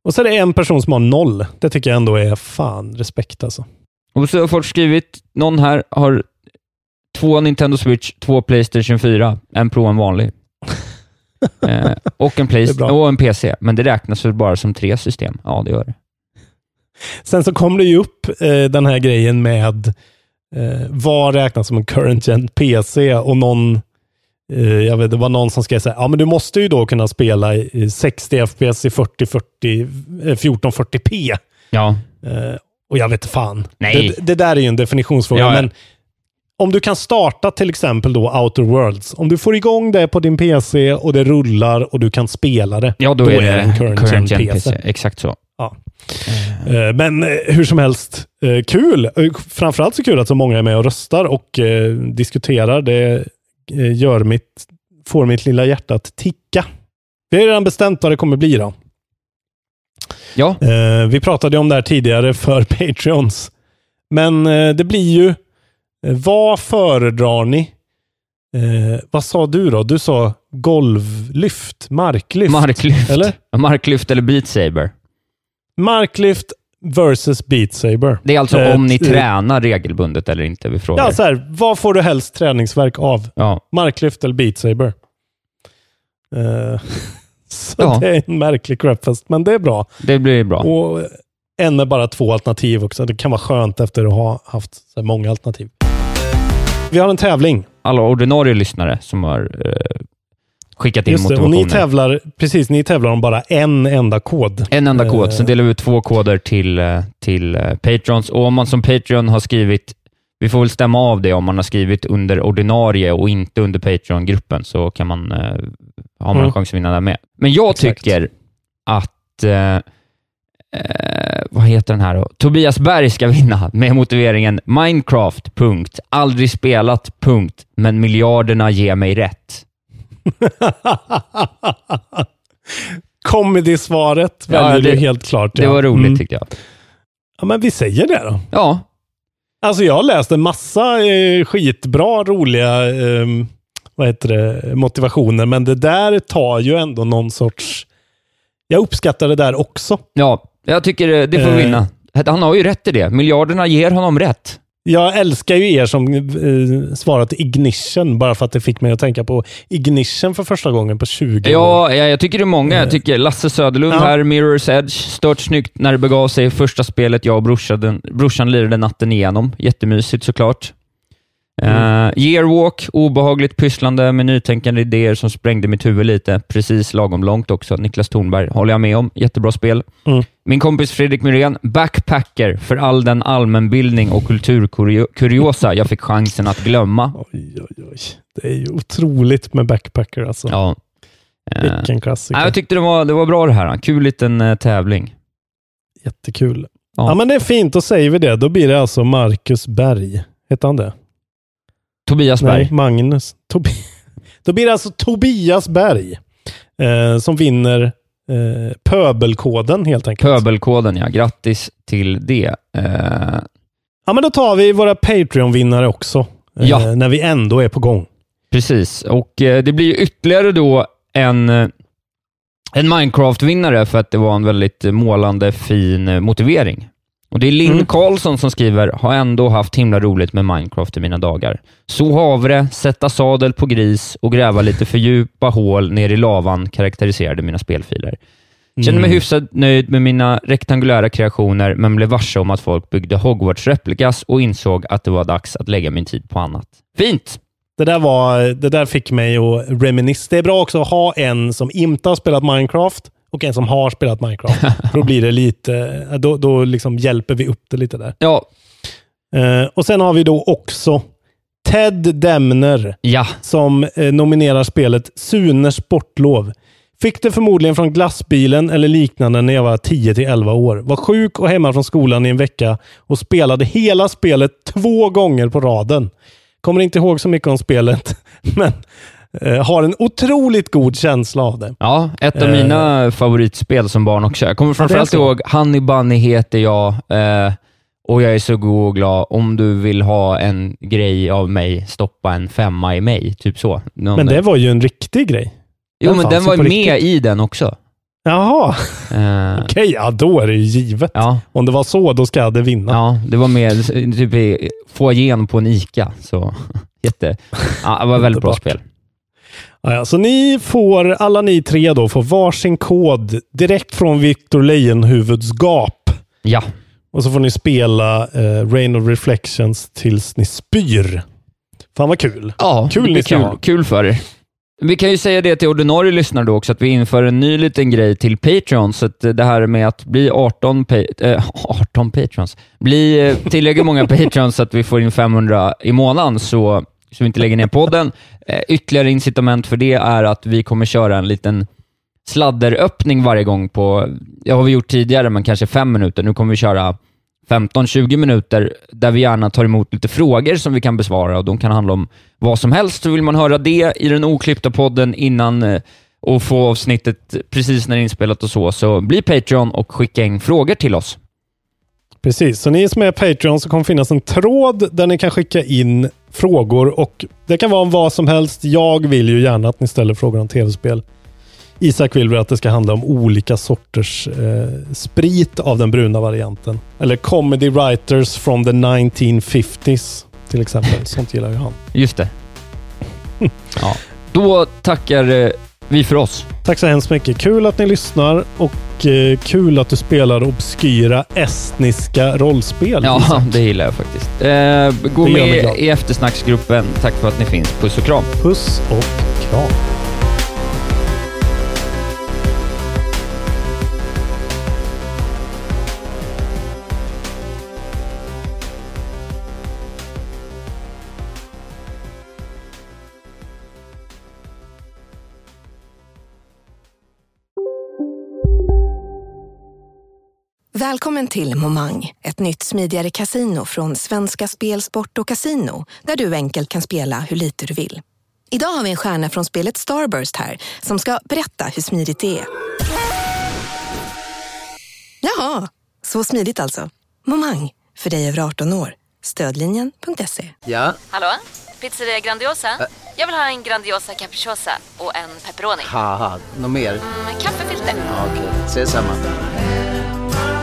Speaker 2: Och så är det en person som har noll. Det tycker jag ändå är fan respekt alltså.
Speaker 1: Och så har folk skrivit, någon här har två Nintendo Switch, två Playstation 4, en Pro och en vanlig. (laughs) eh, och, en Play- och en PC, men det räknas väl bara som tre system? Ja, det gör det.
Speaker 2: Sen så kom det ju upp eh, den här grejen med eh, vad räknas som en current gen PC och någon eh, jag vet, det var någon som skrev här, ja men du måste ju då kunna spela i 60 FPS i 4040, eh, 1440p.
Speaker 1: Ja.
Speaker 2: Eh, och jag vet fan.
Speaker 1: Nej.
Speaker 2: Det, det där är ju en definitionsfråga,
Speaker 1: Ja, ja.
Speaker 2: men om du kan starta till exempel då Outer Worlds, om du får igång det på din PC och det rullar och du kan spela det,
Speaker 1: Ja, då, är det
Speaker 2: en current, gen, PC.
Speaker 1: Exakt så.
Speaker 2: Eh, Men eh, hur som helst, eh, kul. Framförallt så kul att så många är med och röstar och diskuterar. Det gör mitt, får mitt lilla hjärta att ticka. Vi har redan bestämt vad det kommer bli då.
Speaker 1: Ja.
Speaker 2: Vi pratade om det här tidigare för (laughs) Patreons. Men det blir ju, vad föredrar ni? Eh, vad sa du då? Du sa golvlyft, marklyft.
Speaker 1: Marklyft.
Speaker 2: Eller?
Speaker 1: Marklyft eller Beat Saber.
Speaker 2: Marklyft versus Beat Saber.
Speaker 1: Det är alltså
Speaker 2: Eh,
Speaker 1: om ni
Speaker 2: eh,
Speaker 1: tränar regelbundet eller inte vi frågar.
Speaker 2: Ja, så här, vad får du helst träningsverk av?
Speaker 1: Ja.
Speaker 2: Marklyft eller Beat Saber? Eh, (laughs) så
Speaker 1: Ja.
Speaker 2: det är en märklig crapfest, men det är bra.
Speaker 1: Det blir bra.
Speaker 2: Och en med bara två alternativ också. Det kan vara skönt efter att ha haft många alternativ. Vi har en tävling.
Speaker 1: Alla ordinarie lyssnare som har eh, skickat in
Speaker 2: Just det, och ni tävlar, precis, ni tävlar om bara en enda kod.
Speaker 1: En enda kod.
Speaker 2: Eh,
Speaker 1: Sen delar vi ut två koder till, eh, till eh, Patrons. Och om man som Patreon har skrivit, vi får väl stämma av det, om man har skrivit under ordinarie och inte under Patreon-gruppen, så kan man, eh, har man en
Speaker 2: Mm.
Speaker 1: chans att vinna där med. Men jag
Speaker 2: Exakt.
Speaker 1: tycker att eh, eh, vad heter den här då? Tobias Berg ska vinna med motiveringen Minecraft, punkt. Aldrig spelat, punkt. Men miljarderna ger mig rätt. (laughs)
Speaker 2: Comedy-svaret
Speaker 1: Ja,
Speaker 2: väljer
Speaker 1: det-
Speaker 2: du helt klart.
Speaker 1: Det
Speaker 2: ja.
Speaker 1: var roligt
Speaker 2: Mm.
Speaker 1: tyckte jag.
Speaker 2: Ja, men vi säger det då.
Speaker 1: Ja,
Speaker 2: Alltså jag har läst en massa eh, skitbra, roliga ehm, vad heter det, motivationer, men det där tar ju ändå någon sorts... Jag uppskattar det där också.
Speaker 1: ja jag tycker eh, det får
Speaker 2: Eh.
Speaker 1: vinna. Han har ju rätt i det. Miljarderna ger honom rätt.
Speaker 2: Jag älskar ju er som eh, svarat Ignition, bara för att det fick mig att tänka på Ignition för första gången på 20 år.
Speaker 1: Ja, ja, jag tycker det är många. Jag tycker Lasse Söderlund
Speaker 2: Ja.
Speaker 1: här, Mirror's Edge, stört snyggt när det begav sig. Första spelet jag och brorsan, brorsan lirade natten igenom. Jättemysigt såklart. Uh, Yearwalk, obehagligt pysslande med nytänkande idéer som sprängde mitt huvud lite. Precis lagom långt också. Niklas Thornberg håller jag med om. Jättebra spel.
Speaker 2: Mm.
Speaker 1: Min kompis Fredrik Myrén, backpacker för all den allmänbildning och kulturkuriosa jag fick chansen att glömma.
Speaker 2: Oj, oj, oj. Det är ju otroligt med backpacker alltså.
Speaker 1: Ja. Eh,
Speaker 2: Vilken klassiker.
Speaker 1: nej, jag tyckte det var, det var bra det här. Kul liten eh, tävling.
Speaker 2: Jättekul.
Speaker 1: Ja.
Speaker 2: Ja. men det är fint, då säger vi det. Då blir det alltså Marcus Berg. Heter han det?
Speaker 1: Tobias Berg.
Speaker 2: Nej, Magnus. Tobi (laughs) då blir det alltså Tobias Berg eh, som vinner eh, pöbelkoden helt enkelt.
Speaker 1: Pöbelkoden, ja. Grattis till det. Eh,
Speaker 2: Ja, men då tar vi våra Patreon-vinnare också. Eh,
Speaker 1: Ja.
Speaker 2: När vi ändå är på gång.
Speaker 1: precis, och eh, det blir ju ytterligare då en, eh, en Minecraft-vinnare för att det var en väldigt målande, fin motivering. Och Det är Linn
Speaker 2: Mm.
Speaker 1: Karlsson som skriver, har ändå haft himla roligt med Minecraft i mina dagar. Så havre, sätta sadel på gris och gräva lite för djupa hål ner i lavan karaktäriserade mina spelfiler. Kände mig
Speaker 2: Mm.
Speaker 1: hyfsat nöjd med mina rektangulära kreationer, men blev varse om att folk byggde Hogwarts-replikas och insåg att det var dags att lägga min tid på annat. Fint!
Speaker 2: Det där, var, det där fick mig att reminisce. Det är bra också att ha en som inte har spelat Minecraft och en som har spelat Minecraft. (laughs) då blir det lite, då, då liksom hjälper vi upp det lite där.
Speaker 1: Ja,
Speaker 2: Eh, och sen har vi då också Ted Demner
Speaker 1: Ja.
Speaker 2: som eh, nominerar spelet Sune Sportlov. Fick det förmodligen från glassbilen eller liknande när jag var 10-11 år. Var sjuk och hemma från skolan i en vecka och spelade hela spelet två gånger på raden. Kommer inte ihåg så mycket om spelet, (laughs) men har en otroligt god känsla av det.
Speaker 1: Ja, ett av
Speaker 2: Eh.
Speaker 1: mina favoritspel som barn också. Jag kommer framförallt ihåg Honey Bunny heter jag eh, och jag är så god och glad. Om du vill ha en grej av mig, stoppa en femma i mig. Typ så. Någon,
Speaker 2: Men det var ju en riktig grej.
Speaker 1: jo, men den var med
Speaker 2: riktigt.
Speaker 1: i den också.
Speaker 2: Jaha,
Speaker 1: Eh, (laughs)
Speaker 2: okej, ja då är det ju givet.
Speaker 1: ja,
Speaker 2: Om det var så, då ska det vinna.
Speaker 1: ja, det var med typ i foajén på en ICA. Så (laughs) jätte... Ja, det var väldigt bra spel.
Speaker 2: Ja, så ni får, alla ni tre då, får varsin kod direkt från Victor Lejonhuvuds gap.
Speaker 1: Ja,
Speaker 2: Och så får ni spela eh, Rain of Reflections tills ni spyr. Fan vad kul.
Speaker 1: Ja,
Speaker 2: Kul ni
Speaker 1: kul,
Speaker 2: ha.
Speaker 1: kul för er. Vi kan ju säga det till ordinarie lyssnare då också, att vi inför en ny liten grej till Patreon. Så att det här med att bli 18, pa (laughs) äh, 18 Patrons, bli eh, tillräckligt många (laughs) Patrons så att vi får in 500 i månaden, så, så vi inte lägger ner podden. Eh, ytterligare incitament för det är att vi kommer köra en liten sladderöppning varje gång på, det har vi gjort tidigare, men kanske fem minuter. Nu kommer vi köra 15-20 minuter där vi gärna tar emot lite frågor som vi kan besvara och de kan handla om vad som helst. Så vill man höra det i den oklippta podden innan eh, och få avsnittet precis när det är inspelat och så, så bli Patreon och skicka in frågor till oss.
Speaker 2: Precis, så ni som är Patreon så kommer finnas en tråd där ni kan skicka in frågor och det kan vara om vad som helst. Jag vill ju gärna att ni ställer frågor om tv-spel. Isak vill väl att det ska handla om olika sorters eh, sprit av den bruna varianten. Eller comedy writers from the 1950s till exempel. Sånt gillar ju han.
Speaker 1: Just det. (laughs) ja. Då tackar eh, vi för oss.
Speaker 2: Tack så hemskt mycket. Kul att ni lyssnar och eh, kul att du spelar obskyra estniska rollspel.
Speaker 1: Ja,
Speaker 2: Isak.
Speaker 1: det gillar jag faktiskt. Eh, gå med i eftersnacksgruppen. Tack för att ni finns. Puss och kram.
Speaker 2: Puss och kram.
Speaker 4: Välkommen till Momang, ett nytt smidigare casino från Svenska Spel, Sport och Casino där du enkelt kan spela hur lite du vill. Idag har vi en stjärna från spelet Starburst här som ska berätta hur smidigt det är. Jaha, så smidigt alltså. Momang, för dig över 18 år. Stödlinjen.se.
Speaker 5: Ja,
Speaker 6: Hallå? Pizzeria Grandiosa? Jag vill ha en Grandiosa capriciosa och en pepperoni.
Speaker 5: något mer?
Speaker 6: Med kaffefilter.
Speaker 5: Ja, Okej, ses samma.